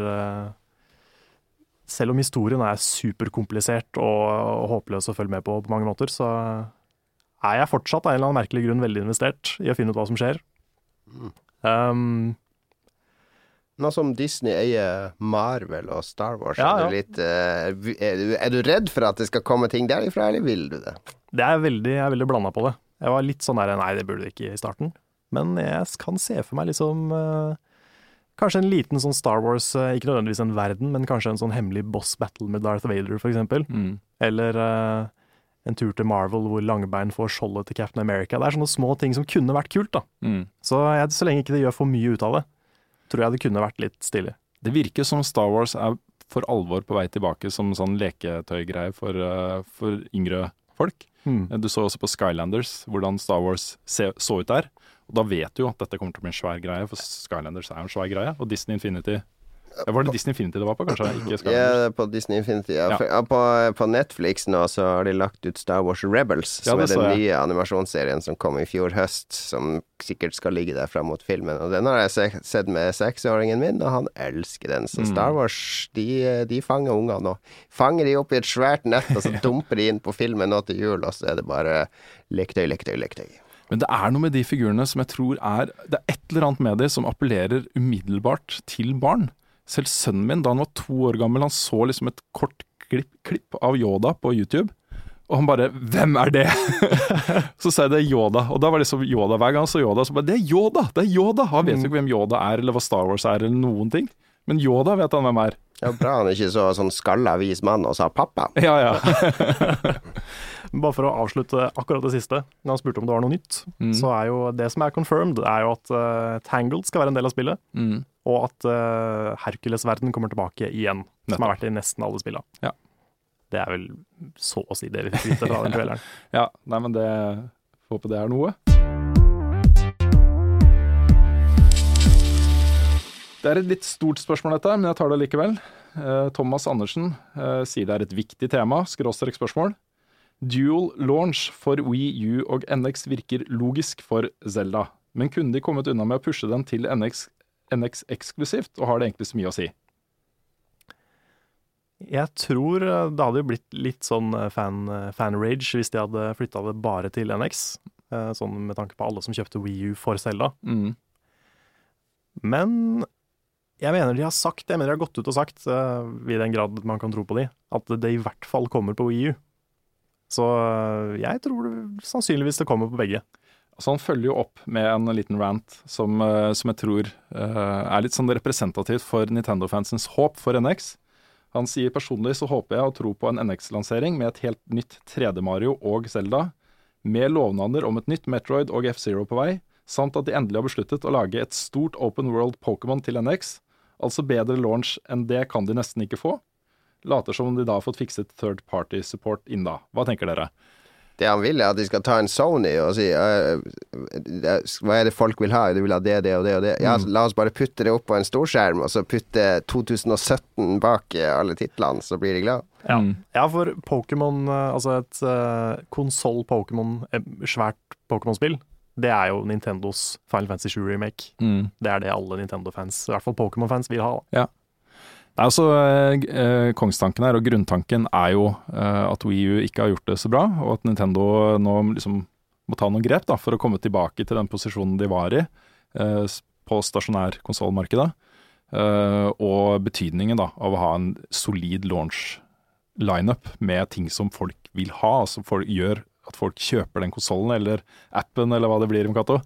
Selv om historien er superkomplisert og, håpløs å følge med på på mange måter, så er jeg fortsatt av en eller annen merkelig grunn veldig investert i å finne ut hva som skjer. Um, Nå som Disney eier Marvel og Star Wars, Ja, er, du litt, eh, er, du, er du redd for at det skal komme ting derifra, eller vil du det? det er veldig, jeg er veldig blanda på det. Jeg var litt sånn der nei, det burde det ikke i starten. Men jeg kan se for meg liksom eh, Kanskje en liten sånn Star Wars, eh, ikke nødvendigvis en verden, men kanskje en sånn hemmelig boss battle med Darth Vader, eksempel. Mm. Eller uh, en tur til Marvel hvor Langbein får skjoldet til Captain America. Det er sånne små ting som kunne vært kult, da. Mm. Så, jeg, så lenge ikke det gjør for mye ut av det, tror jeg det kunne vært litt stilig. Det virker som Star Wars er for alvor på vei tilbake som sånn leketøygreie for, eh, for yngre folk. Mm. Du så også på Skylanders hvordan Star Wars så ut der. Og da vet du jo at dette kommer til å bli en svær greie, for Skylanders er jo en svær greie. Og Disney Infinity Ja, Var det Disney Infinity det var på, kanskje? Ja, på Disney Infinity. Ja. Ja. På, på Netflix nå så har de lagt ut Star Wars Rebels, Ja, som det er den nye animasjonsserien som kom i fjor høst, som sikkert skal ligge der fram mot filmen. Og den har jeg se sett med seksåringen min, og han elsker den. Så Mm. Star Wars, de, de fanger unger nå. Fanger de opp i et svært nett, og så dumper de inn på filmen nå til jul, og så er det bare leketøy, leketøy, leketøy. Men det er noe med de figurene som jeg tror er Det er et eller annet med de som appellerer umiddelbart til barn. Selv sønnen min, da han var to år gammel, han så liksom et kort klipp, klipp av Yoda på YouTube. Og han bare 'Hvem er det?' så sa jeg det er Yoda. Og da var det liksom Yoda hver gang han så Yoda. Så bare 'Det er Yoda! Det er Yoda!' Han vet jo ikke hvem Yoda er, eller hva Star Wars er, eller noen ting. Men Yoda vet han hvem er. Er bra han ikke så sånn skalla vis mann og sa pappa. Ja, ja. Bare for å avslutte akkurat det siste, når han spurte om det var noe nytt, Mm. så er jo det som er confirmed, er jo at uh, Tangled skal være en del av spillet, Mm. og at uh, Hercules-verden kommer tilbake igjen, som har vært i nesten alle spillene. Ja. Det er vel så å si det vi fikk vite fra den traileren. ja. Nei, men det Håper det er noe. Det er et litt stort spørsmål, dette, men jeg tar det likevel. Eh, Thomas Andersen eh, sier det er et viktig tema, skråstrek spørsmål. Dual launch for Wii U og NX virker logisk for Zelda, men kunne de kommet unna med å pushe den til NX, NX eksklusivt, og har det egentlig så mye å si? Jeg tror eh, det hadde blitt litt sånn fan, fan-rage hvis de hadde flytta det bare til NX, sånn med tanke på alle som kjøpte Wii U for Zelda. Mm. Men jeg mener de har sagt, jeg mener de har gått ut og sagt, uh, i den grad man kan tro på de, at det i hvert fall kommer på Wii U. Så uh, jeg tror det, sannsynligvis det kommer på begge. Så Han følger jo opp med en liten rant som, uh, som jeg tror er litt sånn representativt for Nintendo-fansens håp for NX. Han sier personlig så håper jeg å tro på en NX-lansering med et helt nytt 3D-Mario og Zelda, med lovnader om et nytt Metroid og F-Zero på vei, samt at de endelig har besluttet å lage et stort open world Pokémon til NX. Altså bedre launch enn det kan de nesten ikke få. Later som om de da har fått fikset third party support inn da. Hva tenker dere? Det han vil, er at de skal ta en Sony og si «Øh, øh, Hva er det folk vil ha? De vil ha det, det og det og det. Ja, la oss bare putte det opp på en storskjerm, og så putte 2017 bak eh, alle titlene, så blir de glad. Ja, Mm. ja for Pokémon, eh, altså et uh, konsoll-Pokémon, eh, svært Pokémon-spill, det er jo Nintendos Final Fantasy 7 remake. Det er det alle Nintendo-fans, i hvert fall Pokémon-fans, vil ha. da. Nei, altså, eh, eh, Kongstanken her, og grunntanken, er jo eh, at Wii U ikke har gjort det så bra, og at Nintendo nå liksom må ta noen grep da, for å komme tilbake til den posisjonen de var i eh, på stasjonærkonsollmarkedet. Eh, og betydningen da, av å ha en solid launch-lineup med ting som folk vil ha, som folk gjør at folk kjøper den konsollen eller appen, eller hva det blir, Mkato.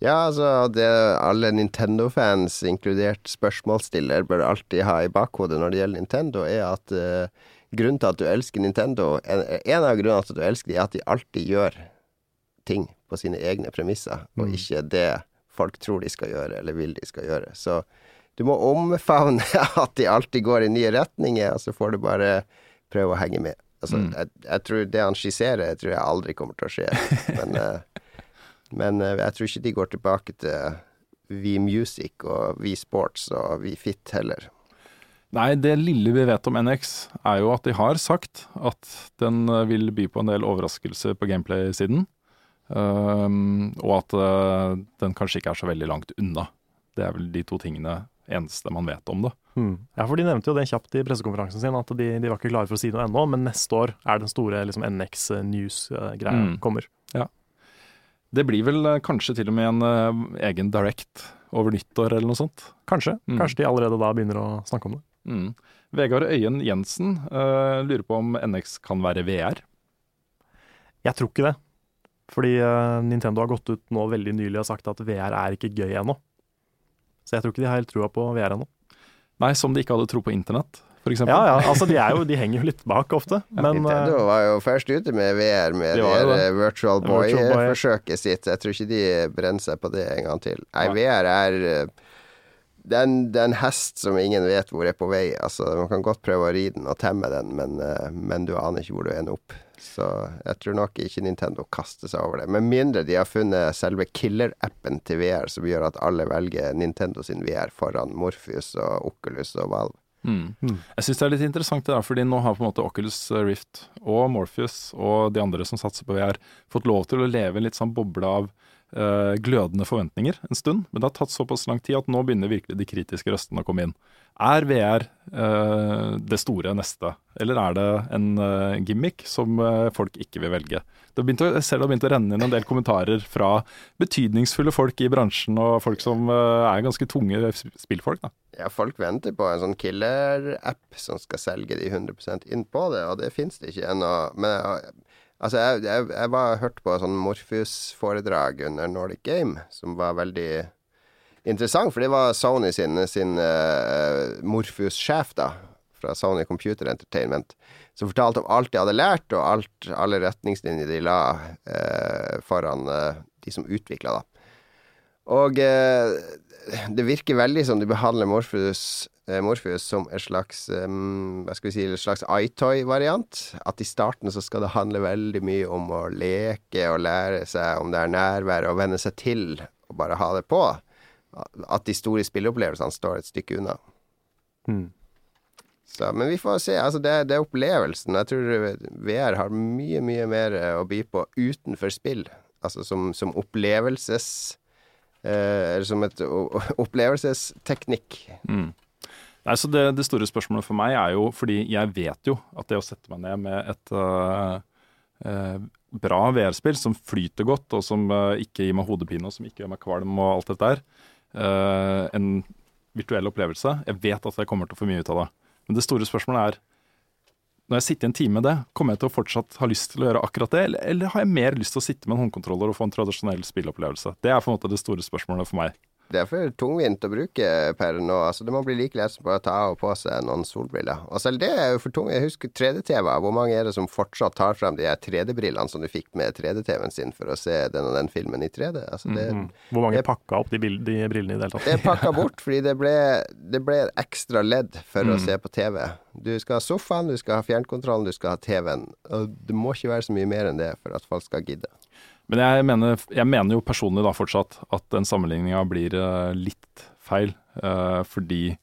Ja, altså det alle Nintendo-fans, inkludert spørsmålsstiller, bør alltid ha i bakhodet når det gjelder Nintendo, er at uh, grunnen til at du elsker Nintendo En, en av grunnene til at du elsker dem, er at de alltid gjør ting på sine egne premisser, og Mm. ikke det folk tror de skal gjøre, eller vil de skal gjøre. Så du må omfavne at de alltid går i nye retninger, og så får du bare prøve å henge med. Altså, Mm. jeg, jeg tror det han skisserer, tror jeg aldri kommer til å skje. Men, eh, men eh, jeg tror ikke de går tilbake til V Music og V Sports og V Fit heller. Nei, det lille vi vet om NX, er jo at de har sagt at den eh, vil by på en del overraskelser på gameplay-siden. Um, og at uh, den kanskje ikke er så veldig langt unna. Det er vel de to tingene eneste man vet om det. Ja, for de nevnte jo det kjapt i pressekonferansen sin, at de, de var ikke klare for å si noe ennå, men neste år er den store liksom, NX News-greia Mm. kommer. Det blir vel eh, kanskje til og med en uh, egen direct over nyttår eller noe sånt. Kanskje. Mm. Kanskje de allerede da begynner å snakke om det. Mm. Vegard Øyen Jensen uh, lurer på om NX kan være VR. Jeg tror ikke det. Fordi uh, Nintendo har gått ut nå veldig nylig og sagt at VR er ikke gøy ennå. Så jeg tror ikke de har helt trua på VR ennå. Nei, som de ikke hadde tro på internett. Ja, ja, altså de, er jo, de henger jo litt bak ofte, men Nintendo eh, var jo først ute med VR med De det var det. Virtual Virtual Boy. Boy-forsøket sitt. Jeg tror ikke de brenner seg på det en gang til. Nei, Nei. VR er eh, det er, en, det er en hest som ingen vet hvor er på vei. Altså, man kan godt prøve å ri den og temme den, men, eh, men du aner ikke hvor du ender opp. Så jeg tror nok ikke Nintendo kaster seg over det. Med mindre de har funnet selve killer-appen til VR som gjør at alle velger Nintendo sin VR foran Morpheus og Oculus og Valve. Mm. Jeg syns det er litt interessant det der, fordi nå har på en måte Oculus Rift og Morpheus og de andre som satser på VR, fått lov til å leve en litt sånn boble av glødende forventninger en stund. Men det har tatt såpass lang tid at nå begynner virkelig de kritiske røstene å komme inn. Er VR uh, det store neste, eller er det en uh, gimmick som folk ikke vil velge? Det å, jeg ser det har begynt å renne inn en del kommentarer fra betydningsfulle folk i bransjen, og folk som er ganske tunge spillfolk. da. Ja, folk venter på en sånn killer-app som skal selge de 100% inn på det, og det fins det ikke ennå. Men Altså, jeg, jeg, jeg var hørt på sånn Morpheus-foredrag under Nordic Game, som var veldig interessant, for det var Sony sin, sin uh, Morpheus-sjef, da, fra Sony Computer Entertainment, som fortalte om alt de hadde lært, og alt, alle retningslinjer de la uh, foran uh, de som utvikla, da. Og det virker veldig som de behandler Morpheus Morpheus som en slags um, hva skal vi si, en slags iToy-variant. At i starten så skal det handle veldig mye om å leke og lære seg om det er nærvær, og venne seg til og bare ha det på. At de store spilleopplevelsene står et stykke unna. Mm. Så, men vi får se. Altså, det, det, er opplevelsen. Jeg tror VR har mye, mye mer å by på utenfor spill. Altså som, som opplevelses... Eh, eller som et opplevelsesteknikk. Mm. Nei, så det, det, store spørsmålet for meg er jo fordi jeg vet jo at det å sette meg ned med et uh, uh, bra VR-spill som flyter godt, og som uh, ikke gir meg hodepine, og som ikke gjør meg kvalm og alt dette der, en virtuell opplevelse Jeg vet at jeg kommer til å få mye ut av det. Men det store spørsmålet er når jeg sitter en time med det, kommer jeg til å fortsatt ha lyst til å gjøre akkurat det, eller, eller har jeg mer lyst til å sitte med en håndkontroller og få en tradisjonell spillopplevelse? Det er på en måte det store spørsmålet for meg det er for tungvint å bruke per nå. Altså, det må bli like lett som bare å ta av og på seg noen solbriller. Og selv det er jo for tungt. Jeg husker 3D-TV. Hvor mange er det som fortsatt tar frem de 3D-brillene som du fikk med 3D-TV-en sin for å se den og den filmen i 3D? Altså, det, mm. Hvor mange det, pakka opp de, de, brillene i det hele tatt? Det er pakka bort, fordi det ble, det ble ekstra ledd for mm. å se på TV. Du skal ha sofaen, du skal ha fjernkontrollen, du skal ha TV-en. Og det må ikke være så mye mer enn det for at folk skal gidde. Men jeg mener, jeg mener, jo personlig da fortsatt at den sammenligninga blir uh, litt feil. Uh, fordi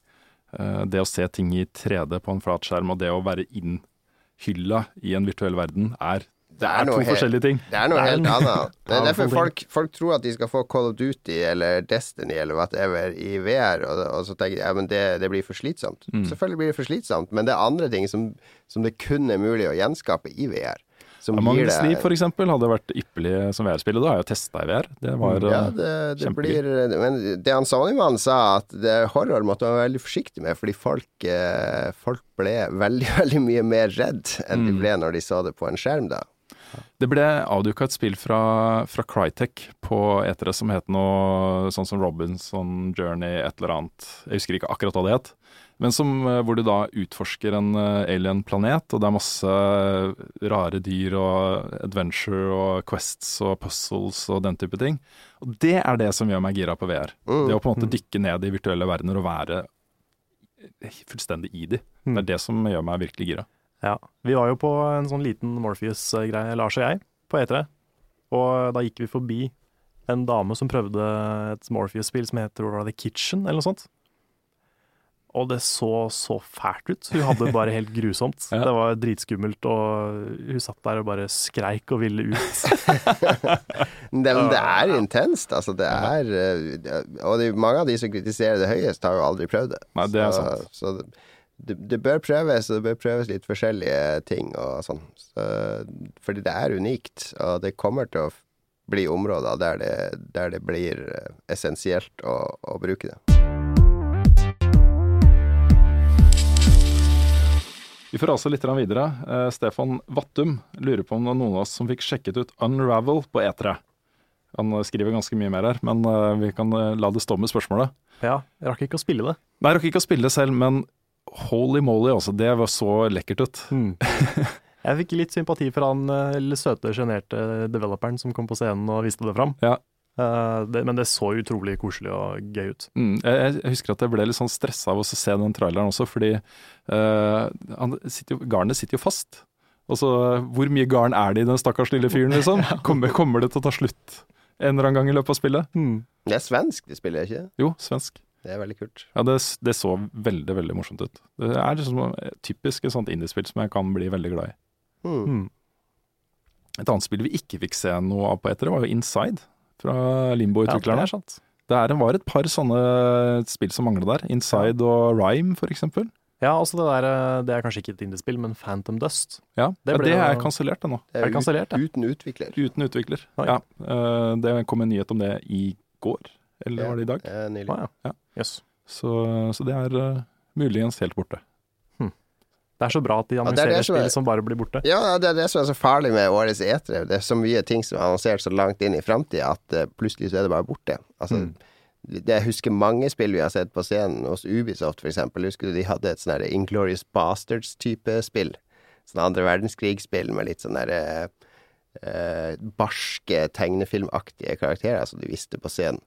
uh, det å se ting i 3D på en flat skjerm og det å være innhylla i en virtuell verden, er, det er, er to helt, forskjellige ting. Det er noe helt annet. Det er derfor folk, folk, tror at de skal få Call of Duty eller Destiny eller whatever i VR, og, og så tenker de ja, men det, det blir for slitsomt. Mm. Selvfølgelig blir det for slitsomt, men det er andre ting som, som det kun er mulig å gjenskape i VR som Among gir Sleep eksempel hadde vært ypperlig som VR-spill, og da har jeg testa i VR. Det var ja, eh, det, det blir, Men det han Sony-mannen sa, at det, horror måtte man være veldig forsiktig med, fordi folk, eh, folk ble veldig, veldig mye mer redd enn de mm. ble når de så det på en skjerm, da. Det ble avduka et spill fra, fra Crytek på etere som het noe sånn som Robinson Journey, et eller annet. Jeg husker ikke akkurat hva det het. Men som, eh, hvor du da utforsker en uh, alien-planet, og det er masse rare dyr og adventure og quests og puzzles og den type ting. Og det er det som gjør meg gira på VR. Mm. Det å på en måte dykke ned i virtuelle verdener og være fullstendig i de. Mm. Det er det som gjør meg virkelig gira. Ja. Vi var jo på en sånn liten Morpheus-greie, Lars og jeg, på E3. Og da gikk vi forbi en dame som prøvde et Morpheus-spill som heter The Kitchen, eller noe sånt. Og det så så fælt ut. Hun hadde det bare helt grusomt. ja. Det var dritskummelt, og hun satt der og bare skreik og ville ut. det, men det er intenst, altså. Det er eh, Og det, mange av de som kritiserer det høyest, har jo aldri prøvd det. Nei, det er sant. Så, det, det, bør prøves, og det bør prøves litt forskjellige ting og sånn. Så, fordi det er unikt, og det kommer til å bli områder der det, der det blir eh, essensielt å, å bruke det. Vi får altså litt videre. Uh, Stefan Vattum lurer på om det var noen av oss som fikk sjekket ut Unravel på E3. Han skriver ganske mye mer her, men uh, vi kan la det stå med spørsmålet. Ja, jeg rakk ikke å spille det. Nei, jeg rakk ikke å spille det selv, men holy moly, altså. Det var så lekkert ut. Mm. jeg fikk litt sympati for han litt søte, sjenerte developeren som kom på scenen og viste det fram. Ja. Eh, det, men det så utrolig koselig og gøy ut. Mm, jeg, jeg husker at jeg ble litt sånn stressa av å se den traileren også, fordi uh, han sitter jo, garnet sitter jo fast. Altså, hvor mye garn er det i den stakkars lille fyren, liksom? Kommer, kommer det til å ta slutt en eller annen gang i løpet av spillet? Det er svensk de spiller, ikke Jo, svensk. Det er veldig kult. Ja, det, det så veldig, veldig morsomt ut. Det er liksom typisk et sånt indiespill som jeg kan bli veldig glad i. Hmm. Mm. Et annet spill vi ikke fikk se noe av på etter, var jo Inside, fra Ja, det Limbo-utviklerne. er sant. det, er, var et par sånne spill som mangla der. Inside og Rhyme, eksempel. Ja, altså det der eh, Det er kanskje ikke et indiespill, men Phantom Dust. Ja, Det det, ble det er kansellert, det nå. Det Er det kansellert, ut, uten utvikler. Uten utvikler. Oi. Ja, eh, det kom en nyhet om det i går, eller var det i dag? Nylig. Ah, ja. Ja. Jøss. Så, så det er eh, muligens helt borte. Det er så bra at de er annonserer ja, spill som bare blir borte. Ja, det er det som er så farlig med årets etere. Det er så mye ting som er annonsert så langt inn i framtida at eh, plutselig så er det bare borte. Altså, Mm. det, jeg husker mange spill vi har sett på scenen hos Ubisoft, for eksempel. Husker du de hadde et sånn Inglorious Bastards-type spill? Sånn andre verdenskrig-spill med litt sånn derre eh, barske, tegnefilmaktige karakterer som de visste på scenen.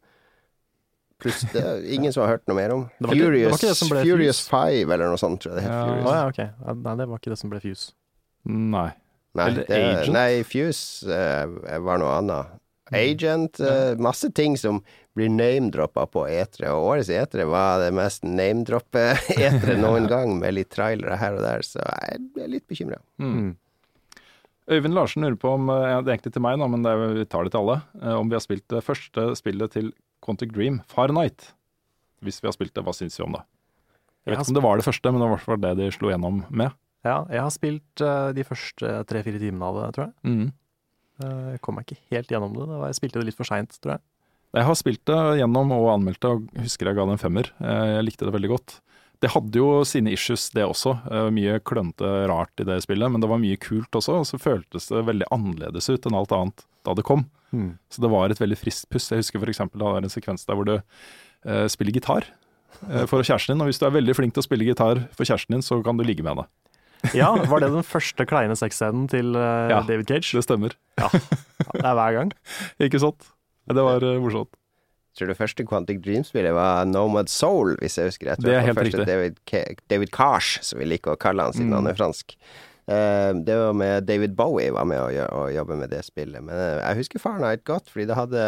Pluss det er ingen som har hørt noe mer om. Det var ikke- det var Furious, ikke det som ble Furious Fuse. 5 eller noe sånt, tror jeg det het. Ja. Å ja, ok. Ja, Nei, det var ikke det som ble Fuse. Nei. Nei, Eller det, Agent? nei Fuse eh, var noe annet. Agent, eh, masse ting som blir name-droppa på etere, og årets etere var det mest name-droppe etere noen gang, med litt trailere her og der, så jeg ble litt bekymra. Mm. Øyvind Larsen lurer på om eh, Det er egentlig til meg, nå, men det er, vi tar det til alle. eh, Om vi har spilt det første spillet til Quantic Dream, Fahrenheit. Hvis vi har spilt det, hva syns vi om det? Jeg vet ikke om det var det første, men det var i hvert fall det de slo gjennom med. Ja, jeg har spilt uh, de første tre-fire timene av det, tror jeg. Mm. Uh, Jeg kom meg ikke helt gjennom det. det var, jeg spilte det litt for seint, tror jeg. Jeg har spilt det gjennom og anmeldt det, og husker jeg ga det en femmer. Uh, Jeg likte det veldig godt. Det hadde jo sine issues, det også. Mye klønete rart i det spillet, men det var mye kult også. Og så føltes det veldig annerledes ut enn alt annet da det kom. Så det var et veldig friskt pust. Jeg husker f.eks. det var en sekvens der hvor du eh, spiller gitar eh, for kjæresten din. Og hvis du er veldig flink til å spille gitar for kjæresten din, så kan du ligge med henne. Ja, var det den første kleine sexscenen til eh, Ja. David Cage? Det stemmer. ja, Det er hver gang. Ikke sant? Det var eh, morsomt. Tror det første Quantic Dream-spillet var Nomad Soul, hvis jeg husker rett. Det er helt riktig. David, Ca- David Cars, som vi liker å kalle han siden Mm. han er fransk. Eh, det var med David Bowie var med å, jobbe med det spillet. Men eh, jeg husker Farnight godt, fordi det hadde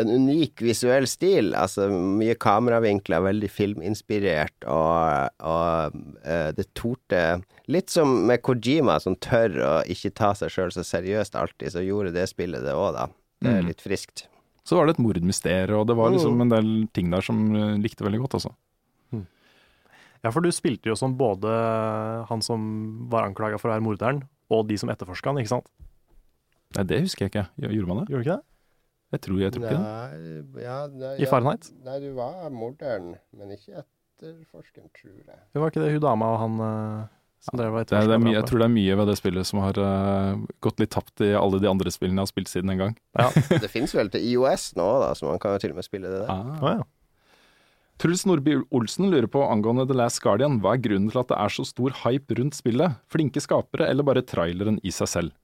en unik visuell stil. Altså mye kameravinkler, veldig filminspirert, og, og eh, det torde Litt som med Kojima, som tør å ikke ta seg sjøl så seriøst alltid, så gjorde det spillet det òg, da. Det er Mm. litt friskt. Så var det et mordmysterium, og det var liksom Mm. en del ting der som likte veldig godt, altså. Ja, for du spilte jo som både han som var anklaga for å være morderen, og de som etterforska han, ikke sant? Nei, det husker jeg ikke. Gjorde man det? Gjorde du ikke det? Jeg tror, jeg tror ikke det. Ja, nei, I Fahrenheit? Nei, du var morderen, men ikke etterforskeren, tror jeg. Det var ikke det hun dama og han eh, som drev og er, er etterforska jeg tror det er mye ved det spillet som har uh, gått litt tapt i alle de andre spillene jeg har spilt siden en gang. Det fins vel til IOS nå, da, så man kan jo til og med spille det der. Å ja. Truls Nordby Olsen lurer på angående The Last Guardian, hva er grunnen til at det er så stor hype rundt spillet? Flinke skapere, eller bare traileren i seg selv?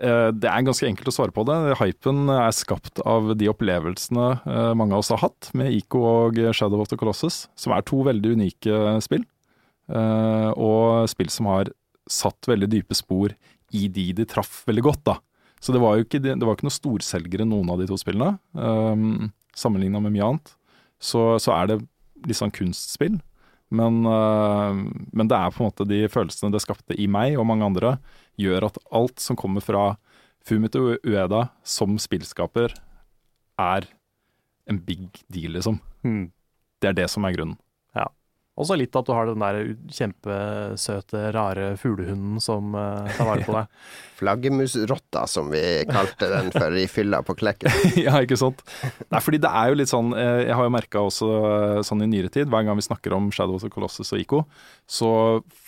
Eh, Det er ganske enkelt å svare på det. Hypen er skapt av de opplevelsene eh, mange av oss har hatt med Ico og Shadow of the Colossus, som er to veldig unike spill. Eh, Og spill som har satt veldig dype spor i de de traff veldig godt, da. Så det var jo ikke, det var ikke noe storselgere noen av de to spillene, sammenligna med mye annet. Så, så er det litt sånn kunstspill. Men, øh, men det er på en måte de følelsene det skapte i meg og mange andre, gjør at alt som kommer fra Fumito Ueda som spillskaper, er en big deal, liksom. Mm. Det er det som er grunnen. Og så litt at du har den der kjempesøte, rare fuglehunden som uh, tar vare på deg. Flaggermusrotta, som vi kalte den for i fylla på Klekken. ja, ikke sant? Nei, fordi det er jo litt sånn eh, Jeg har jo merka også eh, sånn i nyere tid, hver gang vi snakker om Shadow of the Colossus og ICO, så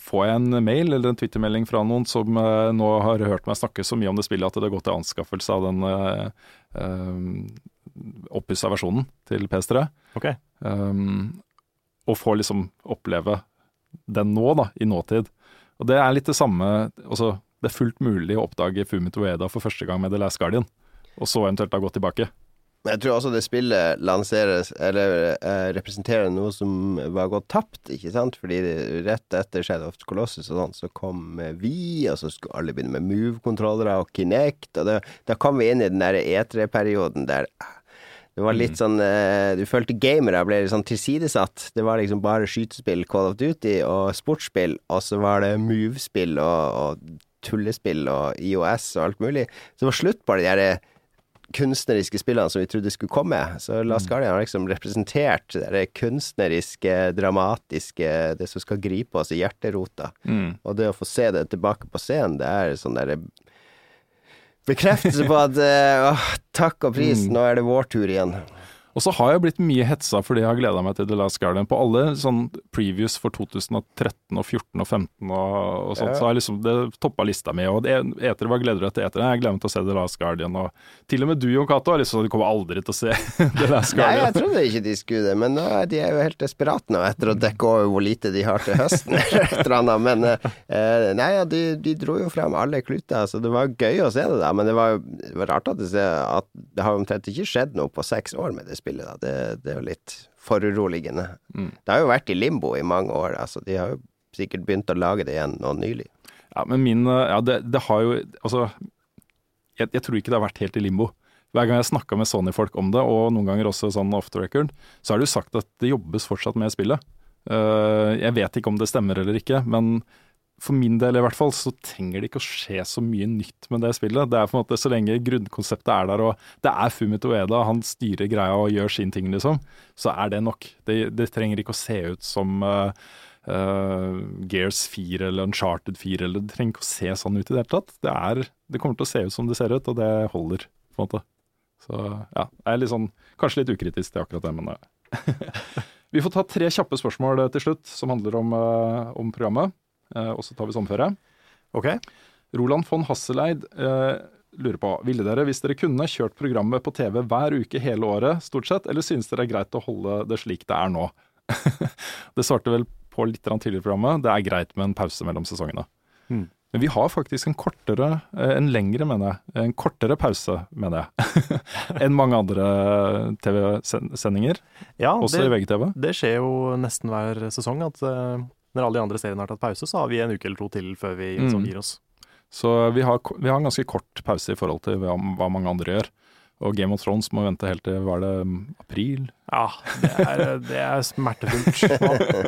får jeg en mail eller en twittermelding fra noen som uh, nå har hørt meg snakke så mye om det spillet at det har gått til anskaffelse av den uh, oppussa versjonen til PS3. Ok. Um, og får liksom oppleve den nå, da, i nåtid. Og det er litt det samme altså Det er fullt mulig å oppdage Fumito Ueda for første gang med The Last Guardian, og så eventuelt da gå tilbake. Jeg tror også det spillet lanseres Eller eh, representerer noe som var gått tapt, ikke sant? Fordi rett etter Shadow of the Colossus og sånn, så kom eh, vi, og så skulle alle begynne med Move-kontrollere og Kinect, og det, da kom vi inn i den der E3-perioden der det var litt sånn eh, Du følte gamere ble litt sånn tilsidesatt. Det var liksom bare skytespill, Call of Duty og sportsspill, og så var det Move-spill og, og tullespill og IOS og alt mulig. Så det var slutt på de der eh, kunstneriske spillene som vi trodde skulle komme. Så Last Guardian har liksom representert det kunstneriske, dramatiske, det som skal gripe oss i hjerterota. Mm. Og det å få se det tilbake på scenen, det er sånn derre Bekreftelse på at uh, takk og pris, Mm. nå er det vår tur igjen. Og så har jeg blitt mye hetsa fordi jeg har gleda meg til The Last Guardian. På alle sånn previews for 2013 og 14 og 15 og, og sånt, Ja. så har liksom det toppa lista mi. Og etere, hva gleder du deg til etere? Jeg gleder meg til å se The Last Guardian. Og til og med du, Jon Cato, har liksom, du kommer aldri til å se The Last Guardian. Nei, jeg trodde ikke de skulle det, men nå er de er jo helt desperate nå etter å dekke over hvor lite de har til høsten. eller et annet. Men eh, nei, ja, de, de dro jo frem alle kluter, så det var gøy å se det da. Men det var, det var rart at det, at det har omtrent ikke skjedd noe på seks år med det spillet. Da. Det, det er jo litt foruroligende. Mm. Det har jo vært i limbo i mange år. altså De har jo sikkert begynt å lage det igjen nå nylig. Ja, men min eh, Ja, det, det har jo Altså, jeg, jeg tror ikke det har vært helt i limbo. Hver gang jeg snakka med Sony-folk om det, og noen ganger også sånn off the record, så er det jo sagt at det jobbes fortsatt med spillet. Uh, jeg vet ikke om det stemmer eller ikke, men for min del i hvert fall, så trenger det ikke å skje så mye nytt med det spillet. Det er på en måte Så lenge grunnkonseptet er der, og det er Fumito Ueda, han styrer greia og gjør sin ting, liksom, så er det nok. Det, det trenger ikke å se ut som uh, uh, Gears 4 eller Uncharted 4, eller det trenger ikke å se sånn ut i det hele tatt. Det, er, det kommer til å se ut som det ser ut, og det holder, på en måte. Så ja, jeg er litt sånn, kanskje litt ukritisk til akkurat det, men uh. Vi får ta tre kjappe spørsmål til slutt, som handler om, om programmet. Eh, og så tar vi sommerferie. Ok? Roland von Hasseleid eh, lurer på, ville dere, hvis dere kunne, kjørt programmet på TV hver uke hele året, stort sett, eller synes dere det er greit å holde det slik det er nå? det svarte vel på litt tidligere i programmet, det er greit med en pause mellom sesongene. Hmm. Men vi har faktisk en kortere, eh, en lengre, mener jeg, en kortere pause, mener jeg, enn mange andre TV-sendinger, Ja, også i VGTV. det skjer jo nesten hver sesong at når alle de andre seriene har tatt pause, så har vi en uke eller to til før vi Mm. liksom gir oss. Så vi har, vi har en ganske kort pause i forhold til hva, hva mange andre gjør. Og Game of Thrones må vente helt til var det april? Ja, det er, det er smertefullt.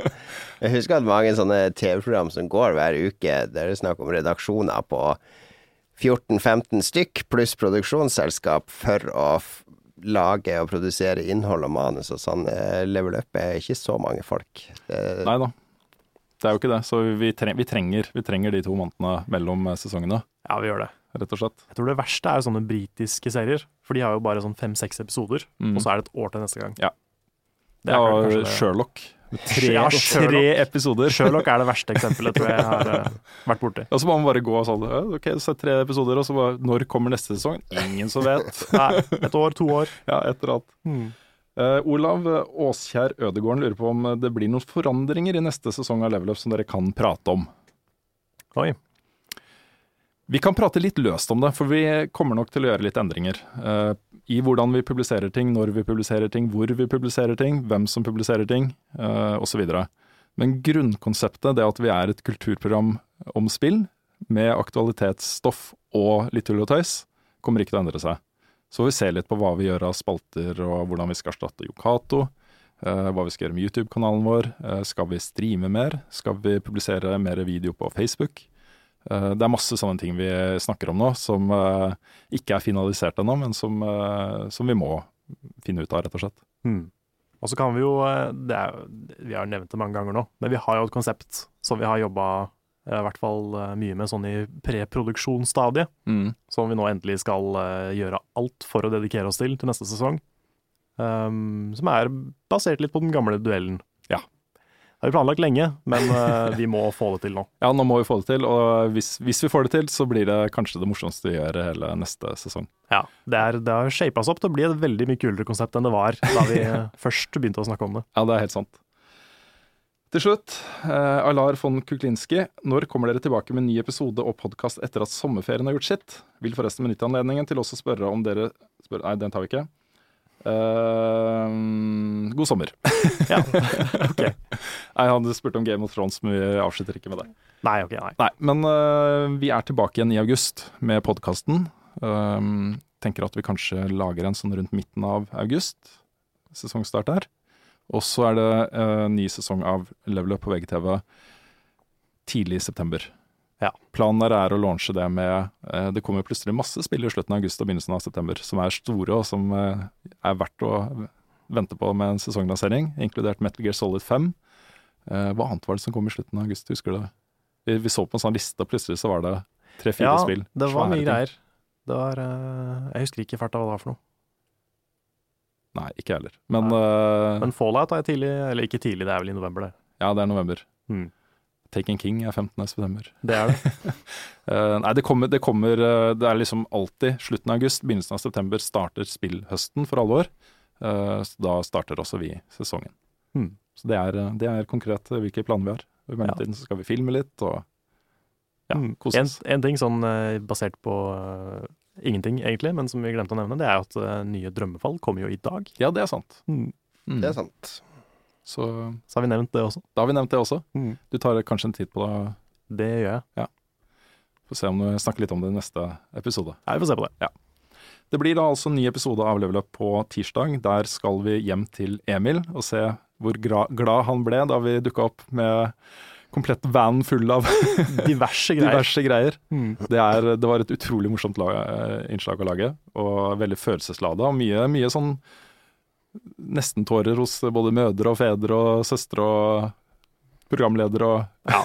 Jeg husker at mange sånne TV-program som går hver uke, der det er snakk om redaksjoner på 14-15 stykk, pluss produksjonsselskap for å lage og produsere innhold og manus og sånn. Eh, Level Up er ikke så mange folk. Nei da. Det er jo ikke det. Så vi, tre vi, trenger, vi trenger de to månedene mellom eh, sesongene, ja, vi gjør det. rett og slett. Jeg tror det verste er jo sånne britiske serier, for de har jo bare sånn fem-seks episoder, Mm. og så er det et år til neste gang. Ja. Det er ja, kanskje. Sherlock. Tre, Ja, tre episoder. Sherlock er det verste eksempelet, tror jeg har uh, vært borti. Og så må man bare gå og sånn OK, så er tre episoder, og så bare Når kommer neste sesong? Ingen som vet. Nei, et år, to år. Ja, et eller annet. Hmm. Eh, Olav Åskjær Ødegården lurer på om det blir noen forandringer i neste sesong av Level Up som dere kan prate om. Oi. Vi kan prate litt løst om det, for vi kommer nok til å gjøre litt endringer. Uh, I hvordan vi publiserer ting, når vi publiserer ting, hvor vi publiserer ting, hvem som publiserer ting, uh, osv. Men grunnkonseptet, det at vi er et kulturprogram om spill, med aktualitetsstoff og litt tull og tøys, kommer ikke til å endre seg. Så vi ser litt på hva vi gjør av spalter, og hvordan vi skal erstatte Yokato. eh, hva vi skal gjøre med YouTube-kanalen vår. eh, skal vi streame mer? Skal vi publisere mer video på Facebook? Eh, Det er masse sånne ting vi snakker om nå, som ikke er finalisert ennå, men som, som vi må finne ut av, rett og slett. Hmm. Og så kan vi jo er, Vi har nevnt det mange ganger nå, men vi har jo et konsept som vi har jobba i hvert fall eh, mye med sånn i preproduksjonsstadiet. Som vi nå endelig skal eh, gjøre alt for å dedikere oss til til neste sesong. Um, som er basert litt på den gamle duellen. Ja. Det har vi planlagt lenge, men uh, vi må få det til nå. Ja, nå må vi få det til, og hvis, hvis vi får det til, så blir det kanskje det morsomste vi gjør hele neste sesong. Ja, Det, er, det har shapa seg opp til å bli et veldig mye kulere konsept enn det var da vi eh, først begynte å snakke om det. Ja, det er helt sant. Til slutt, eh, Alar von Kuklinski. Når kommer dere tilbake med en ny episode og podkast etter at sommerferien har gjort sitt? Vil forresten benytte anledningen til også å spørre om dere spør, Nei, den tar vi ikke. Uh, god sommer. Ja, ok. Nei, Han spurte om Game of Thrones, men vi avslutter ikke med det. Nei, ok, nei. Nei, men uh, vi er tilbake igjen i august med podkasten. tenker at vi kanskje lager en sånn rundt midten av august. Sesongstart der. Og så er det uh, ny sesong av Level Up på VGTV tidlig i september. Ja. Planen der er å launche det med uh, Det kommer plutselig masse spill i slutten av august og begynnelsen av september som er store, og som uh, er verdt å vente på med en sesonglansering, inkludert Metal Gear Solid 5. Eh, hva annet var det som kom i slutten av august, husker du det? Vi, vi så på en sånn liste, og plutselig så var det tre-fire Ja, spill. det var mye greier. Det var Jeg husker ikke i farta hva det var for noe. Nei, ikke jeg heller. Men, uh, Men Fallout er tidlig, eller ikke tidlig, det er vel i november, det. ja, det er november. Mm. Taken King er 15. september. Det er det. uh, nei, det kommer, det kommer uh, Det er liksom alltid slutten av august, begynnelsen av september starter spillhøsten for alvor. Uh, så da starter også vi sesongen. Mm. Så det er, det er konkret hvilke planer vi har. I mellomtiden så skal vi filme litt og ja, Mm. kose En, oss. en ting sånn basert på ingenting, egentlig, men som vi glemte å nevne, det er at eh, nye Drømmefall kommer jo i dag. Ja, det er sant. Mm. Det er sant. Så Så har vi nevnt det også. da har vi nevnt det også. Mm. Du tar kanskje en titt på det. Det gjør jeg. Får se om du snakker litt om det i neste episode. Ja, vi får se på det. Det blir da altså en ny episode av Level Up på tirsdag. Der skal vi hjem til Emil og se hvor gra glad han ble da vi dukka opp med komplett van full av Diverse greier. diverse greier. Mm. Det, er, det var et utrolig morsomt la eh, innslag å lage, og veldig følelseslada. Og mye, mye sånn nestentårer hos både mødre og fedre og søstre og programledere og Ja,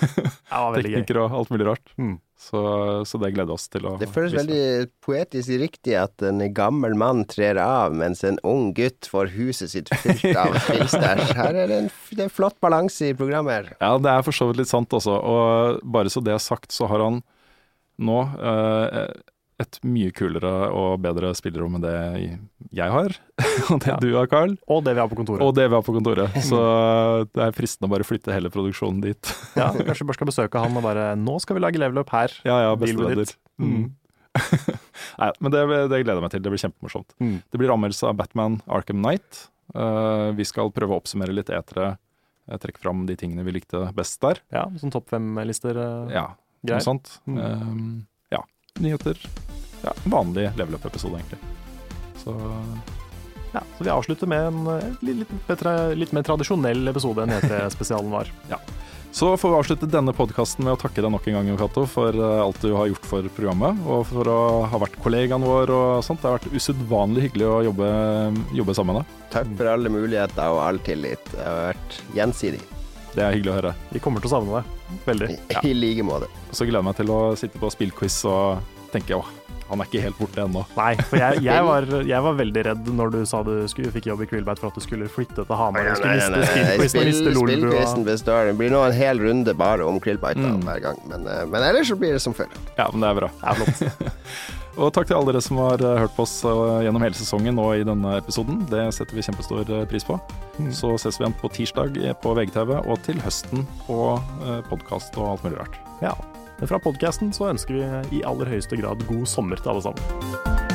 teknikere og alt mulig rart. Mm. Så, så det gleder vi oss til å Det føles vise. veldig poetisk riktig at en gammel mann trer av, mens en ung gutt får huset sitt fylt av filstæsj. Her er det en, det er flott balanse i programmet. her. Ja, det er for så vidt litt sant også. Og bare så det er sagt, så har han nå eh, et mye kulere og bedre spillerom enn det jeg har, og det Ja. du har, Carl, Og det vi har på kontoret. og det vi har på kontoret. Så det er fristende å bare flytte hele produksjonen dit. Ja, kanskje vi bare skal besøke han og bare Nå skal vi lage level up her. Ja, ja, bestevenner. Mm. Nei, men det, det gleder jeg meg til. Det blir kjempemorsomt. Mm. Det blir anmeldelse av Batman Arkham Knight. Uh, vi skal prøve å oppsummere litt etere. eh, Trekke fram de tingene vi likte best der. Ja, sånn topp fem-lister? Uh, Ja, noe sånt. Mm. Ja, nyheter. Ja, vanlig level up-episode, egentlig. Så Ja, så vi avslutter med en eh, litt, litt, bedre, litt mer tradisjonell episode enn E3-spesialen var. Så får vi avslutte denne podkasten med å takke deg nok en gang, Cato, for eh, alt du har gjort for programmet, og for å ha vært kollegaen vår og sånt. Det har vært usedvanlig hyggelig å jobbe, jobbe sammen med deg. Takk for alle muligheter og all tillit. Det har vært gjensidig. Det er hyggelig å høre. Vi kommer til å savne deg Veldig. I, I like måte. Og så gleder jeg meg til å sitte på spillquiz og tenke åh, han er ikke helt borte ennå. Nei, for jeg, jeg, var, jeg var veldig redd når du sa du skulle, fikk jobb i Krillbite for at du skulle flytte til Hamar og skulle miste spillquizen og miste Lolbua. Spillquizen består. Det blir nå en hel runde bare om Krillbite Mm. hver gang. Men, eh, men ellers så blir det som før. Ja, men det er bra. Det er flott. Og takk til alle dere som har eh, hørt på oss eh, gjennom hele sesongen og i denne episoden. Det setter vi kjempestor eh, pris på. Mm. Så ses vi igjen på tirsdag på VGTV, og til høsten på podkast og alt mulig rart. Ja. Fra podkasten så ønsker vi i aller høyeste grad god sommer til alle sammen.